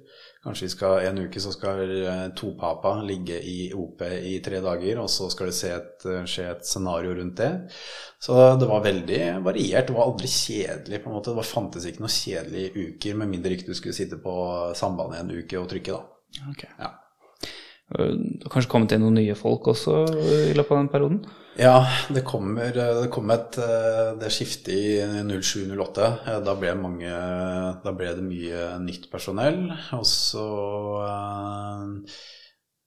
Kanskje vi skal, en uke så skal eh, to papa ligge i OP i tre dager, og så skal det se et, eh, skje et scenario rundt det. Så det var veldig variert. Det var aldri kjedelig. på en måte. Det var, fantes ikke noen kjedelige uker, med mindre ikke du skulle sitte på sambandet en uke og trykke, da. Ok. Ja. Eh, kanskje kommet inn noen nye folk også i løpet av den perioden? Ja, det kommer det kom et eh, det skiftet i 07-08. Eh, Da ble mange Da ble det mye nytt personell. Og så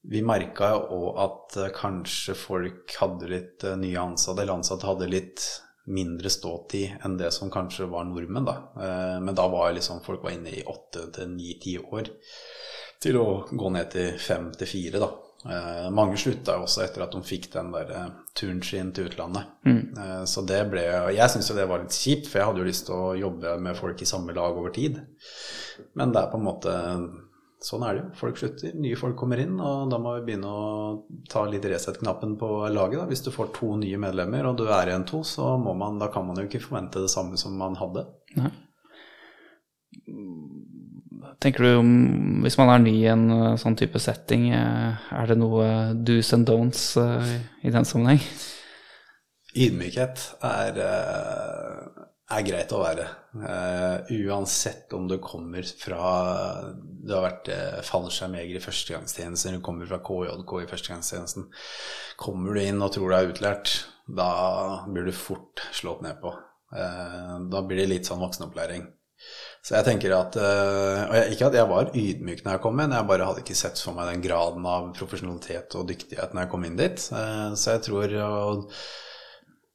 Vi merka jo at kanskje folk hadde litt nye ansatte, eller ansatte hadde litt mindre ståtid enn det som kanskje var nordmenn, da. Men da var liksom folk var inne i åtte til ni-ti år til å gå ned til fem til fire, da. Eh, mange slutta jo også etter at de fikk den der eh, turen sin til utlandet. Eh, så det ble Jeg syns jo det var litt kjipt, for jeg hadde jo lyst til å jobbe med folk i samme lag over tid. Men det er på en måte Sånn er det jo. Folk slutter, nye folk kommer inn, og da må vi begynne å ta litt reset-knappen på laget. da. Hvis du får to nye medlemmer, og du er igjen to, så må man, da kan man jo ikke forvente det samme som man hadde. Tenker du om, Hvis man er ny i en eh, sånn type setting, eh, er det noe do's and don'ts eh, i den sammenheng? Ydmykhet er, er greit å være. Uansett om du kommer fra Du har vært fallskjermjeger i førstegangstjenesten, du kommer fra KJK i førstegangstjenesten. Kommer du inn og tror du er utlært, da blir du fort slått ned på. Da blir det litt sånn voksenopplæring. Så jeg tenker at eh, Og jeg, ikke at jeg var ydmyk når jeg kom inn, jeg bare hadde ikke sett for meg den graden av profesjonalitet og dyktighet når jeg kom inn dit. Eh, så jeg tror å,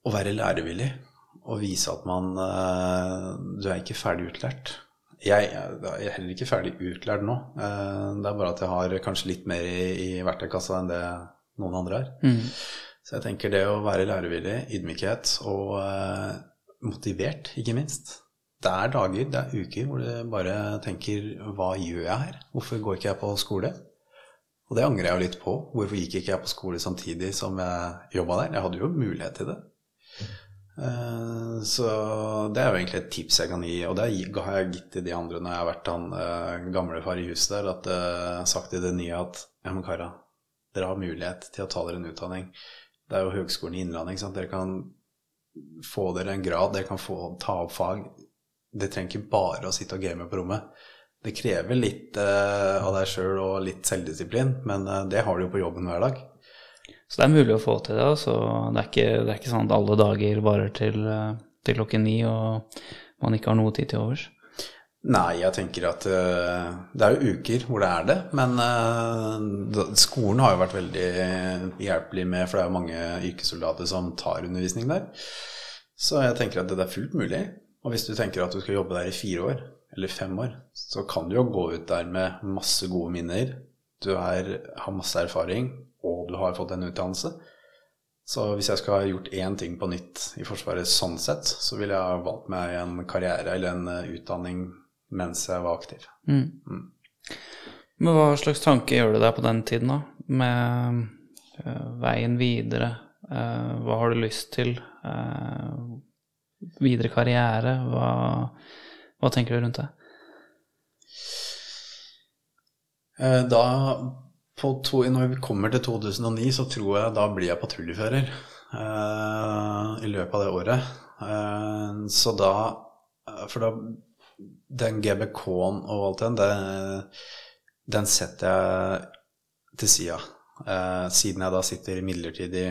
å være lærevillig og vise at man eh, Du er ikke ferdig utlært. Jeg, jeg er heller ikke ferdig utlært nå. Det er bare at jeg har kanskje litt mer i, i verktøykassa enn det noen andre har. Mm. Så jeg tenker det å være lærevillig, ydmykhet og motivert, ikke minst. Det er dager, det er uker hvor du bare tenker Hva gjør jeg her? Hvorfor går ikke jeg på skole? Og det angrer jeg jo litt på. Hvorfor gikk ikke jeg på skole samtidig som jeg jobba der? Jeg hadde jo mulighet til det. Eh, Så det er jo egentlig et tips jeg kan gi, og det har jeg gitt til de andre når jeg har vært han gamlefar gamle far i huset der, at eh, jeg har sagt til det nye at ja, men kara, dere har mulighet til å ta dere en utdanning. Det er jo Høgskolen i Innlandet, ikke sant. Dere kan få dere en grad, dere kan få ta opp fag. Det trenger ikke bare å sitte og game på rommet. Det krever litt uh, av deg sjøl og litt selvdisiplin, men uh, det har du jo på jobben hver dag. Så det er mulig å få til det. Så det er ikke, det er ikke sånn at alle dager varer til, eh, til klokken ni og man ikke har noe tid til overs. Nei, jeg tenker at det er jo uker hvor det er det, men skolen har jo vært veldig hjelpelig med, for det er jo mange yrkessoldater som tar undervisning der. Så jeg tenker at det er fullt mulig. Og hvis du tenker at du skal jobbe der i fire år, eller fem år, så kan du jo gå ut der med masse gode minner. Du er, har masse erfaring, og du har fått en utdannelse. Så hvis jeg skal ha gjort én ting på nytt i Forsvaret sånn sett, så ville jeg ha valgt meg en karriere eller en eh, utdanning mens jeg var aktiv. Mm. Men hva slags tanke gjør du deg på den tiden, da? Med eh, veien videre? Eh, hva har du lyst til? Eh, videre karriere? Hva, hva tenker du rundt det? Eh, Da, to, når vi kommer til 2009, så tror jeg da blir jeg patruljefører eh, i løpet av det året. Eh, så da For da Den GBK-en og alt den, det, den setter jeg til sida. Eh, siden jeg da sitter midlertidig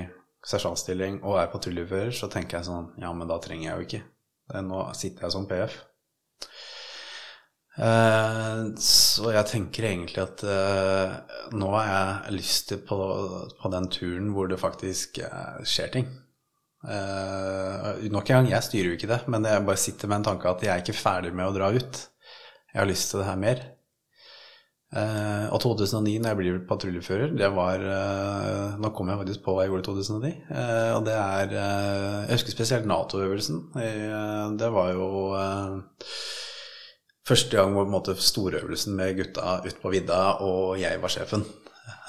sersjantstilling og er patruljefører, så tenker jeg sånn Ja, men da trenger jeg jo ikke. Nå sitter jeg som PF. Eh, så jeg tenker egentlig at eh, nå har jeg lyst til på, på den turen hvor det faktisk eh, skjer ting. Nok en gang, jeg styrer jo ikke det, men jeg bare sitter med en tanke at jeg er ikke ferdig med å dra ut. Jeg har lyst til det her mer. Eh, og 2009, når jeg blir patruljefører, det var eh, Nå kom jeg faktisk på hva jeg gjorde i 2009. Uh, og det er eh, Jeg husker spesielt Nato-øvelsen. Eh, det var jo eh, Første gang på en måte storøvelsen med gutta ut på vidda, og jeg var sjefen.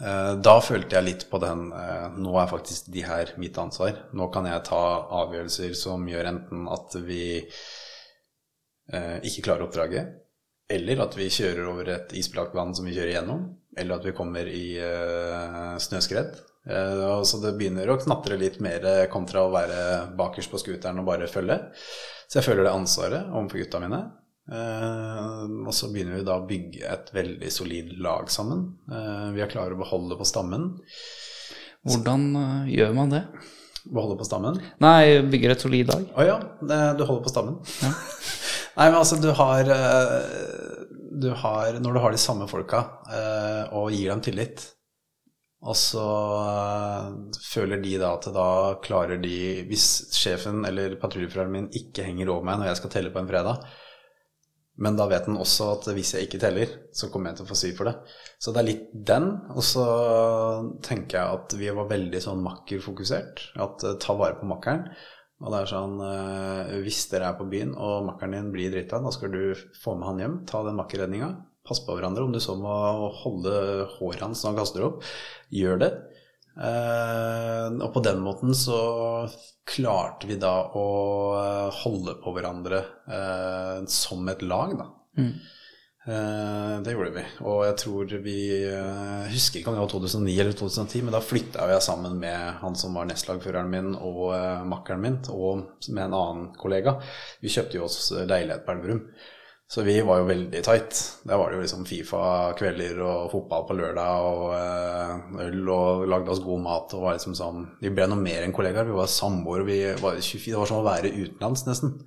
Eh, Da følte jeg litt på den eh, Nå er faktisk de her mitt ansvar. Nå kan jeg ta avgjørelser som gjør enten at vi eh, ikke klarer oppdraget, eller at vi kjører over et isbelagt vann som vi kjører gjennom, eller at vi kommer i uh, snøskred. Uh, så det begynner å knatre litt mer kontra å være bakerst på scooteren og bare følge. Så jeg føler det ansvaret overfor gutta mine. Uh, og så begynner vi da å bygge et veldig solid lag sammen. Vi er klare å beholde på stammen. Hvordan gjør man det? Beholde på stammen? Nei, bygger et solid lag. Å ja, det- du holder på stammen. Ja. Nei, men altså, du har, eh, du har Når du har de samme folka eh, og gir dem tillit, og så eh, føler de da at da klarer de Hvis sjefen eller patruljeføreren min ikke henger over meg når jeg skal telle på en fredag, men da vet den også at hvis jeg ikke teller, så kommer jeg til å få sy for det. Så det er litt den. Og så tenker jeg at vi var veldig sånn makkerfokusert. At ta vare på makkeren. Og det er sånn eh, Hvis dere er på byen og makkeren din blir drita, da skal du få med han hjem. Ta den makkerredninga. Pass på hverandre. Om du så må holde håret hans når han kaster opp, gjør det. Eh, og på den måten så klarte vi da å eh, holde på hverandre som et lag, da. Mm. Eh, det gjorde vi. Og jeg tror vi eh, husker ikke om det var 2009 eller 2010, men da flytta jeg sammen med han som var nestlagføreren min og eh, makkeren min, og med en annen kollega. Vi kjøpte jo oss leilighet på Elverum. Så vi var jo veldig tight. Der var det jo liksom Fifa-kvelder og fotball på lørdag og øl og lagde oss god mat og var liksom sånn Vi ble noe mer enn kollegaer. Vi var samboere. Vi var 24, det var som å være utenlands, nesten.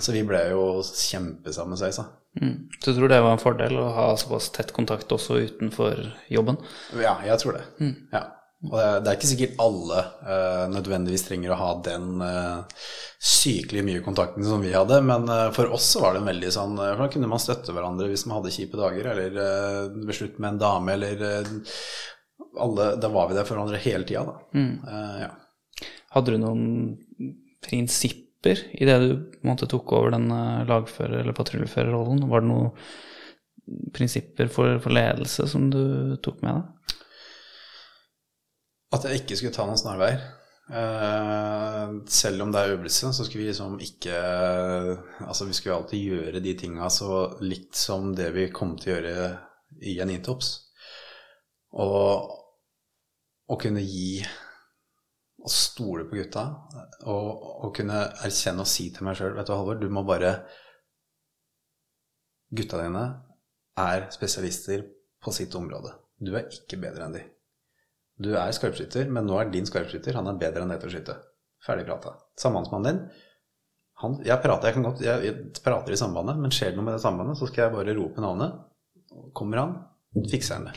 Så vi ble jo kjempesammensveisa. Mm. Så du tror det var en fordel å ha såpass tett kontakt også utenfor jobben? Ja, jeg tror det. Ja. Og det, er ikke sikkert alle uh, nødvendigvis trenger å ha den uh, sykelig mye kontakten som vi hadde, men uh, for oss så var det en veldig sånn For da kunne man støtte hverandre hvis man hadde kjipe dager, eller uh, ble med en dame, eller alle, Da var vi der for hverandre hele tida, da. Eh, ja. Hadde du noen prinsipper i det du på tok over den eh, lagfører- eller patruljeførerrollen? Var det noen prinsipper for, for ledelse som du tok med deg? At jeg ikke skulle ta noen snarveier. Eh, selv om det er øvelse, så skulle vi liksom ikke Altså, vi skulle alltid gjøre de tinga så likt som det vi kom til å gjøre i en intops. Og å kunne gi og stole på gutta, og, og kunne erkjenne og si til meg sjøl Vet du, Halvor, du må bare Gutta dine er spesialister på sitt område. Du er ikke bedre enn de. Du er skarpskytter, men nå er din skarpskytter han er bedre enn deg til å skyte. Ferdig prata. Sambandsmannen din han, jeg, prater, jeg, kan godt, jeg, jeg prater i sambandet, men skjer det noe med det sambandet, så skal jeg bare rope navnet. Kommer han, fikser han det.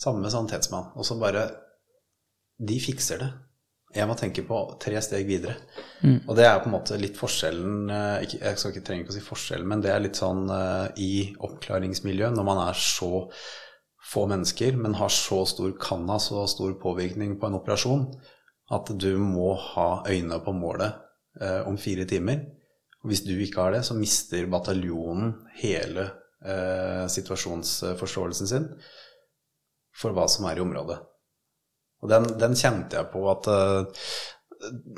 Samme med sanitetsmann. Og så bare De fikser det. Jeg må tenke på tre steg videre. Og det er på en måte litt forskjellen eh, Jeg skal ikke trenger ikke å si forskjellen, men det er litt sånn eh, i oppklaringsmiljøet, når man er så få mennesker, men har så stor kan ha så stor påvirkning på en operasjon at du må ha øynene på målet eh, om fire timer. Og hvis du ikke har det, så mister bataljonen hele eh, situasjonsforståelsen sin for hva som er i området. Og den, den kjente jeg på at eh,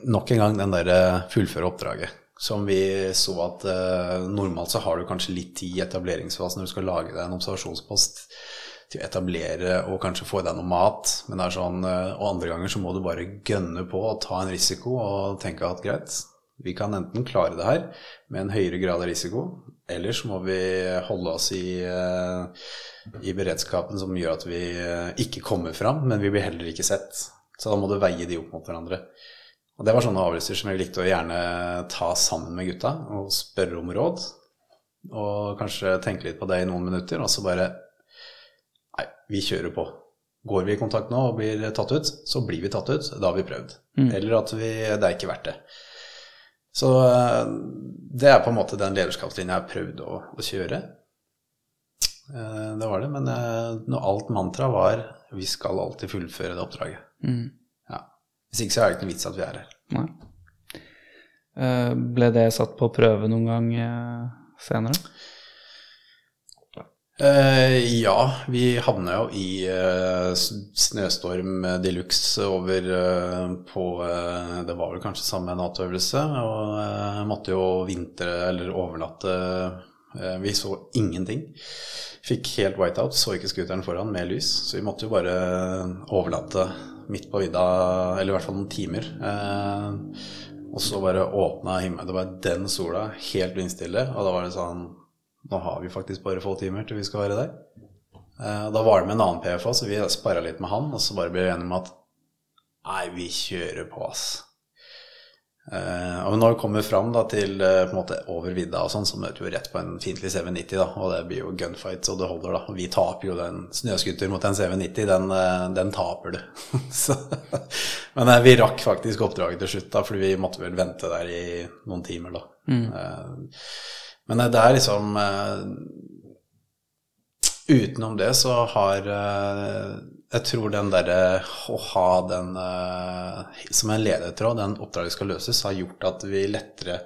Nok en gang den derre fullføre oppdraget. Som vi så at eh, normalt så har du kanskje litt tid i etableringsfasen når du skal lage deg en observasjonspost til å etablere og kanskje få i deg noe mat. Men det er sånn, eh, og andre ganger så må du bare gønne på og ta en risiko og tenke at greit, vi kan enten klare det her med en høyere grad av risiko, eller så må vi holde oss i, eh, i beredskapen som gjør at vi eh, ikke kommer fram, men vi blir heller ikke sett. Så da må du veie de opp mot hverandre. Og det var sånne avgjørelser som jeg likte å gjerne ta sammen med gutta og spørre om råd. Og kanskje tenke litt på det i noen minutter, og så bare Nei, vi kjører på. Går vi i kontakt nå og blir tatt ut, så blir vi tatt ut. Da har vi prøvd. Eller at vi, det er ikke verdt det. Så eh, det er på en måte den lederskapslinja jeg har prøvd å, å kjøre. Eh, Det var det. Men eh, når alt mantra var vi skal alltid fullføre det oppdraget. Ja. Hvis ikke så er det ikke noe vits at vi er her. Nei. Ble det satt på prøve noen gang senere? Eh, ja, vi havna jo i eh, snøstorm de luxe over eh, på eh, Det var vel kanskje samme Nato-øvelse, og eh, måtte jo vintre eller overnatte eh, Vi så ingenting. Fikk helt whiteout, så ikke scooteren foran med lys, så vi måtte jo bare overnatte midt på vidda, eller i hvert fall noen timer. Og så bare åpna himmelen. Det var den sola, helt vindstille, og da var det sånn nå har vi faktisk bare få timer til vi skal være der. Eh, da var det med en annen PFA, så vi sparra litt med han, og så bare ble vi enige om at nei, vi kjører på, ass. Eh, og når vi kommer fram da, til eh, på en måte over vidda og sånn, så møter vi rett på en fiendtlig CV90, da, og det blir jo gunfight så det holder, da. Og vi taper jo den snøskuter mot en CV90, den, den taper du. så, men vi rakk faktisk oppdraget til slutt, da, fordi vi måtte vel vente der i noen timer, da. Eh, men det er liksom eh, Utenom det så har eh, Jeg tror den derre å ha den eh, som en ledetråd, den oppdraget skal løses, har gjort at vi lettere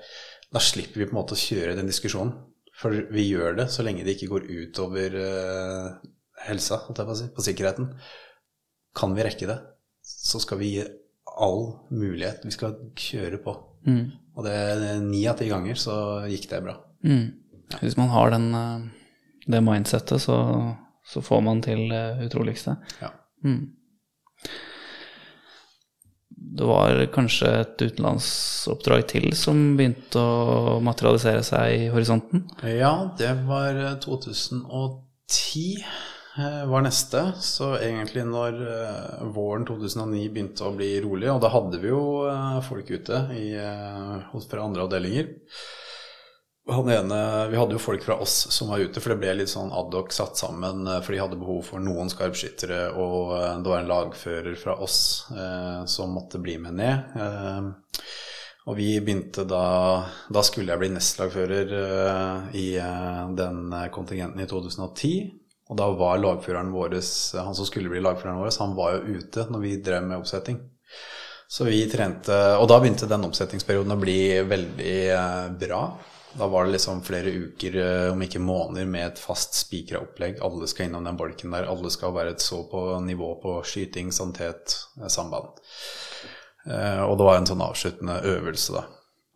Da slipper vi på en måte å kjøre den diskusjonen. For vi gjør det så lenge det ikke går utover eh, helsa, på si, på sikkerheten. Kan vi rekke det, så skal vi gi all mulighet. Vi skal kjøre på. Og det ni av ti ganger så gikk det bra. Mm. Hvis man har den, eh, det mindsettet, så, så får man til det utroligste. Ja. Mm. det var kanskje et utenlandsoppdrag til som begynte å materialisere seg i horisonten? Ja, det var eh, 2010 eh, var neste. Så egentlig når eh, våren 2009 begynte å bli rolig, og da hadde vi jo eh, folk ute i, eh, fra andre avdelinger. Ene, Vi hadde jo folk fra oss som var ute, for det ble litt sånn adhoc satt sammen. eh, For de hadde behov for noen skarpskyttere, og eh, det var en lagfører fra oss eh, som måtte bli med ned. Eh, og vi begynte da Da skulle jeg bli nestlagfører eh, i eh, den kontingenten i 2010. Og da var lagføreren vår, han som skulle bli lagføreren vår, han var jo ute når vi drev med oppsetting. Så vi trente Og da begynte den oppsettingsperioden å bli veldig bra. Da var det liksom flere uker, eh, om ikke måneder, med et fast spikra opplegg. Alle skal innom den bolken der. Alle skal være et så på nivå på skyting, sanitet, eh, samband. Eh, og det var en sånn avsluttende øvelse, da.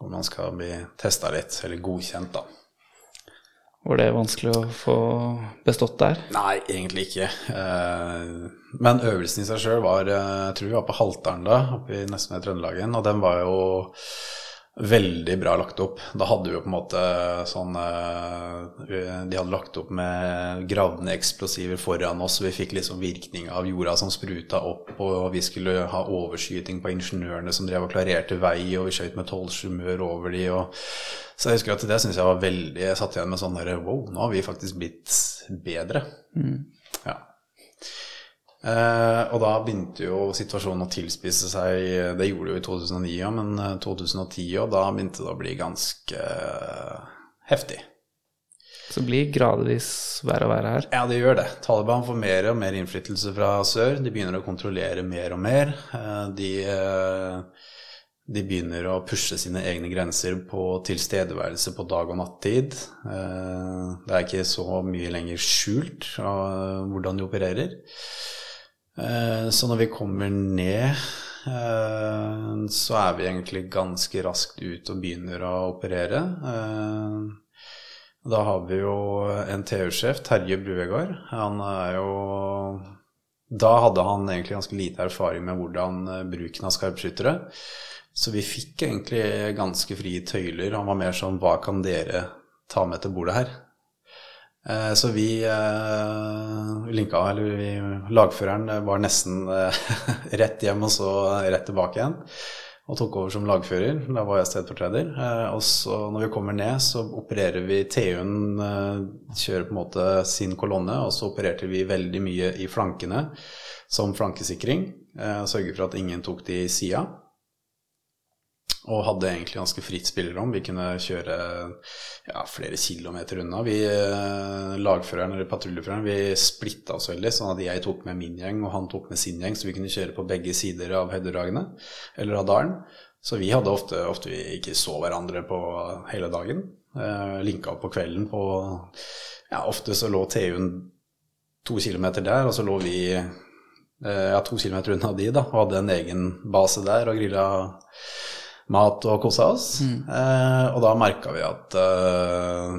Hvor man skal bli testa litt, eller godkjent, da. Var det vanskelig å få bestått der? Nei, egentlig ikke. Men øvelsen i seg sjøl var Jeg tror vi var på Haltdalen da, oppe i nesten ved Trøndelagen, og den var jo veldig bra lagt opp. Da hadde vi jo på en måte sånn eh, De hadde lagt opp med gravende eksplosiver foran oss, vi fikk liksom virkning av jorda som spruta opp, og vi skulle ha overskyting på ingeniørene som drev og klarerte vei, og vi skjøt med 12 mør over de, og så jeg husker at det syns jeg var veldig Jeg satt igjen med sånn derre Wow, nå har vi faktisk blitt bedre. Ja. Eh, og da begynte jo situasjonen å tilspisse seg. Det gjorde det jo i 2009 ja, men eh, 2010 òg, da begynte det å bli ganske uh, heftig. Så det blir gradvis verre og verre her. Ja, det gjør det. Taliban får mer og mer innflytelse fra sør. De begynner å kontrollere mer og mer. Uh, De, eh, de begynner å pushe sine egne grenser på tilstedeværelse på dag- og nattid. Eh, Det er ikke så mye lenger skjult av hvordan de opererer. Eh, Så når vi kommer ned, eh, så er vi egentlig ganske raskt ut og begynner å operere. Eh, Da har vi jo en TU-sjef, Terje Bruegard. Han er jo Da hadde han egentlig ganske lite erfaring med hvordan bruken av skarpskyttere. Så vi fikk egentlig ganske frie tøyler. Han var mer sånn Hva kan dere ta med til bordet her? Eh, Så vi eh, linka, eller vi, lagføreren var nesten eh, rett hjem og så rett tilbake igjen. Og tok over som lagfører. Da var jeg stedfortreder. Eh, Og så når vi kommer ned, så opererer vi TU-en eh, kjører på en måte sin kolonne, og så opererte vi veldig mye i flankene som flankesikring. eh, Sørge for at ingen tok de i sida. Og hadde egentlig ganske fritt spillerom. Vi kunne kjøre ja, flere kilometer unna. Vi, eh, lagføreren eller patruljeføreren, vi splitta oss veldig, sånn at jeg tok med min gjeng, og han tok med sin gjeng, så vi kunne kjøre på begge sider av høydedragene eller av dalen. Så vi hadde ofte, ofte vi ikke så hverandre på hele dagen. Eh, linka opp på kvelden på Ja, ofte så lå TU-en to kilometer der, og så lå vi eh, ja, to kilometer unna de, da, og hadde en egen base der og grilla mat og kosa oss. Eh, og da merka vi at eh,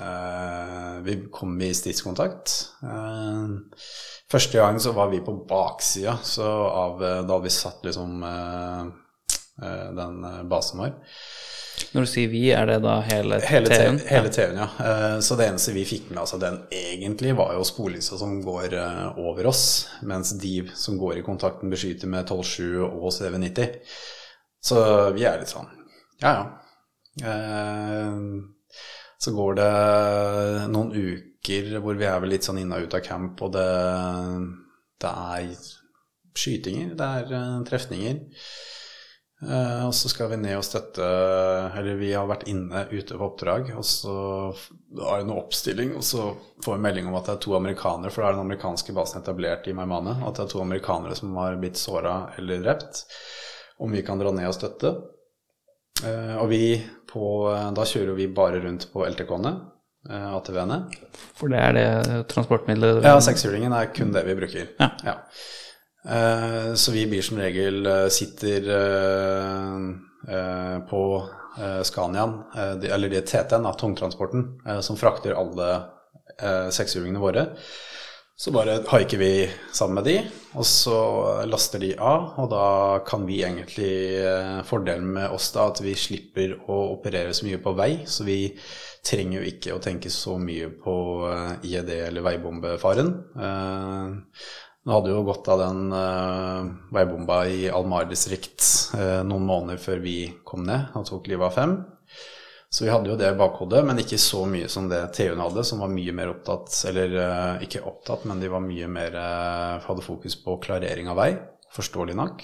eh, vi kom i stridskontakt. Eh, første gang så var vi på baksida så av eh, da vi satt liksom eh, den basen vår. Når du sier vi, er det da hele, TV-en? Hele TV-en, ja. Eh, Så det eneste vi fikk med altså den egentlig, var jo sporlysa som går over oss, mens de som går i kontakten, beskyter med 12-7 og CV90. Så vi er litt sånn ja, ja. Eh, Så går det noen uker hvor vi er vel litt sånn inn og ut av camp, og det, det er skytinger, det er eh, trefninger. Eh, og så skal vi ned og støtte Eller vi har vært inne ute på oppdrag, og så har det noe oppstilling, og så får vi melding om at det er to amerikanere, for da er den amerikanske basen etablert i Maimane, at det er to amerikanere som har blitt såra eller drept. Om vi kan dra ned og støtte. Eh, og vi på Da kjører vi bare rundt på LTK-ene, eh, ATV-ene. For det er det transportmiddelet Ja, sekshjulingen er kun det vi bruker. Ja. Eh, så vi blir som regel sitter på Scaniaen, de, eller det er TT-en, tungtransporten, som frakter alle sekshjulingene våre. Så bare haiker vi sammen med de, og så laster de av. Og da kan vi egentlig eh, Fordelen med oss da at vi slipper å operere så mye på vei. Så vi trenger jo ikke å tenke så mye på eh, IED eller veibombefaren. Eh, nå hadde jo gått av den veibomba i Almar distrikt noen måneder før vi kom ned og tok livet av fem. Så vi hadde jo det i bakhodet, men ikke så mye som det TU-en hadde, som var mye mer opptatt Eller uh, ikke opptatt, men de var mye mer hadde fokus på klarering av vei, forståelig nok.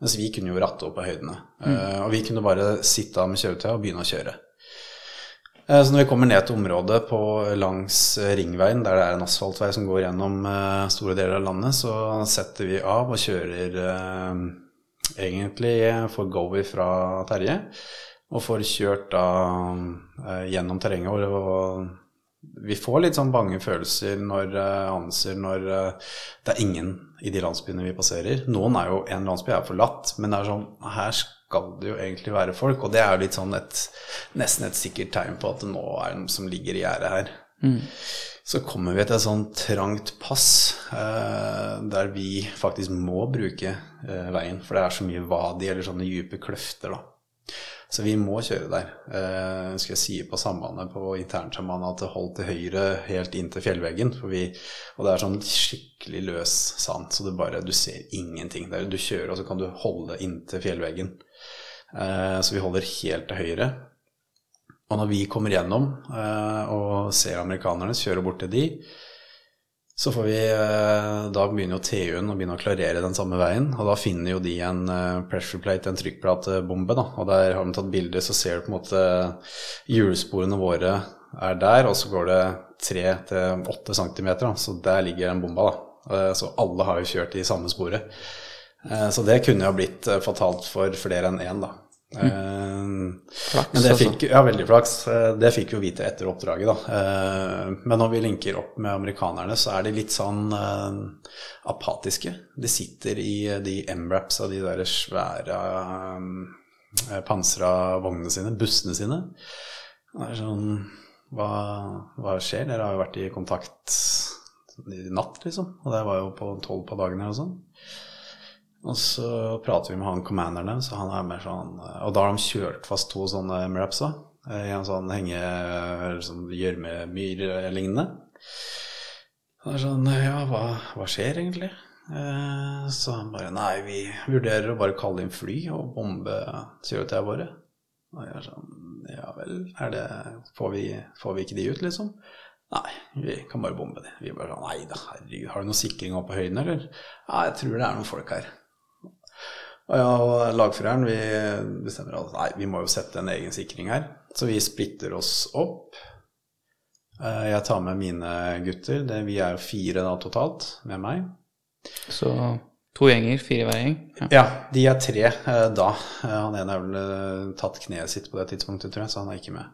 Mens vi kunne jo ratte opp på høydene. Mm. og vi kunne bare sitte av med kjøretøyet og begynne å kjøre. Eh, så når vi kommer ned til området på, langs eh, Ringveien, der det er en asfaltvei som går gjennom store deler av landet, så setter vi av og kjører uh, egentlig for Gowie fra Terje. Og får kjørt da uh, gjennom terrenget. Og, og, vi får litt sånn bange følelser når anser når det er ingen i de landsbyene vi passerer. Noen er jo En landsby er forlatt, men det er sånn Her skal det jo egentlig være folk. Og det er jo litt sånn et, nesten et sikkert tegn på at det nå er noen som ligger i gjerdet her. Mm. Så kommer vi til et sånn trangt pass eh, der vi faktisk må bruke eh, veien. For det er så mye vadi eller sånne dype kløfter, da. Så vi må kjøre der. Eh, skal jeg si på sambandet på internsambandet at det holdt til høyre helt inn til fjellveggen. Vi, og det er sånn skikkelig løs sand, så du bare du ser ingenting. Der du kjører, og så kan du holde inntil fjellveggen. Eh, så vi holder helt til høyre. Og når vi kommer gjennom eh, og ser amerikanerne kjøre bort til de, så får vi, eh, Da begynner jo TU-en å begynne å klarere den samme veien. Og da finner jo de en eh, pressure plate, en trykkplatebombe. da, Og der har de tatt bilder, så ser du på en måte hjulsporene våre er der, og så går det 3-8 cm, så der ligger den bomba. da. Eh, så alle har jo kjørt i samme sporet. Så det kunne jo blitt fatalt for flere enn én, da. Mm. Flaks, men det altså. fikk, ja, veldig flaks. Eh, det fikk vi jo vite etter oppdraget, da. Eh, men når vi linker opp med amerikanerne, så er de litt sånn apatiske. De sitter i de M-raps av de der svære pansra vognene sine, bussene sine. Det er sånn hva, hva, skjer? Dere har jo vært i kontakt i natt, liksom. Og det var jo på tolv på dagen eller noe sånt. Og så prater vi med han commanderen deres, og han er mer sånn Og da har de kjørt fast to sånne MRAPs da, i en sånn henge... sånn gjørmemyr-lignende. Det er sånn Ja, hva, hva skjer egentlig? Eh, så han bare Nei, vi vurderer å bare kalle inn fly og bombe kjøretøyene våre. Og jeg er sånn Ja vel, er det får vi, får vi ikke de ut, liksom? Nei, vi kan bare bombe de. Vi bare sånn Nei da, herregud, har du noe sikring oppe på høyden, eller? Ja, jeg tror det er noen folk her. Og jeg og lagføreren vi bestemmer at nei, vi må jo sette en egen sikring her. Så vi splitter oss opp. Eh, jeg tar med mine gutter. Det, vi er fire da totalt med meg. Så to gjenger, fire hver gjeng? Ja. ja. de er tre eh, da. Eh, han ene har vel tatt kneet sitt på det tidspunktet, tror jeg, så han er ikke med.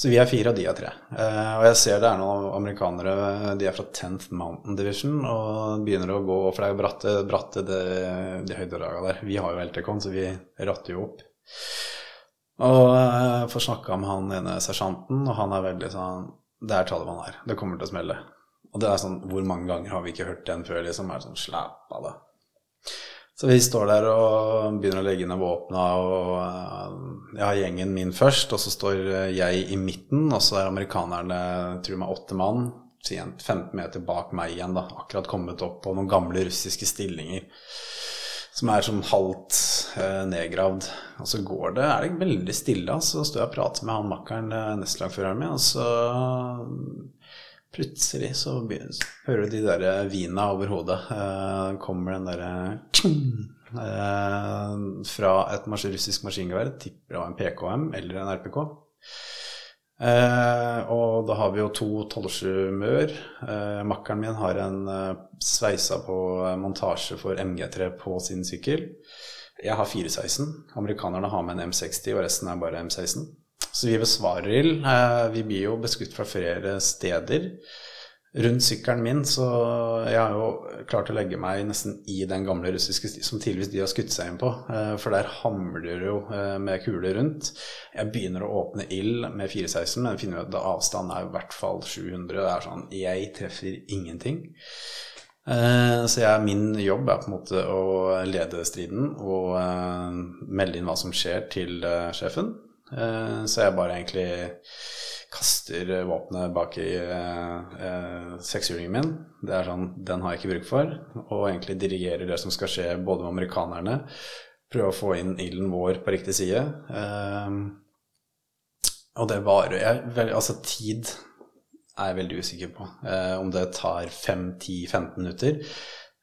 Så vi er fire, og de er tre. Eh, og jeg ser det er noen amerikanere, de er fra 10th Mountain Division, og begynner å gå, for det er jo bratte, bratte de, de høydedraga der. Vi har jo LTCon, så vi ratter jo opp. Og eh, får snakka med han ene sersjanten, og han er veldig sånn Det er Taliban her. Det kommer til å smelle. Og det er sånn Hvor mange ganger har vi ikke hørt den før, liksom? Er sånn Slapp av, da. Så vi står der og begynner å legge ned våpna, og eh, jeg har gjengen min først, og så står jeg i midten, og så er amerikanerne, tror meg, åtte mann, 15 meter bak meg igjen, da, akkurat kommet opp på noen gamle russiske stillinger som er sånn halvt eh, nedgravd. Og så går det, er det veldig stille, så står jeg og prater med han makkeren, eh, nestlagføreren min, og så Plutselig så hører du de der vina over hodet. Eh, kommer den derre eh, fra et russisk maskingevær. Tipper det en PKM eller en RPK. Eh, og da har vi jo to 12 Mør. Eh, makkeren min har en eh, sveisa på montasje for MG3 på sin sykkel. Jeg har 416. Amerikanerne har med en M60, og resten er bare M16. Så vi besvarer ild. Eh, vi blir jo beskutt fra flere steder. rundt sykkelen min, så jeg har jo klart å legge meg nesten i den gamle russiske sti som tydeligvis de har skutt seg inn på. Eh, for der hamler det jo eh, med kuler rundt. Jeg begynner å åpne ild med 416, men finner jo at avstanden er i hvert fall 700. Det er sånn Jeg treffer ingenting. Så jeg, min jobb er på en måte å lede striden og melde inn hva som skjer til sjefen. Eh, Så jeg bare egentlig kaster våpenet bak i eh, eh, sekshjulingen min. Det er sånn, Den har jeg ikke bruk for. Og egentlig dirigerer det som skal skje både med amerikanerne. Prøve å få inn ilden vår på riktig side. Og det varer jeg, Altså, tid er jeg veldig usikker på. Om det tar 5-10-15 minutter.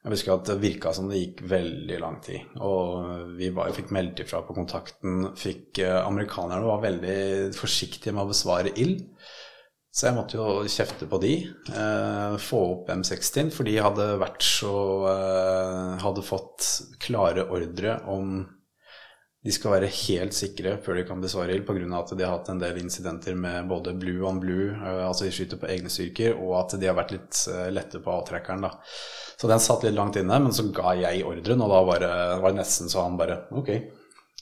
Jeg husker at det virka som det gikk veldig lang tid. Og vi bare fikk meldt ifra på kontakten. Fikk, eh, amerikanerne var veldig forsiktige med å besvare ild. Så jeg måtte jo kjefte på de. Eh, få opp M60, for de hadde vært så eh, Hadde fått klare ordre om de skal være helt sikre før de kan besvare ild, pga. at de har hatt en del incidenter med både blue on blue, eh, altså de skyter på egne styrker, og at de har vært litt eh, lette på avtrekkeren. da. Så den satt litt langt inne, men så ga jeg ordren, og da var det, var det nesten så han bare Ok.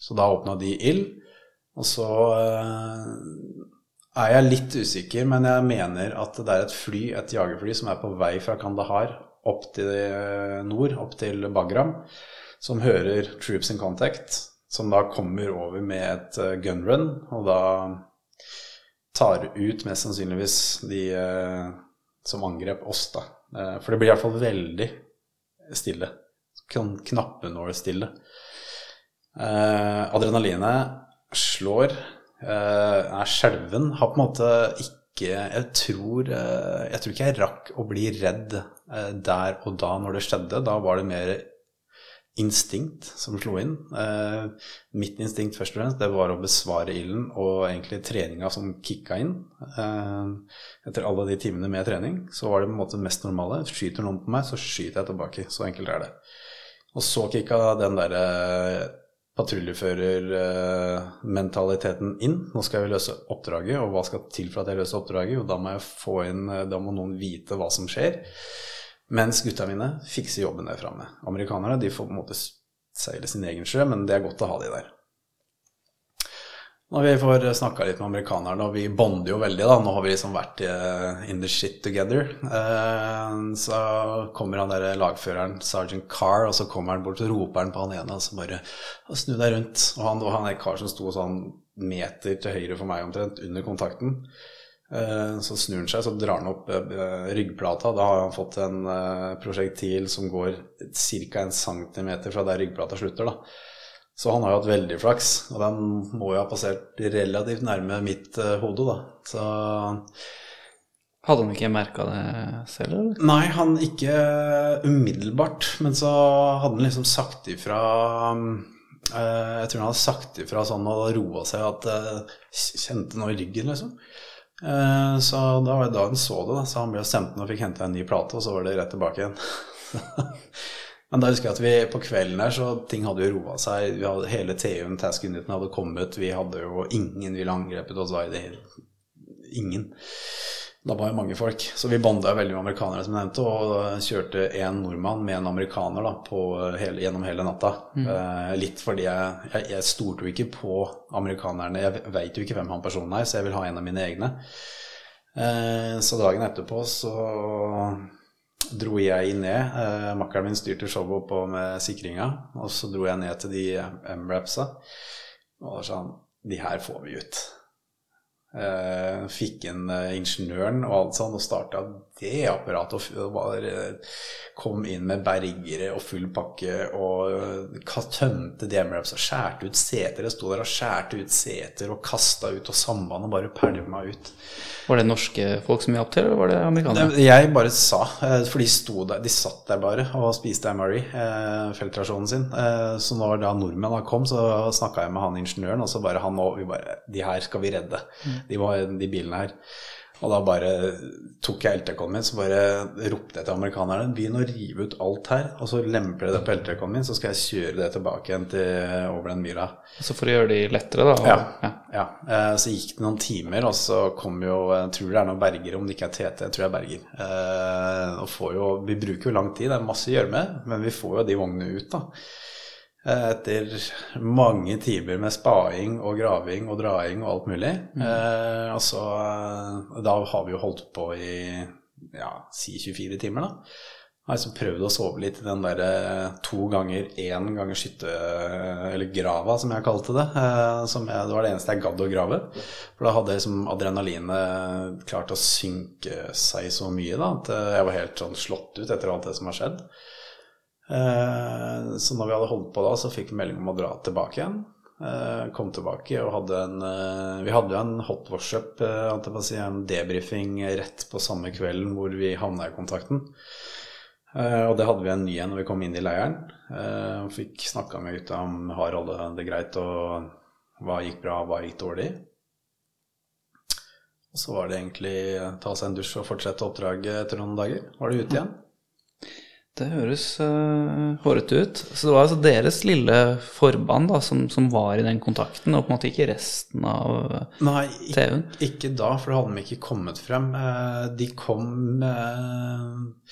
Så da åpna de ild, og så eh, er jeg litt usikker, men jeg mener at det er et fly, et jagerfly, som er på vei fra Kandahar opp til nord, opp til Bagram, som hører Troops in Contact, som da kommer over med et eh, gunrun, og da tar ut mest sannsynligvis de eh, som angrep oss, da. Eh, for det blir i hvert fall veldig stille. Knappenålstille. Adrenalinet slår, er skjelven, har på en måte ikke jeg tror, jeg tror ikke jeg rakk å bli redd der og da når det skjedde. Da var det mer instinkt som slo inn. Eh, mitt instinkt først og fremst, det var å besvare ilden og egentlig treninga som kicka inn. Eh, etter alle de timene med trening så var det på en måte mest normale. Skyter noen på meg, så skyter jeg tilbake. Så enkelt er det. Og så kicka den derre patruljeførermentaliteten inn. Nå skal jeg løse oppdraget, og hva skal til for at jeg løser oppdraget? Jo, da må jeg få inn Da må noen vite hva som skjer. Mens gutta mine fikser jobben der framme. Amerikanerne de får på en måte seile sin egen sjø, men det er godt å ha de der. Når vi får snakka litt med amerikanerne, og vi bonder jo veldig, da Nå har vi liksom vært eh, in the shit together. Eh, så kommer han der lagføreren, sergeant Carr, og så kommer han bort og roper han på han ene, og så bare Snu deg rundt. Og han, og han er kar som sto sånn meter til høyre for meg omtrent, under kontakten. Eh, Så snur han seg, så drar han opp eh, ryggplata. Da har han fått en eh, prosjektil som går ca. en centimeter fra der ryggplata slutter. da. Så han har jo hatt veldig flaks, og den må jo ha passert relativt nærme mitt eh, hode, da. Så Hadde han ikke merka det selv, eller? Nei, han ikke umiddelbart, men så hadde han liksom sagt ifra eh, Jeg tror han hadde sagt ifra sånn og roa seg at eh, Kjente noe i ryggen, liksom. Eh, så da var det da han så det, da. Så han ble sendt ned og fikk henta en ny plate, og så var det rett tilbake igjen. Men da husker jeg at vi på kvelden her, så ting hadde jo roa seg. Hadde, hele TU-en, Task Uniten, hadde kommet. Vi hadde jo Ingen ville angrepet oss. Var det hele Ingen. Da var jo mange folk. Så vi banda veldig med amerikanere, som jeg nevnte, og kjørte en nordmann med en amerikaner da, på hele, gjennom hele natta. Eh, litt fordi jeg, jeg, jeg stolte jo ikke på amerikanerne. Jeg veit jo ikke hvem han personen er, så jeg vil ha en av mine egne. Eh, så dagen etterpå så dro jeg ned. Eh, Makkeren min styrte showet oppå med sikringa, og så dro jeg ned til de M-rapsa. Og da sa han De her får vi ut. Eh, fikk inn eh, ingeniøren og alt sånn, og starta det apparatet. Og var, eh, kom inn med bergere og full pakke og eh, tømte de M-rapsa. Skjærte ut seter. Jeg sto der og skjærte ut seter og kasta ut, og sambandet bare pælma ut. Var det norske folk som hjalp til, eller var det amerikanere? Jeg bare sa, eh, for de der, de satt der bare og spiste MRE, feltrasjonen sin. Så når da nordmennene kom, så snakka jeg med han ingeniøren, og så bare han og vi bare De her skal vi redde, de, var, de bilene her. Og da bare tok jeg LTK-en min, så bare ropte jeg til amerikanerne begynn å rive ut alt her, og så lemper jeg det på LTK-en min, så skal jeg kjøre det tilbake igjen til over den myra. Så for å gjøre de lettere, da? og- Ja. ja. Ja, eh, Så gikk det noen timer, og så kom jo Jeg tror det er noen berger, om det ikke er TT. Jeg tror jeg er berger. Eh, og får jo, Vi bruker jo lang tid, det er masse å gjøre med, men vi får jo de vognene ut, da. Eh, Etter mange timer med spaing og graving og draing og alt mulig. Eh, så eh, Da har vi jo holdt på i ja, si 24 timer, da. Jeg har liksom prøvd å sove litt i den der eh, to ganger én ganger skytte... Eller grava, som jeg kalte det. eh, Som jeg, det var det eneste jeg gadd å grave. For da hadde liksom adrenalinet klart å synke seg så mye da, at eh, jeg var helt sånn slått ut etter alt det som har skjedd. Eh, Så når vi hadde holdt på da, så fikk vi melding om å dra tilbake igjen. Eh, Kom tilbake og hadde en eh, Vi hadde jo en hot worship, si, en debrifing rett på samme kvelden hvor vi havna i kontakten. Og det hadde vi en ny en når vi kom inn i leiren. Fikk snakka med gutta om har alle det greit, og hva gikk bra, hva gikk dårlig. Og så var det egentlig ta seg en dusj og fortsette oppdraget etter noen dager. Var det ute igjen? Det høres uh, hårete ut. Så det var altså deres lille forband da, som, som var i den kontakten, og på en måte ikke resten av Nei, ikke, TV-en? ikke da, for da hadde de ikke kommet frem. Eh, De kom uh,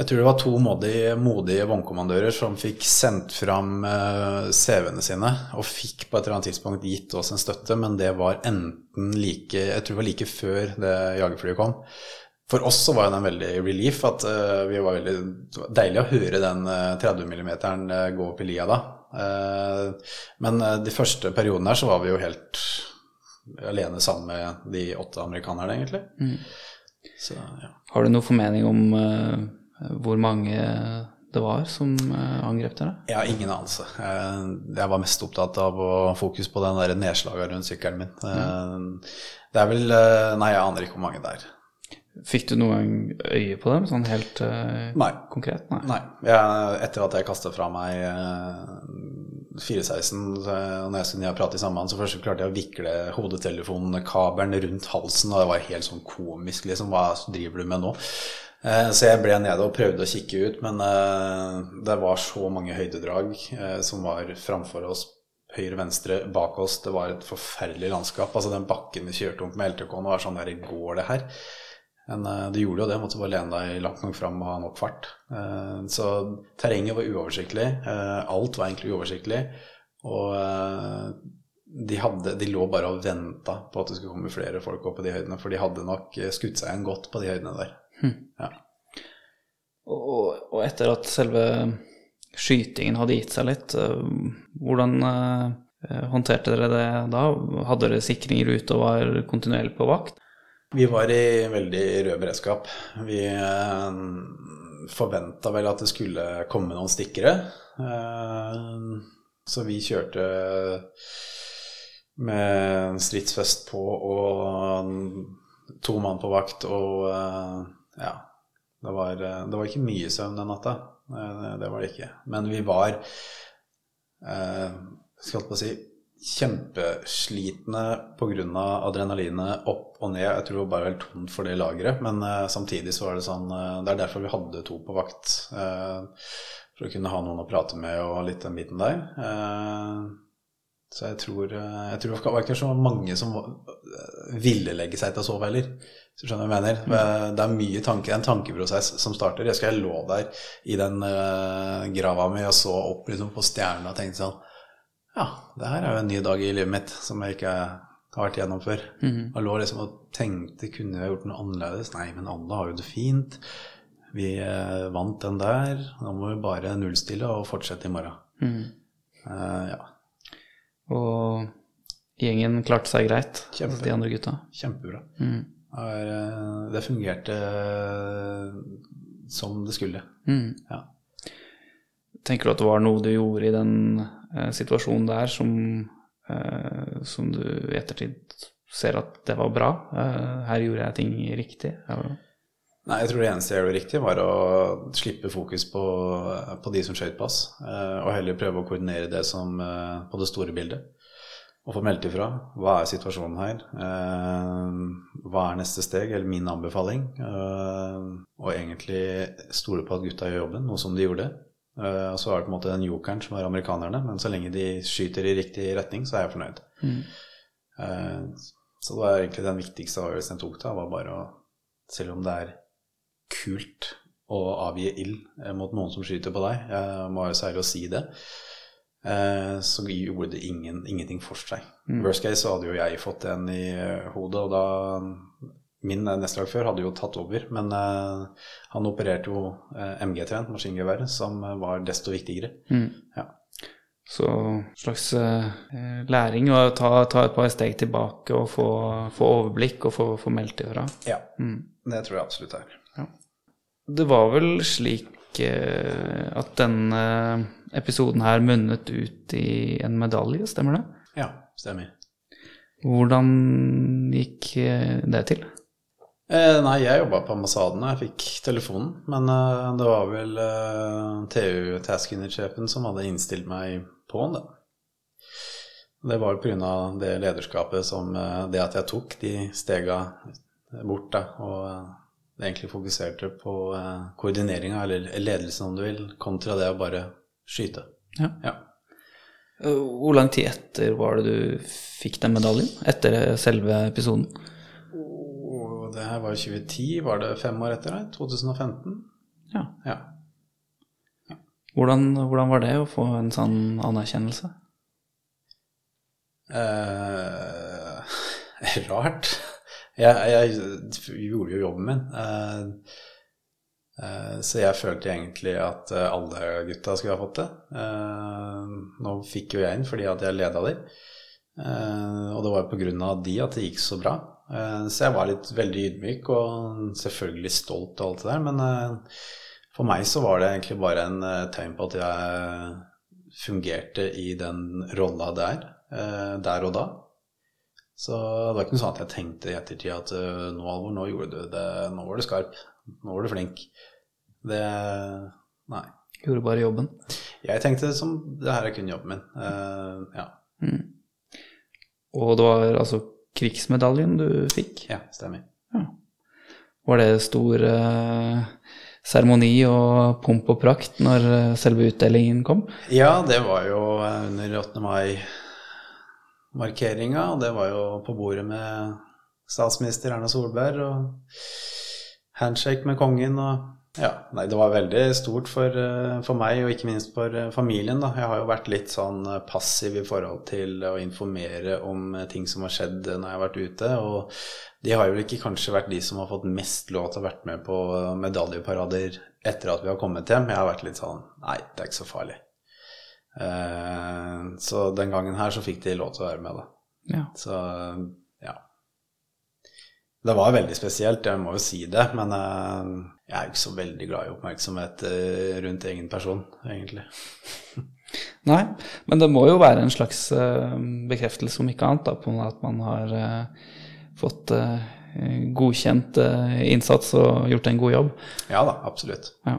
Jeg tror det var to modige, modige vognkommandører som fikk sendt fram uh, CV-ene sine, og fikk på et eller annet tidspunkt gitt oss en støtte, men det var enten like Jeg tror det var like før det jagerflyet kom. For oss så var det en veldig relief at uh, vi var veldig det var Deilig å høre den uh, 30 mm gå opp i lia da. Uh, men eh, de første periodene her så var vi jo helt alene sammen med de åtte amerikanerne, egentlig. Så ja. Har du noen formening om hvor mange det var som angrep dere? Jeg har ingen anelse. Eh, Jeg var mest opptatt av å fokus på den der nedslaget rundt sykkelen min. Mm. Det er vel Nei, jeg aner ikke hvor mange det er. Fikk du noen gang øye på dem, sånn helt uh, Nei. konkret? Nei. Nei. Jeg, etter at jeg kastet fra meg uh, 416, så- og når jeg skulle prate sammen, så først klarte jeg å vikle hodetelefonkabelen rundt halsen, og det var helt sånn komisk, liksom. Hva driver du med nå? Eh, Så jeg ble nede og prøvde å kikke ut, men eh, det var så mange høydedrag som var framfor oss. Høyre, venstre, bak oss. Det var et forferdelig landskap. Altså Den bakken vi kjørte om med LTK-en, var sånn der Går det her? Men eh, det gjorde jo det. Måtte bare lene deg langt nok fram og ha nok fart. Eh, Så terrenget var uoversiktlig. Eh, Alt var egentlig uoversiktlig. Og de, hadde, de lå bare og venta på at det skulle komme flere folk opp på de høydene, for de hadde nok skutt seg igjen godt på de høydene der. Ja. Og, og etter at selve skytingen hadde gitt seg litt, hvordan håndterte dere det da? Hadde dere sikringer ute og var kontinuerlig på vakt? Vi var i veldig rød beredskap. Vi eh, forventa vel at det skulle komme noen stikkere. Eh, så vi kjørte med stridsvest på og to mann på vakt og eh, ja. Det var, det var ikke mye søvn den natta. Det var det ikke. Men vi var skal jeg på å si, kjempeslitne pga. adrenalinet opp og ned. Jeg tror det bare var helt tomt for det lageret. Men uh, samtidig så var det sånn uh, Det er derfor vi hadde to på vakt. Uh, for å kunne ha noen å prate med og litt den biten der. Så jeg tror, jeg tror det var ikke så mange som ville legge seg til å sove heller. Hvis du skjønner hva jeg mener. Eh, Det er mye tanke, en tankeprosess som starter. Jeg skal lå der i den grava mi og så opp liksom, på stjernene og tenkte sånn Ja, det her er jo en ny dag i livet mitt som jeg ikke har vært igjennom før. Jeg lå liksom og tenkte kunne jeg gjort noe annerledes? Nei, men alle har jo det fint. Vi eh, vant den der. Nå må vi bare nullstille og fortsette i morgen. Eh, ja, Og gjengen klarte seg greit, Kjempe. de andre gutta? kjempebra. Mm. Er, Det fungerte som det skulle. Mm. Ja. Tenker du at det var noe du gjorde i den eh, situasjonen der som, eh, som du i ettertid ser at det var bra? Eh, her gjorde jeg ting riktig? Eller? Nei, jeg tror det eneste jeg gjorde riktig, var å slippe fokus på, på de som skjøt på oss, og heller prøve å koordinere det som, på det store bildet. og få meldt ifra. Hva er situasjonen her? Hva er neste steg, eller min anbefaling? Og egentlig stole på at gutta gjør jobben, noe som de gjorde. Eh, og så er det på en måte den jokeren som er amerikanerne, men så lenge de skyter i riktig retning, så er jeg fornøyd. Mm. så det var egentlig den viktigste avgjørelsen jeg tok da, var bare å Selv om det er kult å avgi ild eh, mot noen som skyter på deg, jeg må være så ærlig å si det, eh, så gjorde det ingen, ingenting for seg. Worst case så hadde jo jeg fått en i eh, hodet, og da Min nestlagfører hadde jo tatt over, men uh, han opererte jo uh, MG-trent, maskingeværet, som eh, var desto viktigere. Ja. Så slags uh, læring å ta, ta et par steg tilbake og få, få overblikk og få, få meldt ifra. ja. Det tror jeg absolutt er. Det var vel slik eh, at denne episoden her munnet ut i en medalje, stemmer det? Ja, stemmer. Hvordan gikk eh, det til? Eh, nei, jeg jobba på ambassaden og jeg fikk telefonen. Men eh, det var vel eh, TU Task Unit-sjefen som hadde innstilt meg på den. Det var pga. det lederskapet som eh, Det at jeg tok de stega bort, da, og eh, egentlig fokuserte på eh, koordineringa, eller ledelsen om du vil, kontra det å bare skyte. Ja. Ja. Eh, Hvor lang tid etter var det du fikk den medaljen? Etter selve episoden? Det her var 2010, var det fem år etter? da? 2015? Ja. Ja. Hvordan, hvordan var det å få en sånn anerkjennelse? Eh, rart. Jeg, jeg gjorde jo jobben min. Eh, eh, så jeg følte egentlig at eh, alle gutta skulle ha fått det. Eh, nå fikk jo jeg inn fordi at jeg leda de. Eh, og det var på grunn av de at det gikk så bra. Eh, så jeg var litt veldig ydmyk og selvfølgelig stolt og alt det der. Men eh, for meg så var det egentlig bare en eh, tegn på at jeg fungerte i den rolla er, eh, der og da. Så det var ikke noe sånn at jeg tenkte i ettertid at nå, Alvor, nå gjorde du det, nå var du skarp, nå var du flink. Det Nei. Gjorde bare jobben. Jeg tenkte som det her er kun jobben min. Uh, ja. Og det var altså krigsmedaljen du fikk? ja, stemmer. Var det stor eh, seremoni og pomp og prakt når eh, selve utdelingen kom? Ja, det var jo eh, under 8. mai-markeringa, og det var jo på bordet med statsminister Erna Solberg og handshake med kongen og ja, nei, det var veldig stort for, eh, for meg, og ikke minst for eh, familien. da. Jeg har jo vært litt sånn eh, passiv i forhold til å informere om ting som har skjedd når jeg har vært ute. Og de har jo ikke kanskje vært de som har fått mest lov til å vært med på medaljeparader etter at vi har kommet hjem. Jeg har vært litt sånn Nei, det er ikke så farlig. Eh, så den gangen her så fikk de lov til å være med, da. Ja. Så. Det var veldig spesielt, jeg må jo si det. Men eh, jeg er jo ikke så veldig glad i oppmerksomhet eh, rundt egen person, egentlig. Nei, men det må jo være en slags eh, bekreftelse, om ikke annet, da, på at man har fått godkjent innsats og gjort en god jobb. Ja da, absolutt. Ja.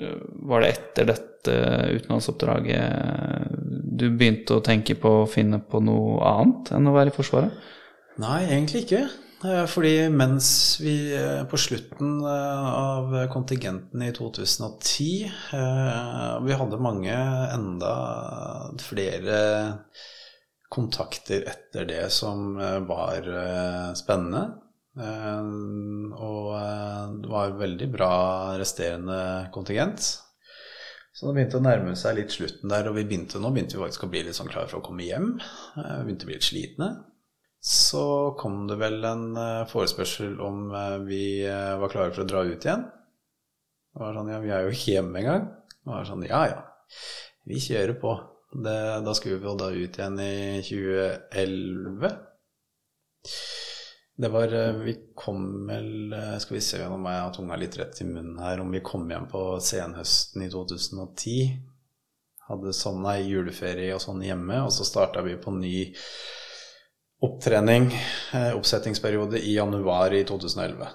Eh, Var det etter dette utenlandsoppdraget du begynte å tenke på å finne på noe annet enn å være i Forsvaret? Nei, egentlig ikke. Eh, Fordi mens vi eh, på slutten eh, av kontingenten i 2010 eh, Vi hadde mange enda flere kontakter etter det som var spennende. Og det var veldig bra resterende kontingent. Så det begynte å nærme seg litt slutten der, og begynte, nå begynte vi faktisk å bli litt sånn klare for å komme hjem. Vi begynte å bli litt slitne. Så kom det vel en eh, forespørsel om eh, vi eh, var klare for å dra ut igjen. Det var sånn, ja, vi er jo ikke hjemme engang. Det var sånn, ja ja, vi kjører på. Det, da skulle vi vel da ut igjen i 2011. Det var, vi kom vel, skal vi se om jeg har tunga litt rett i munnen her, om vi kom hjem på senhøsten i 2010. Hadde sånn ei juleferie og sånn hjemme, og så starta vi på ny opptrening, eh, oppsettingsperiode, i januar i 2011.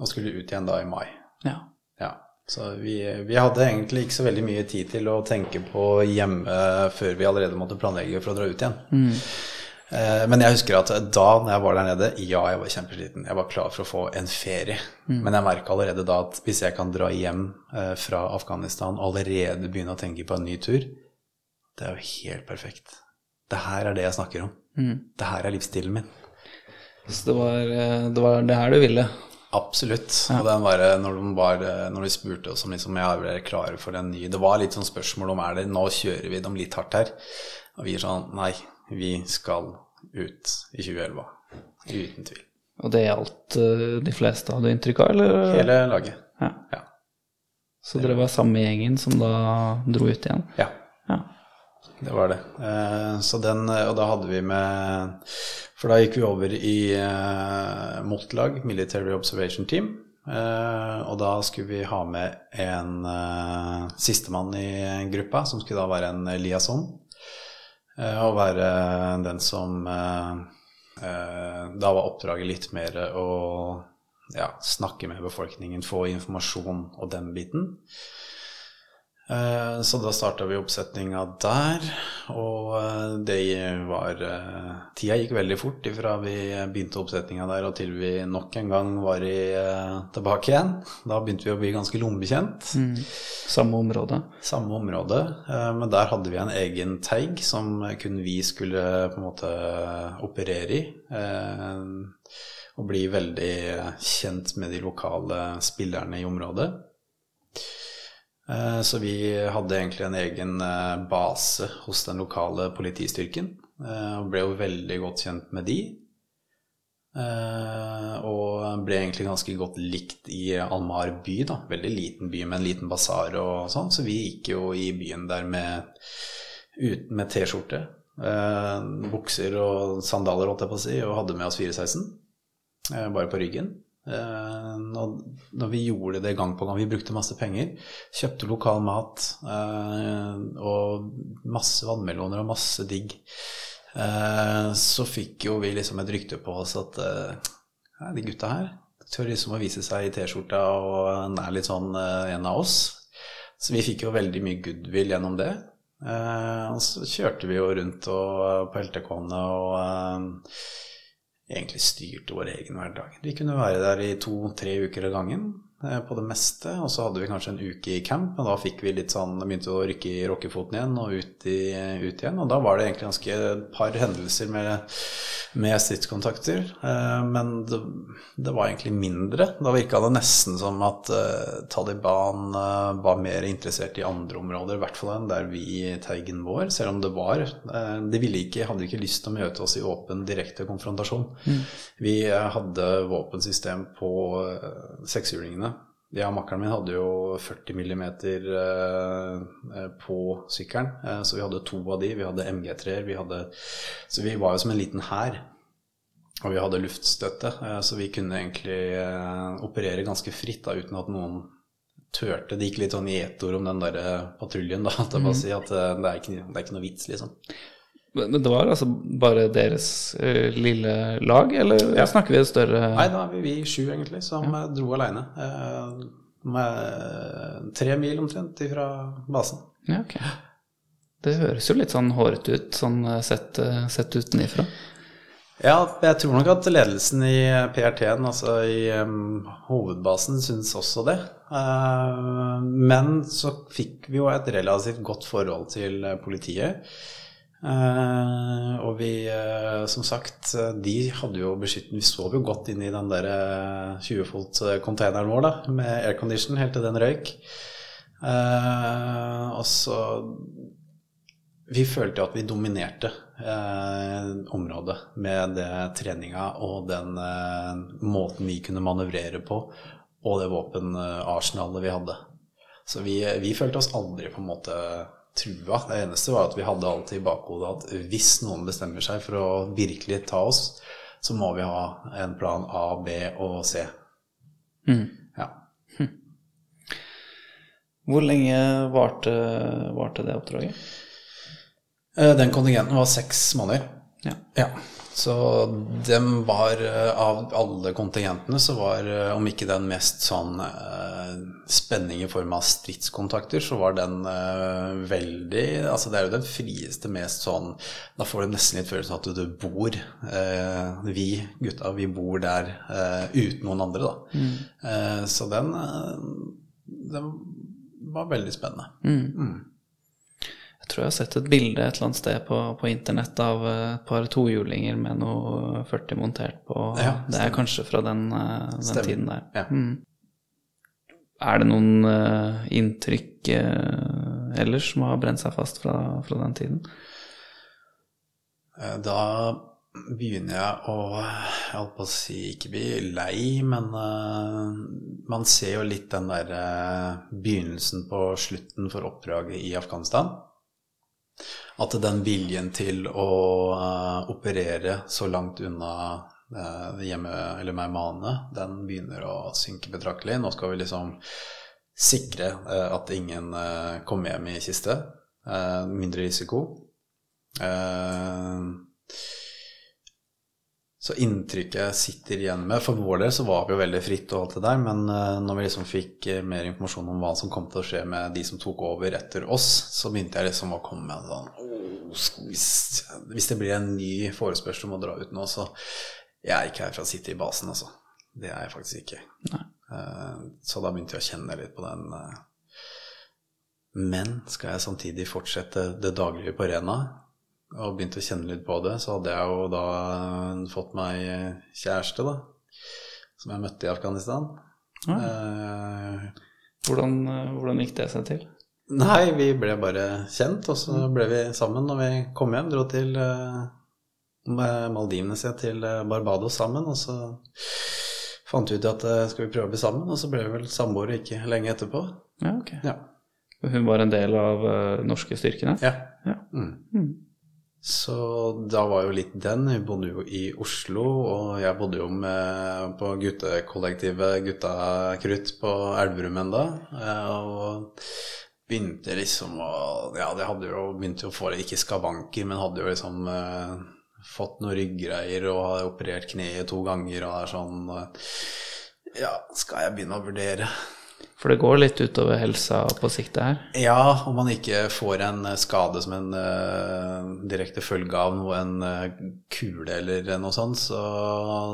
Og skulle ut igjen da i mai. Ja. Ja. Så vi, vi hadde egentlig ikke så veldig mye tid til å tenke på hjemme før vi allerede måtte planlegge for å dra ut igjen. Eh, Men jeg husker at da når jeg var der nede, ja, jeg var kjempesliten. Jeg var klar for å få en ferie. Men jeg merka allerede da at hvis jeg kan dra hjem eh, fra Afghanistan og allerede begynne å tenke på en ny tur, det er jo helt perfekt. Det her er det jeg snakker om. Det her er livsstilen min. Så det var, eh, det var det her du ville. Absolutt. Og den var, når, de var, når de spurte oss om liksom, jeg er dere klare for en ny Det var litt sånn spørsmål om er det nå kjører vi dem litt hardt her. Og vi er sånn nei, vi skal ut i 2011. Uten tvil. Og det gjaldt eh, de fleste, hadde du inntrykk av, eller? Hele laget. Ja. Ja. Så dere var samme gjengen som da dro ut igjen? ja. Ja. Det var det. Eh, så den, og da hadde vi med For da gikk vi over i eh, MOT-lag, Military Observation Team. Eh, og da skulle vi ha med en eh, sistemann i gruppa, som skulle da være en liaison. Eh, og være den som eh, eh, Da var oppdraget litt mer å ja, snakke med befolkningen, få informasjon og den biten. Eh, Så da starta vi oppsetninga der, og eh, det var eh, Tida gikk veldig fort ifra vi begynte oppsetninga der og til vi nok en gang var i, tilbake igjen. Da begynte vi å bli ganske lommekjent. Samme område? Samme område, men der hadde vi en egen tag som kun vi skulle på en måte operere i. Og bli veldig kjent med de lokale spillerne i området. Eh, Så vi hadde egentlig en egen eh, base hos den lokale politistyrken, eh, og ble jo veldig godt kjent med de. Og ble egentlig ganske godt likt i Almar by, da. Veldig liten by med en liten basar og sånn, så vi gikk jo i byen der med, med T-skjorte, bukser og sandaler, holdt jeg på å si, og hadde med oss 416, eh, bare på ryggen. Eh, når, når vi gjorde det gang på gang, vi brukte masse penger, kjøpte lokal mat eh, og masse vannmeloner og masse digg, eh, så fikk jo vi liksom et rykte på oss at de gutta her tør liksom å vise seg i T-skjorta og han er litt sånn en av oss. Så vi fikk jo veldig mye goodwill gjennom det. Og så kjørte vi jo rundt og, på LTK-ene og egentlig styrte vår egen hverdag. Vi kunne være der i to-tre uker av gangen på det meste, og så hadde vi kanskje en uke i camp, og da fikk vi litt sånn, begynte å rykke i rockefoten igjen og ut, i, ut igjen, og da var det egentlig ganske et par hendelser med, med stridskontakter, eh, men det, det var egentlig mindre. Da virka det nesten som at eh, Taliban eh, var mer interessert i andre områder, i hvert fall enn der vi i teigen vår, selv om det var. eh, De ville ikke, hadde ikke lyst til å møte oss i åpen, direkte konfrontasjon. Vi eh, hadde våpensystem på eh, sekshjulingene. Ja, makkeren min hadde jo 40 mm på sykkelen, eh, så vi hadde to av de. Vi hadde MG3-er, vi hadde Så vi var jo som en liten hær. Og vi hadde luftstøtte, eh, så vi kunne egentlig eh, operere ganske fritt da, uten at noen turte. Det gikk litt sånn i ett ord om den der eh, patruljen, da. At jeg bare si at eh, det er, ikke, det er ikke noe vits, liksom. Men det var altså bare deres uh, lille lag, eller Ja. snakker vi et større Nei, da er vi, vi sju, egentlig, som ja. dro aleine. Uh, med tre mil omtrent fra basen. Ja, ok. Det høres jo litt sånn hårete ut, sånn eh, sett, eh, sett utenifra. Ja, jeg tror nok at ledelsen i PRT-en, altså i um, hovedbasen, syns også det. Uh, men så fikk vi jo et relativt godt forhold til eh, politiet. Eh, og vi, eh, som sagt, eh, de hadde jo beskytten Vi sov jo godt inn i den der 20-fot-containeren vår da, med aircondition helt til den røyk. Eh, og så vi følte jo at vi dominerte eh, området med det treninga og den eh, måten vi kunne manøvrere på, og det våpenarsenalet vi hadde. Så vi, vi følte oss aldri på en måte trua. Det eneste var at vi hadde alltid i bakhodet at hvis noen bestemmer seg for å virkelig ta oss, så må vi ha en plan A, B og C. Ja. Hvor lenge varte, varte det oppdraget? Eh, Den kontingenten var seks måneder. Ja. Ja, så dem var eh, Av alle kontingentene så var, eh, om ikke den mest sånn eh, spenning i form av stridskontakter, så var den veldig Altså det er jo den frieste, mest sånn Da får du nesten litt følelsen av at du bor Vi gutta, vi bor der uten noen andre, da. Mm. så den, den var veldig spennende. Mm. Tror jeg har sett et bilde et eller annet sted på, på internett av eh, et par tohjulinger med noe 40 montert på. Ja, det er kanskje fra den, eh, den tiden der. Ja. Mm. Er det noen uh, inntrykk uh, ellers som har brent seg fast fra, fra den tiden? Da begynner jeg å Jeg holdt på å si ikke bli lei, men uh, man ser jo litt den der eh, begynnelsen på slutten for oppdraget i Afghanistan. At den viljen til å uh, operere så langt unna uh, hjemme, eller Meimane, den begynner å synke betraktelig. Nå skal vi liksom sikre uh, at ingen kommer hjem i kiste. Mindre risiko. Eh, så inntrykket jeg sitter igjen med For vår del så var vi jo veldig fritt og alt det der, men eh, når vi liksom fikk eh, mer informasjon om hva som kom til å skje med de som tok over etter oss, så begynte jeg liksom å komme med en sånn «Åh, skal vi s- Hvis det blir en ny forespørsel om å dra ut nå, så Jeg er ikke her for å sitte i basen, altså. Det er jeg faktisk ikke. Nei. Så da begynte jeg å kjenne litt på den eh, Men skal jeg samtidig fortsette det daglige på Rena? Og begynte å kjenne litt på det, så hadde jeg jo da fått meg kjæreste, da. Som jeg møtte i Afghanistan. Ja. Eh, Hvordan, eh, hvordan gikk det seg til? nei, vi ble bare kjent, og så ble vi sammen når vi kom hjem. Dro til eh, Maldivene, sine, til eh, Barbados sammen, og så fant vi ut at eh, skal vi prøve å bli sammen, og så ble vi vel samboere ikke lenge etterpå. Ja, ok. Ja. Hun var en del av uh, norske styrkene? Ja. Ja. Mm. Mm. Så da var jo litt den. Hun bodde jo i Oslo, og jeg bodde jo med på guttekollektivet Gutta Krutt på Elverum enda. eh, Og begynte liksom å Ja, det hadde jo begynt å få det, ikke skavanker, men hadde jo liksom eh, fått noen ryggreier og har operert kneet to ganger og er sånn eh, Ja, skal jeg begynne å vurdere? For det går litt utover helsa på sikt, det her. Ja, om man ikke får en eh, skade som en uh, direkte følge av noe, en uh, kule eller noe sånt, så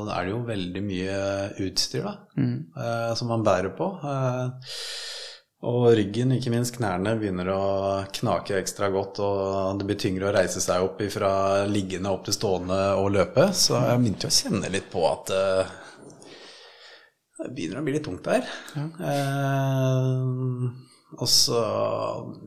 er det jo veldig mye utstyr da, eh, som man bærer på. Og ryggen, ikke minst knærne, begynner å knake ekstra godt, og det blir tyngre å reise seg opp fra liggende opp til stående og løpe. Så jeg begynte å kjenne litt på at det begynner å bli litt tungt der. Eh, og så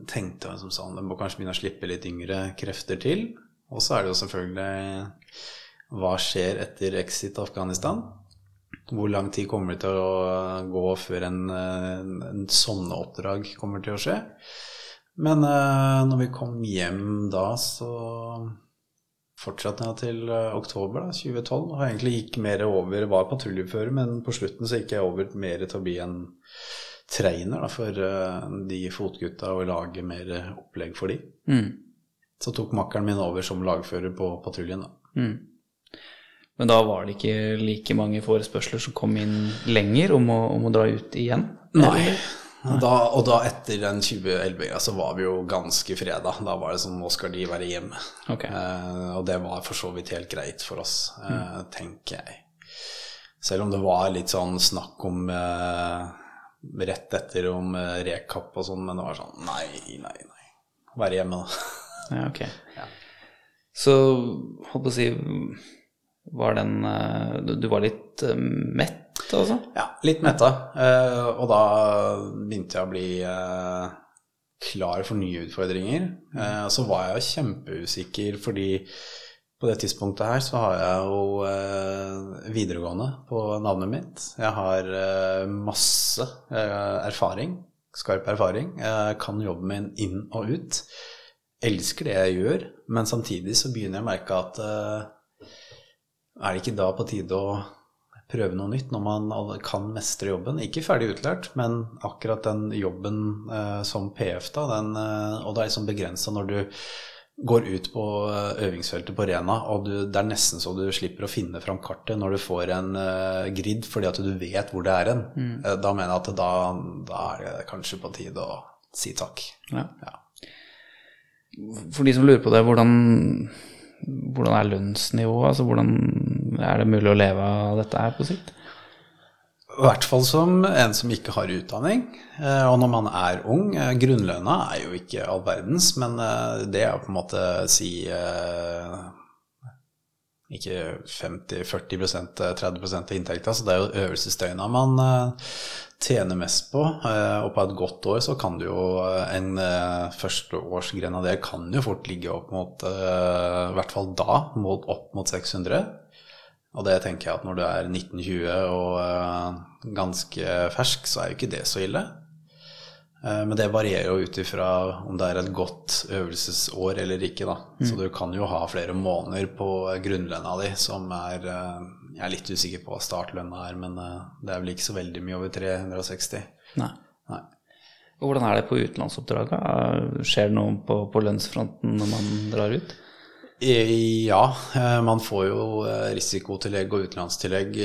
tenkte jeg som sånn, det må kanskje begynne å slippe litt yngre krefter til. Og så er det jo selvfølgelig hva skjer etter exit Afghanistan? Hvor lang tid kommer det til å gå før en, en, en sånne oppdrag kommer til å skje? Men eh, når vi kom hjem da, så fortsatte jeg til eh, oktober da, 2012. Og egentlig gikk mer over, var patruljefører, men på slutten så gikk jeg over mer til å bli en trainer da, for eh, de fotgutta og lage mer opplegg for de. Mm. Så tok makkeren min over som lagfører på patruljen. da. Mm. Men da var det ikke like mange forespørsler som kom inn lenger om å, om å dra ut igjen? Nei. Og da, og da etter den 2011 så var vi jo ganske freda. Da var det sånn nå skal de være hjemme. Okay. Eh, og det var for så vidt helt greit for oss, eh, tenker jeg. Selv om det var litt sånn snakk om eh, rett etter om eh, rekap og sånn, men det var sånn nei, nei, nei. Være hjemme, da. Ja, ok. Ja. Så holdt på å si Var den Du var litt eh, mett, altså? Ja, litt metta. Eh, og da begynte jeg å bli eh, klar for nye utfordringer. Eh, så var jeg jo kjempeusikker fordi på det tidspunktet her så har jeg jo videregående på navnet mitt. Jeg har masse erfaring, skarp erfaring. Jeg kan jobben min inn og ut. Elsker det jeg gjør, men samtidig så begynner jeg å merke at er det ikke da på tide å prøve noe nytt når man kan mestre jobben? Ikke ferdig utlært, men akkurat den jobben eh, som PF, da, den, eh, og det er liksom begrensa når du går ut på eh, øvingsfeltet på Rena, og du, det er nesten så du slipper å finne fram kartet når du får en uh, grid fordi at du vet hvor det er hen. Eh, da mener jeg at da, da er det kanskje på tide å si takk. Ja. Ja. For de som lurer på det, hvordan, hvordan er lønnsnivået? Altså, hvordan er det mulig å leve av dette her på sikt? I hvert fall som en som ikke har utdanning. Eh, Og når man er ung eh, Grunnlønna er jo ikke all verdens, men eh, det er på en måte si ikke 50-40% 30 av inntekta, så det er jo øvelsesdøgna man tjener mest på. Og på et godt år så kan du jo en førsteårsgrenadier kan jo fort ligge opp mot, i hvert fall da, opp mot 600. Og det tenker jeg at når du er 1920 og eh, ganske fersk, så er jo ikke det så ille. Eh, men det varierer jo ut ifra om det er et godt øvelsesår eller ikke, da. Så du kan jo ha flere måneder på grunnlønna di som er eh, Jeg er litt usikker på hva startlønna er, men det er vel ikke så veldig mye over 360. Nei. Nei. Og hvordan er det på utenlandsoppdraga? Skjer det noe på, på lønnsfronten når man drar ut? Eh, Ja, eh, man får jo eh, risikotillegg og utenlandstillegg,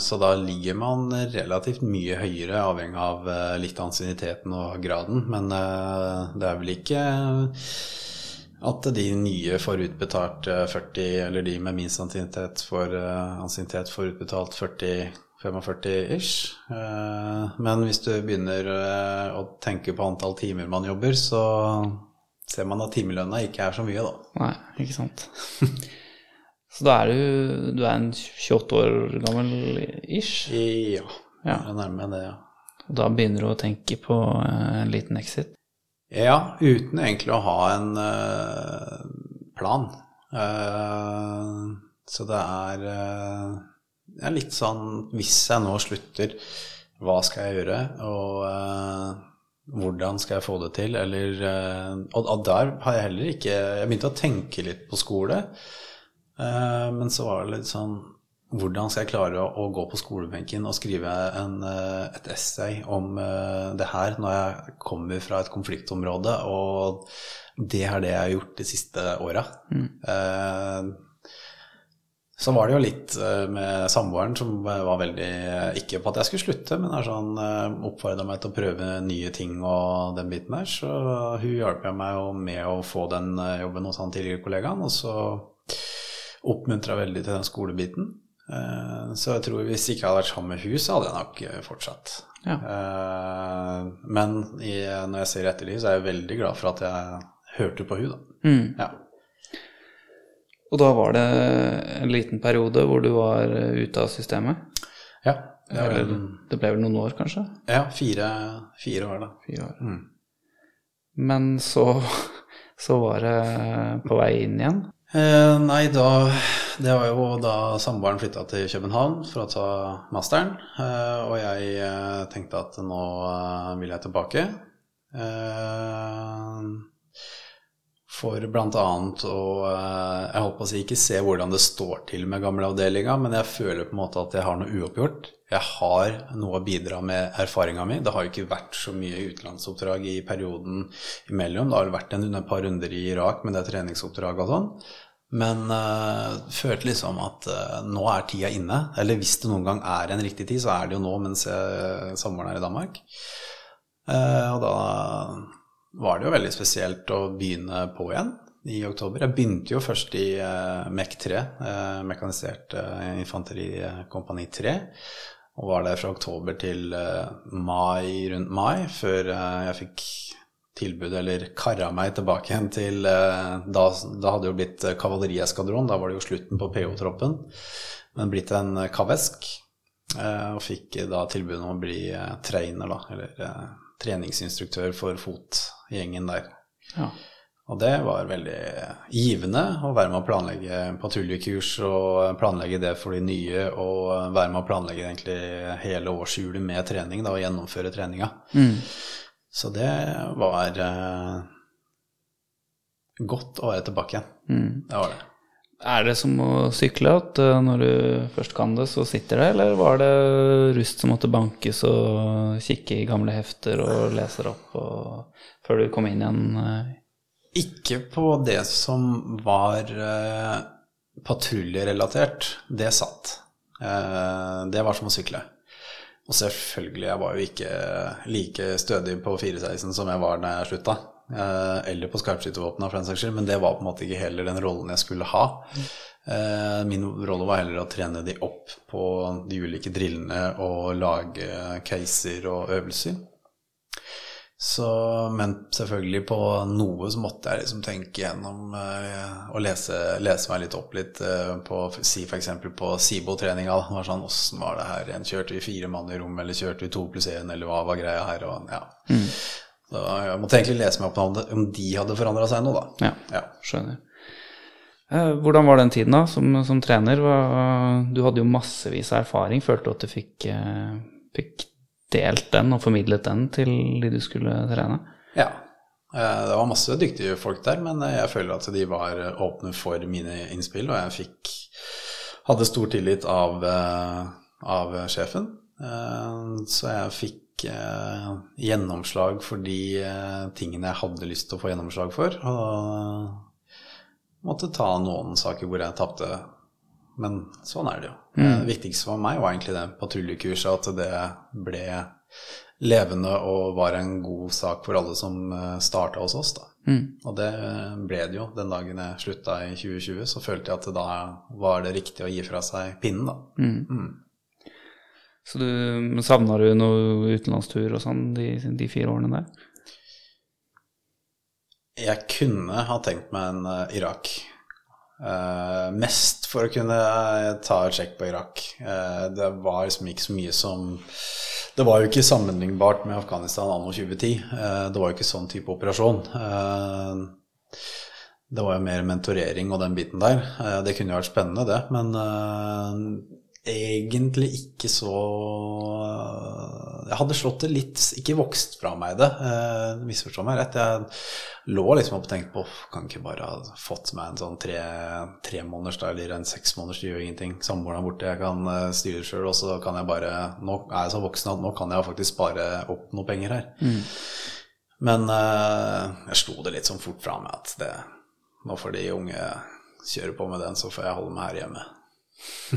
så da ligger man relativt mye høyere, avhengig av litt ansienniteten og graden. Men det er vel ikke at de nye får utbetalt eh, 40, eller de med minst ansiennitet får, får utbetalt 40-45-ish. Eh, Men hvis du begynner å tenke på antall timer man jobber, så ser man at timelønna ikke er så mye, da. Nei, ikke sant. Så da er du, du er en 28 år gammel ish, Ja, Ja. det er nærme det, ja. og da begynner du å tenke på eh, en liten exit. Ja, uten egentlig å ha en uh, plan. Uh, så det er, uh, det er litt sånn Hvis jeg nå slutter, hva skal jeg gjøre? Og hvordan skal jeg få det til? Eller eh, og, der har jeg heller ikke Jeg begynte å tenke litt på skole, eh, men så var det litt sånn hvordan skal jeg klare å, gå på skolebenken og skrive en, eh, et essay om det her når jeg kommer fra et konfliktområde, og det er det jeg har gjort de siste åra? Eh, så var det jo litt eh, med samboeren som var veldig Ikke på at jeg skulle slutte, men sånn oppfordra meg til å prøve nye ting og den biten der. Så hun hjalp meg jo med å få den eh, jobben hos han tidligere kollegaen, og så oppmuntra veldig til den skolebiten. Eh, Så jeg tror hvis jeg ikke hadde vært sammen med hun, så hadde jeg nok eh, fortsatt. Ja. Eh, Men når jeg ser i ettertid, så er jeg veldig glad for at jeg hørte på hun da. Mm. Ja. Og da var det en liten periode hvor du var eh, ute av systemet? Ja, det var, Eller det ble vel noen år, kanskje? ja fire, fire år, da. Fire år. Mm. Men så, så var det på vei inn igjen. Eh, nei, da Det var jo da samboeren flytta til København for å ta masteren. Eh, og jeg eh, tenkte at nå eh, vil jeg tilbake. Eh, for annet å eh, Jeg holdt på å si ikke se hvordan det står til med gamleavdelinga, men jeg føler på en måte at jeg har noe uoppgjort. Jeg har noe å bidra med erfaringa mi. Det har jo ikke vært så mye utenlandsoppdrag i perioden imellom. Det har vært en, et par runder i Irak med det treningsoppdraget og sånn. Men uh, følte liksom at uh, nå er tida inne. Eller hvis det noen gang er en riktig tid, så er det jo nå mens jeg, samboeren er i Danmark. Uh, og da var det jo veldig spesielt å begynne på igjen i oktober. Jeg begynte jo først i uh, MEK3, uh, mekanisert uh, infanterikompani 3. Og var der fra oktober til eh, mai, rundt mai, før eh, jeg fikk tilbud, eller kara meg tilbake igjen til da, da hadde jo blitt kavalerieskadron, da var det jo slutten på PO-troppen. Men blitt en kavesk. Og fikk da tilbud om å bli trainer, da, eller treningsinstruktør for fotgjengen der. Ja. Og det var veldig givende å være med å planlegge patruljekurs og planlegge det for de nye, og være med å planlegge egentlig hele årshjulet med trening da, og gjennomføre treninga. Mm. Så det var eh, godt å være tilbake igjen. Mm. Det var det. Er det som å sykle, at eh, når du først kan det, så sitter det? Eller var det rust som måtte bankes og kikke i gamle hefter og lese opp og, før du kom inn igjen? eh? Ikke på det som var eh, patruljerelatert. Det satt. Eh, det var som å sykle. Og selvfølgelig, jeg var jo ikke like stødig på 416 som jeg var da jeg slutta. Eh, eller på skarpskyttervåpna, for den saks skyld. Men det var på en måte ikke heller den rollen jeg skulle ha. Min rolle var heller å trene de opp på de ulike drillene og lage caser og øvelser. Så, men selvfølgelig på noe så måtte jeg liksom tenke gjennom eh, og lese, lese meg litt opp litt eh, på si f.eks. på SIBO-treninga. Det var sånn Åssen var det her igjen? Kjørte vi fire mann i rom, eller kjørte vi to pluss én, eller hva var greia her? Og, ja. Så jeg måtte egentlig lese meg opp om, de hadde forandra seg nå, da. Ja, Ja. skjønner. Eh, Hvordan var den tiden da, som, som trener? Du hadde jo massevis av erfaring. Følte du at du fikk, eh, fikk delt den og formidlet den til de du skulle trene? Ja. Eh, Det var masse dyktige folk der, men eh, jeg føler at de var åpne for mine innspill, og jeg fikk hadde stor tillit av, eh, av sjefen. Eh, Så jeg fikk eh, gjennomslag for de eh, tingene jeg hadde lyst til å få gjennomslag for. Og måtte ta noen saker hvor jeg tapte. Men sånn er det jo. Det viktigste for meg var egentlig det patruljekurset, at det ble levende og var en god sak for alle som starta hos oss. da. Og det ble det jo den dagen jeg slutta i 2020. Så følte jeg at da var det riktig å gi fra seg pinnen, da. Så du savna du noe utenlandstur og sånn de, de fire årene der? Jeg kunne ha tenkt meg en eh, Eh, mest for å kunne eh, ta et sjekk på Irak. Uh, det var liksom ikke så mye som Det var jo ikke sammenlignbart med Afghanistan anno 2010. Uh, det var jo ikke sånn type operasjon. Det var jo mer mentorering og den biten der. Det kunne jo vært spennende, det, men egentlig ikke så Jeg hadde slått det litt Ikke vokst fra meg det, eh, misforstå meg rett. Jeg lå liksom opp og tenkte på Kan ikke bare ha fått meg en sånn tre, tre måneders da, eller en seks måneders, det gjør ingenting. Samboeren er borte, jeg kan eh, styre sjøl, og så kan jeg bare Nå er jeg så voksen at nå kan jeg faktisk spare opp noe penger her. Men eh, jeg slo det litt sånn fort fra meg at det Nå får de unge kjøre på med den, så får jeg holde meg her hjemme.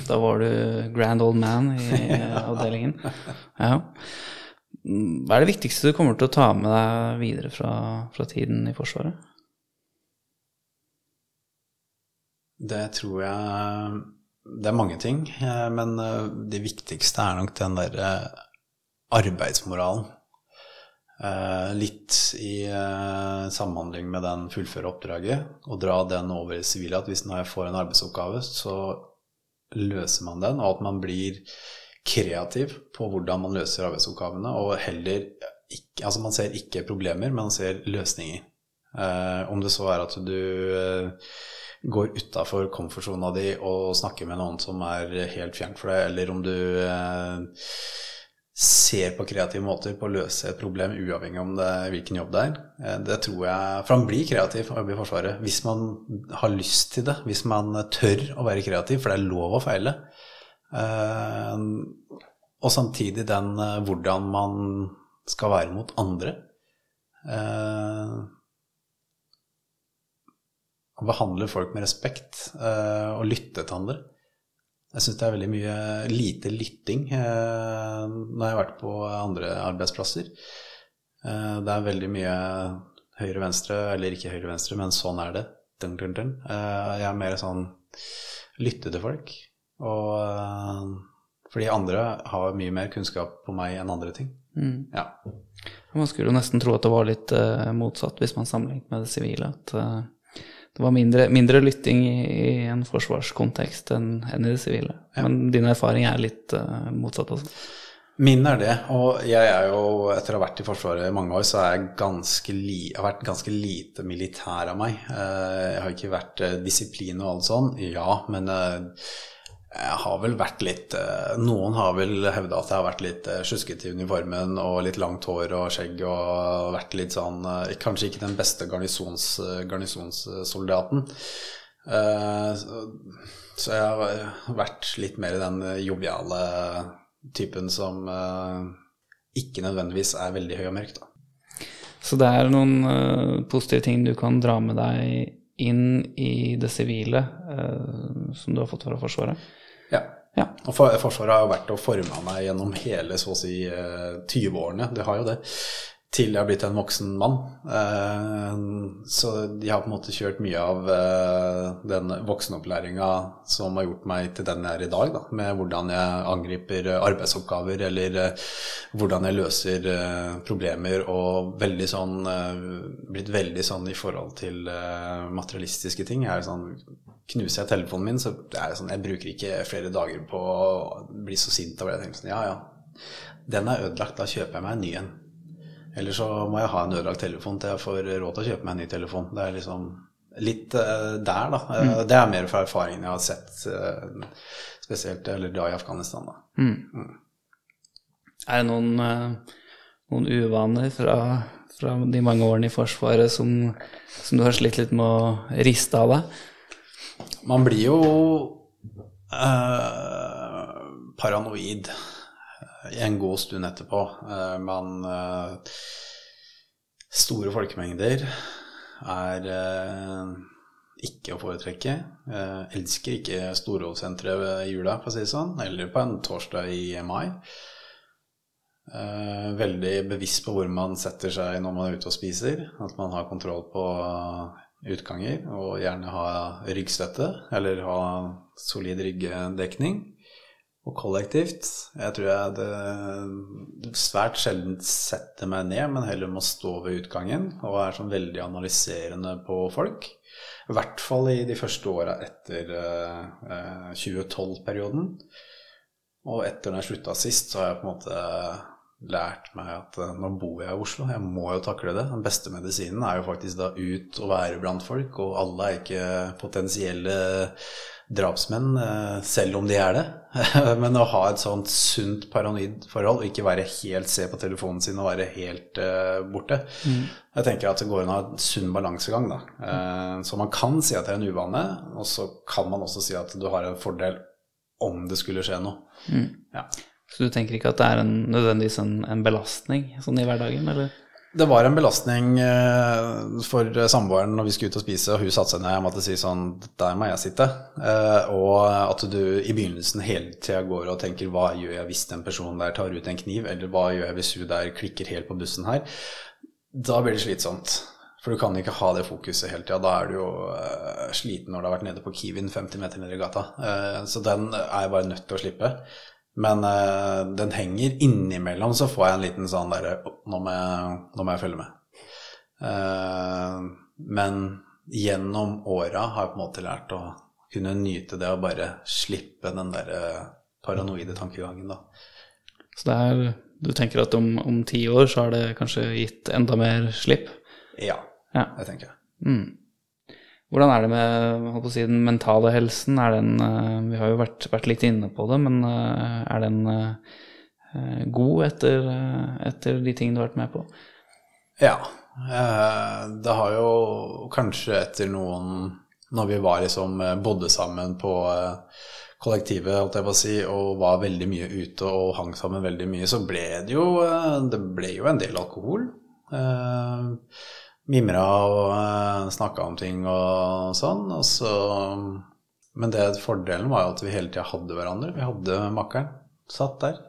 Da var du grand old man i avdelingen. Ja. Hva er det viktigste du kommer til å ta med deg videre fra, fra tiden i Forsvaret? Det tror jeg Det er mange ting, eh, men eh, det viktigste er nok den der eh, arbeidsmoralen. Eh, Litt i eh, samhandling med den fullføre oppdraget, og dra den over i sivile. At hvis når jeg får en arbeidsoppgave, så løser man den, og at man blir kreativ på hvordan man løser arbeidsoppgavene, og heller ikke Altså man ser ikke problemer, men man ser løsninger. Eh, om det så er at du eh, går utafor komfortsona di og snakker med noen som er helt fjernt for deg, eller om du eh, ser på kreative måter på å løse et problem, uavhengig er hvilken jobb det er. Eh, Det tror jeg For man blir kreativ og jobber i Forsvaret hvis man har lyst til det, hvis man tør å være kreativ, for det er lov å feile. Eh, Og samtidig den eh, hvordan man skal være mot andre. Eh, behandle folk med respekt og lytte til andre. Jeg syns det er veldig mye lite lytting eh, når jeg har vært på andre arbeidsplasser. Eh, det er veldig mye høyre-venstre, eller ikke høyre-venstre, men sånn er det. Dun, dun, dun. Eh, jeg er mer sånn lytte til folk. Og eh, fordi andre har mye mer kunnskap på meg enn andre ting. Ja. Man skulle jo nesten tro at det var litt eh, motsatt hvis man sammenlignet med det sivile. At eh, det var mindre, mindre lytting i, i en forsvarskontekst enn enn i det sivile. Men din erfaring er litt uh, motsatt også. Min er det, og jeg er jo, etter å ha vært i Forsvaret i mange år, så er jeg li, har vært ganske lite militær av meg. Eh, Jeg har ikke vært eh, disiplin og alt sånn, ja, men jeg har vel vært litt eh, Noen har vel hevda at jeg har vært litt eh, sjuskete i uniformen og litt langt hår og skjegg og vært litt sånn eh, Kanskje ikke den beste garnisons, eh, garnisonssoldaten. Eh, Så jeg har vært litt mer i den joviale typen som eh, ikke nødvendigvis er veldig høy og mørk, da. Så det er noen eh, positive ting du kan dra med deg inn i det sivile eh, som du har fått fra Forsvaret? Ja. Ja. Og for, Forsvaret har jo vært og forma meg gjennom hele så å si eh, 20-årene. Det har jo det. Til jeg har blitt en voksen mann. Eh, så jeg har på en måte kjørt mye av eh, den voksenopplæringa som har gjort meg til den jeg er i dag. Da, med hvordan jeg angriper arbeidsoppgaver, eller eh, hvordan jeg løser eh, problemer. Og veldig sånn eh, blitt veldig sånn i forhold til eh, materialistiske ting. Jeg er sånn Knuser jeg telefonen min, så det er sånn, jeg bruker ikke flere dager på å bli så sint over det. Jeg tenker sånn, ja, ja, den er ødelagt, da kjøper jeg meg en ny en. Eller så må jeg ha en ødelagt telefon til jeg får råd til å kjøpe meg en ny telefon. Det er liksom litt uh, der, da. Mm. Det er mer fra erfaringen jeg har sett, uh, spesielt eller da i Afghanistan, da. Er det noen, uh, noen uvaner fra, fra de mange årene i Forsvaret som, som du har slitt litt med å riste av deg? Man blir jo eh, paranoid en god stund etterpå. Men eh, Store folkemengder er eh, ikke å foretrekke. Jeg elsker ikke storholdssenteret ved jula, for å si det sånn, eller på en torsdag i mai. Eh, veldig bevisst på hvor man setter seg når man er ute og spiser. At man har kontroll på utganger, og gjerne ha ryggstøtte, eller ha solid ryggdekning. Og kollektivt Jeg tror jeg det svært sjelden setter meg ned, men heller må stå ved utgangen og er sånn veldig analyserende på folk. I hvert fall i de første åra etter eh, 2012-perioden. Og etter når jeg slutta sist, så har jeg på en måte lært meg at eh, nå bor jeg i Oslo, jeg må jo takle det. Den beste medisinen er jo faktisk da ut og være blant folk, og alle er ikke potensielle drapsmenn, eh, selv om de er det. Men å ha et sånt sunt paranoid forhold, og ikke være helt se på telefonen sin og være helt uh, borte. Jeg tenker at det går an å ha en sunn balansegang, da. Eh, så man kan si at det er en uvane, og så kan man også si at du har en fordel om det skulle skje noe. Ja. Så du tenker ikke at det er en, nødvendigvis en, en belastning sånn i hverdagen, eller? Det var en belastning eh, for samboeren når vi skulle ut og spise, og hun satte seg ned Jeg måtte si sånn Der må jeg sitte. Eh, Og at du i begynnelsen hele tida går og tenker Hva gjør jeg hvis den personen der tar ut en kniv, eller hva gjør jeg hvis hun der klikker helt på bussen her? Da blir det slitsomt. For du kan ikke ha det fokuset hele tida. Da er du jo eh, sliten når du har vært nede på Kiwien 50 meter nede i gata. Eh, Så den er jeg bare nødt til å slippe. Men uh, den henger innimellom, så får jeg en liten sånn derre nå, må jeg- nå må jeg følge med. Uh, men gjennom åra har jeg på en måte lært å kunne nyte det og bare slippe den derre paranoide tankegangen, da. Så det er, du tenker at om, om ti år så har det kanskje gitt enda mer slipp? Ja, Ja. det tenker jeg. Mm. Hvordan er det med si, den mentale helsen? Den, eh, vi har jo vært, vært litt inne på det, men eh, er den eh, god etter, etter de tingene du har vært med på? Ja. Det har jo kanskje etter noen Når vi var liksom bodde sammen på kollektivet, holdt jeg på å si, og var veldig mye ute og hang sammen veldig mye, så ble det jo Det ble jo en del alkohol. Eh, Mimra og uh, snakka om ting og sånn. Og så, men det fordelen var jo at vi hele tida hadde hverandre. Vi hadde makkeren. Satt der.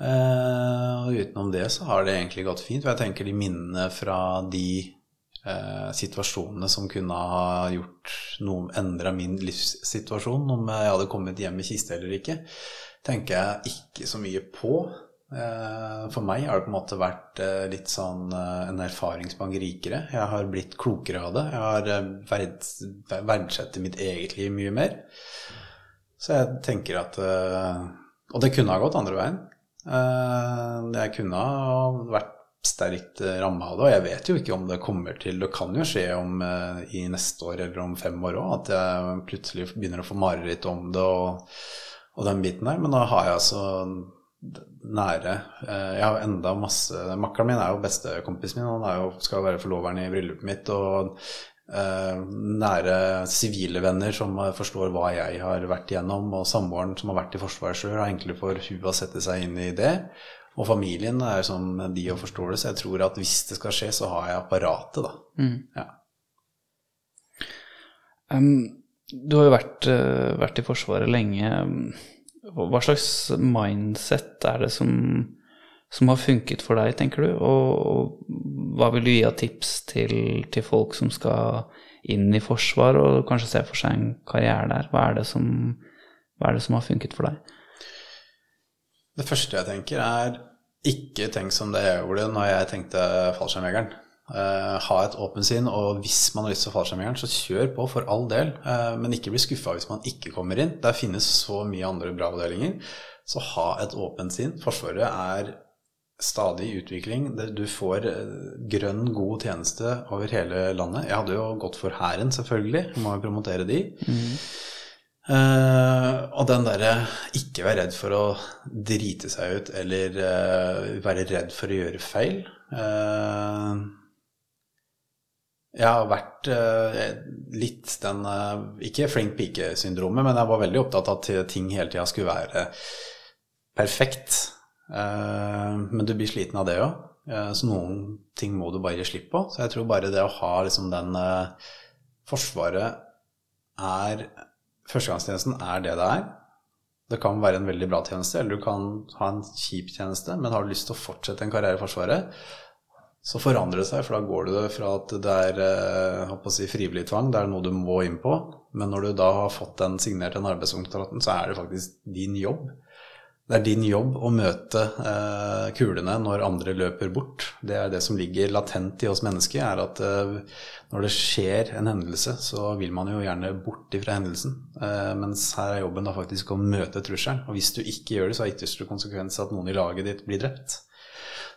Eh, og utenom det så har det egentlig gått fint. Og jeg tenker de minnene fra de eh, situasjonene som kunne ha gjort noe, endra min livssituasjon, om jeg hadde kommet hjem i kiste eller ikke, tenker jeg ikke så mye på. Eh, For meg har det på en måte vært eh, litt sånn eh, en erfaringsbank rikere. Jeg har blitt klokere av det. Jeg har eh, mitt eget liv mye mer. Så jeg tenker at Og det kunne ha gått andre veien. Jeg kunne ha vært sterkt ramma av det, og jeg vet jo ikke om det kommer til Det kan jo skje om i neste år eller om fem år òg, at jeg plutselig begynner å få mareritt om det og, og den biten der. Men da har jeg altså nære eh, Jeg har enda masse Makkeren min er jo bestekompisen min, han er jo, skal være forloveren i bryllupet mitt. Og eh, nære sivile venner som eh, forstår hva jeg har vært igjennom, og samboeren som har vært i Forsvaret sjøl, har egentlig for hun å sette seg inn i det. Og familien er som de og forstår det, så jeg tror at hvis det skal skje, så har jeg apparatet, da. Mm. Ja. Um, du har jo vært, eh, vært i Forsvaret lenge. Hva slags mindset er det som, som har funket for deg, tenker du? Og, hva vil du gi av tips til, til folk som skal inn i forsvar og kanskje se for seg en karriere der? Hva er det som, er det som har funket for deg? Det første jeg tenker, er ikke tenk som det jeg gjorde når jeg tenkte fallskjermjegeren. Eh, ha et åpent sinn, og hvis man har lyst til å fallskjermjegeren, så kjør på for all del. Uh, men ikke bli skuffa hvis man ikke kommer inn. Der finnes så mye andre bra avdelinger. Så ha et åpent sinn. Forsvaret er stadig i utvikling. Du får eh, grønn, god tjeneste over hele landet. Jeg hadde jo gått for Hæren, selvfølgelig. Må jo promotere de. Eh, og den derre ikke være redd for å drite seg ut eller være redd for å gjøre feil. Eh, jeg har vært eh, litt den eh, Ikke flink pike-syndromet, men jeg var veldig opptatt av at ting hele tida skulle være perfekt. Eh, men du blir sliten av det òg, så noen ting må du bare gi slipp på. Så jeg tror bare det å ha liksom den Forsvaret er Førstegangstjenesten er det det er. Det kan være en veldig bra tjeneste, eller du kan ha en kjip tjeneste, men har du lyst til å fortsette en karriere i Forsvaret, så forandrer det seg, for da går du fra at det er eh, si, frivillig tvang, det er noe du må inn på, men når du da har fått den signert den arbeidskontrakten, så er det faktisk din jobb. Det er din jobb å møte eh, kulene når andre løper bort. Det er det som ligger latent i oss mennesker, er at eh, når det skjer en hendelse, så vil man jo gjerne bort ifra hendelsen. Eh, mens her er jobben da faktisk å møte trusselen. Og hvis du ikke gjør det, så har ytterste konsekvens at noen i laget ditt blir drept.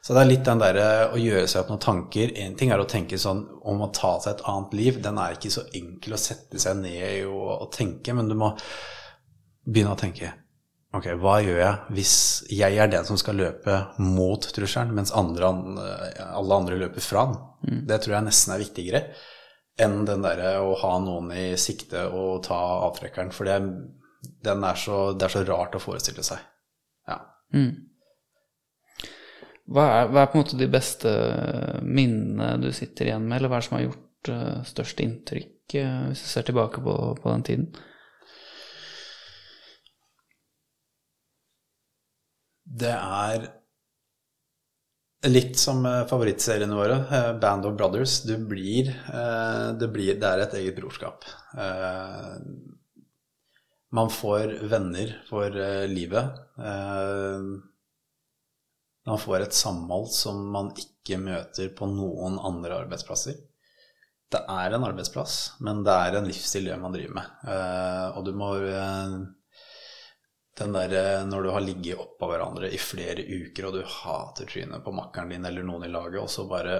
Så det er litt den derre å gjøre seg opp noen tanker. Én ting er å tenke sånn om å ta seg et annet liv. Den er ikke så enkel å sette seg ned og, og tenke, men du må begynne å tenke Ok, hva gjør jeg hvis jeg er den som skal løpe mot trusselen, mens andre, alle andre løper fra den? Det tror jeg nesten er viktigere enn den derre å ha noen i sikte og ta avtrekkeren. For det, den er så, det er så rart å forestille seg. Ja. Hva er, hva er på en måte de beste minnene du sitter igjen med, eller hva er det som har gjort uh, størst inntrykk, uh, hvis du ser tilbake på, på den tiden? Det er litt som eh, favorittseriene våre, eh, Band of Brothers. Du blir, uh, det, blir, det er et eget brorskap. Eh, man får venner for eh, livet. Man får et samhold som man ikke møter på noen andre arbeidsplasser. Det er en arbeidsplass, men det er en livsstil det man driver med. Eh, og du må eh, den der eh, når du har ligget oppå hverandre i flere uker, og du hater trynet på makkeren din eller noen i laget, og så bare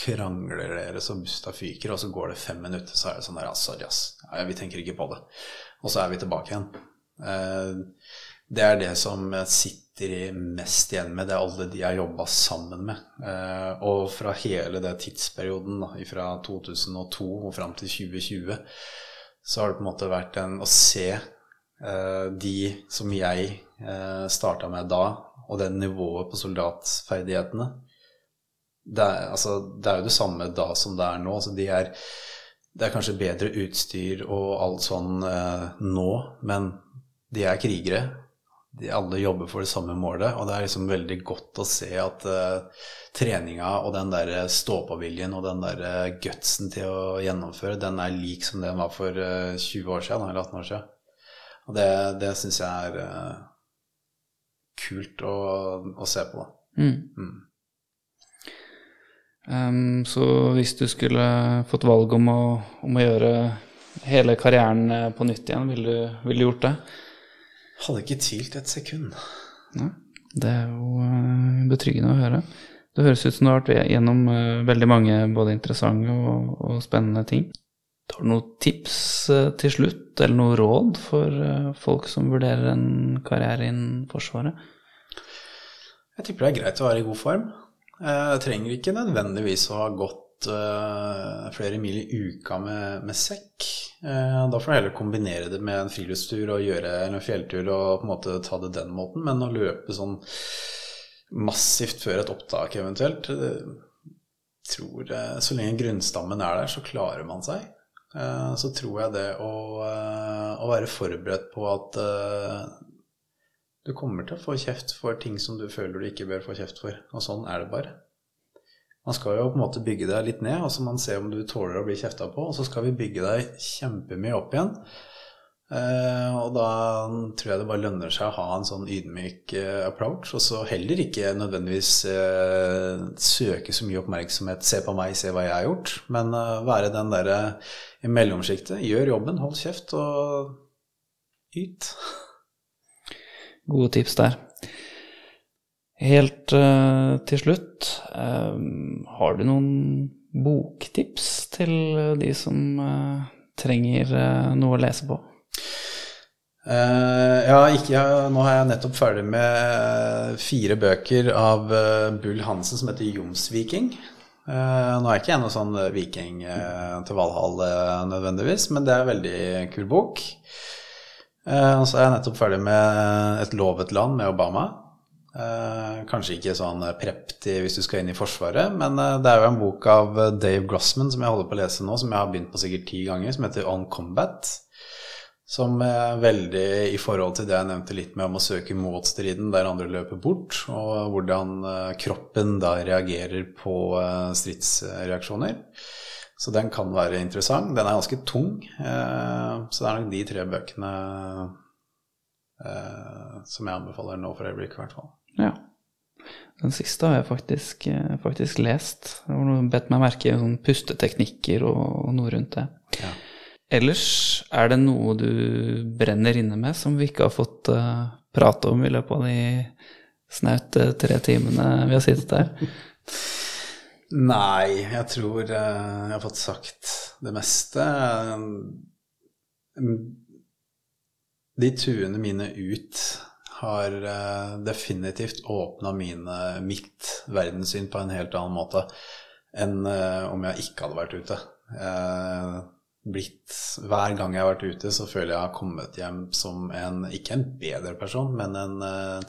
krangler dere så busta fyker, og så går det fem minutter, så er det sånn der ah, Sorry, ass. Ja, vi tenker ikke på det. Og så er vi tilbake igjen. Det er det som jeg sitter mest igjen med. Det er alle de jeg jobba sammen med. Eh, Og fra hele den tidsperioden, da, fra 2002 og fram til 2020, så har det på en måte vært en å se eh, de som jeg eh, starta med da, og det nivået på soldatferdighetene det er, altså, det er jo det samme da som det er nå. Altså, de er, det er kanskje bedre utstyr og alt sånn eh, nå, men de er krigere. De alle jobber for det samme målet, og det er liksom veldig godt å se at uh, treninga og den der stå-på-viljen og den der eh, gutsen til å gjennomføre, den er lik som den var for uh, 20 år siden, eller 18 år siden. Og det, det syns jeg er uh, kult å, å se på. Da. Mm. Mm. Um, så hvis du skulle fått valg om å, om å gjøre hele karrieren eh, på nytt igjen, ville du, ville du gjort det? Hadde ikke tvilt et sekund. Ja, det er jo eh, betryggende å høre. Det høres ut som du har vært gjennom eh, veldig mange både interessante og, og spennende ting. Har du noen tips eh, til slutt, eller noe råd for folk som vurderer en karriere innen Forsvaret? Jeg tipper det er greit å være i god form. Jeg trenger ikke nødvendigvis å ha gått eh, flere mil i uka med, med sekk. Uh, Da får du heller kombinere det med en friluftstur og gjøre en fjelltur og på en måte ta det den måten. Men å løpe sånn massivt før et opptak eventuelt. Jeg tror eh, Så lenge grunnstammen er der, så klarer man seg. Eh, Så tror jeg det å, eh, å være forberedt på at eh, du kommer til å få kjeft for ting som du føler du ikke bør få kjeft for. Og sånn er det bare. Man skal jo på en måte bygge deg litt ned, og så man ser om du tåler å bli kjefta på. Og så skal vi bygge deg kjempemye opp igjen. Eh, og da tror jeg det bare lønner seg å ha en sånn ydmyk eh, approach, og så heller ikke nødvendigvis eh, søke så mye oppmerksomhet 'se på meg, se hva jeg har gjort', men være den derre i mellomsjiktet. Gjør jobben, hold kjeft og yt. Gode tips der. Helt uh, til slutt, um, har du noen boktips til de som uh, trenger uh, noe å lese på? Eh, ja, ikke, ja, nå er jeg nettopp ferdig med fire bøker av eh, Bull Hansen som heter Jomsviking. Eh, nå er jeg ikke jeg noen sånn viking eh, til Valhall eh, nødvendigvis, men det er en veldig kul bok. Eh, og så er jeg nettopp ferdig med Et lovet land med Obama. Eh, kanskje ikke sånn prept i hvis du skal inn i Forsvaret, men eh, det er jo en bok av eh, Dave Grossman som jeg holder på å lese nå, som jeg har begynt på sikkert ti ganger, som heter On Combat. Som er veldig i forhold til det jeg nevnte litt med om å søke motstriden der andre løper bort, og hvordan eh, kroppen da reagerer på eh, stridsreaksjoner. Så den kan være interessant. Den er ganske tung, eh, så det er nok de tre bøkene eh, som jeg anbefaler nå for øyeblikket, i hvert fall. Ja. Den siste har jeg faktisk, eh, faktisk lest. Bedt meg merke i sånn pusteteknikker og, og noe rundt det. Ja. Ellers, er det noe du brenner inne med som vi ikke har fått uh, prate om i løpet av de snaut eh, tre timene vi har sittet der? Nei, jeg tror uh, jeg har fått sagt det meste. Mm, De tuene mine ut har eh, definitivt åpna mitt verdenssyn på en helt annen måte enn eh, om jeg ikke hadde vært ute. Eh, blitt, hver gang jeg har vært ute, så føler jeg jeg har kommet hjem som en, ikke en bedre person, men en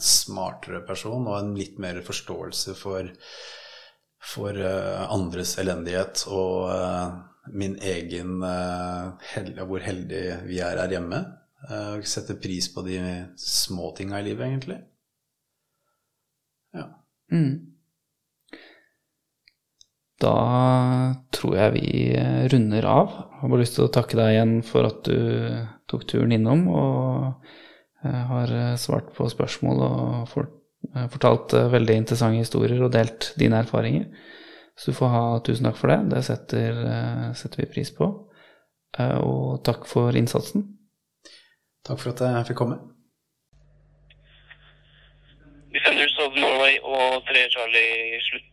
smartere person og en litt mer forståelse for for andres elendighet og min egen hvor heldig vi er her hjemme. Uh, sette pris på de små tinga i livet, egentlig. Ja. Mm. Da tror jeg vi eh, runder av. Jeg har bare lyst til å takke deg igjen for at du tok turen innom og eh, har eh, svart på spørsmål og eh, fortalt eh, veldig interessante historier og delt dine erfaringer. Så du får ha tusen takk for det. Det setter, eh, setter vi pris på. Eh, Og takk for innsatsen. Takk for at jeg fikk komme. Defenders of Norway og 3 Charlie slutt.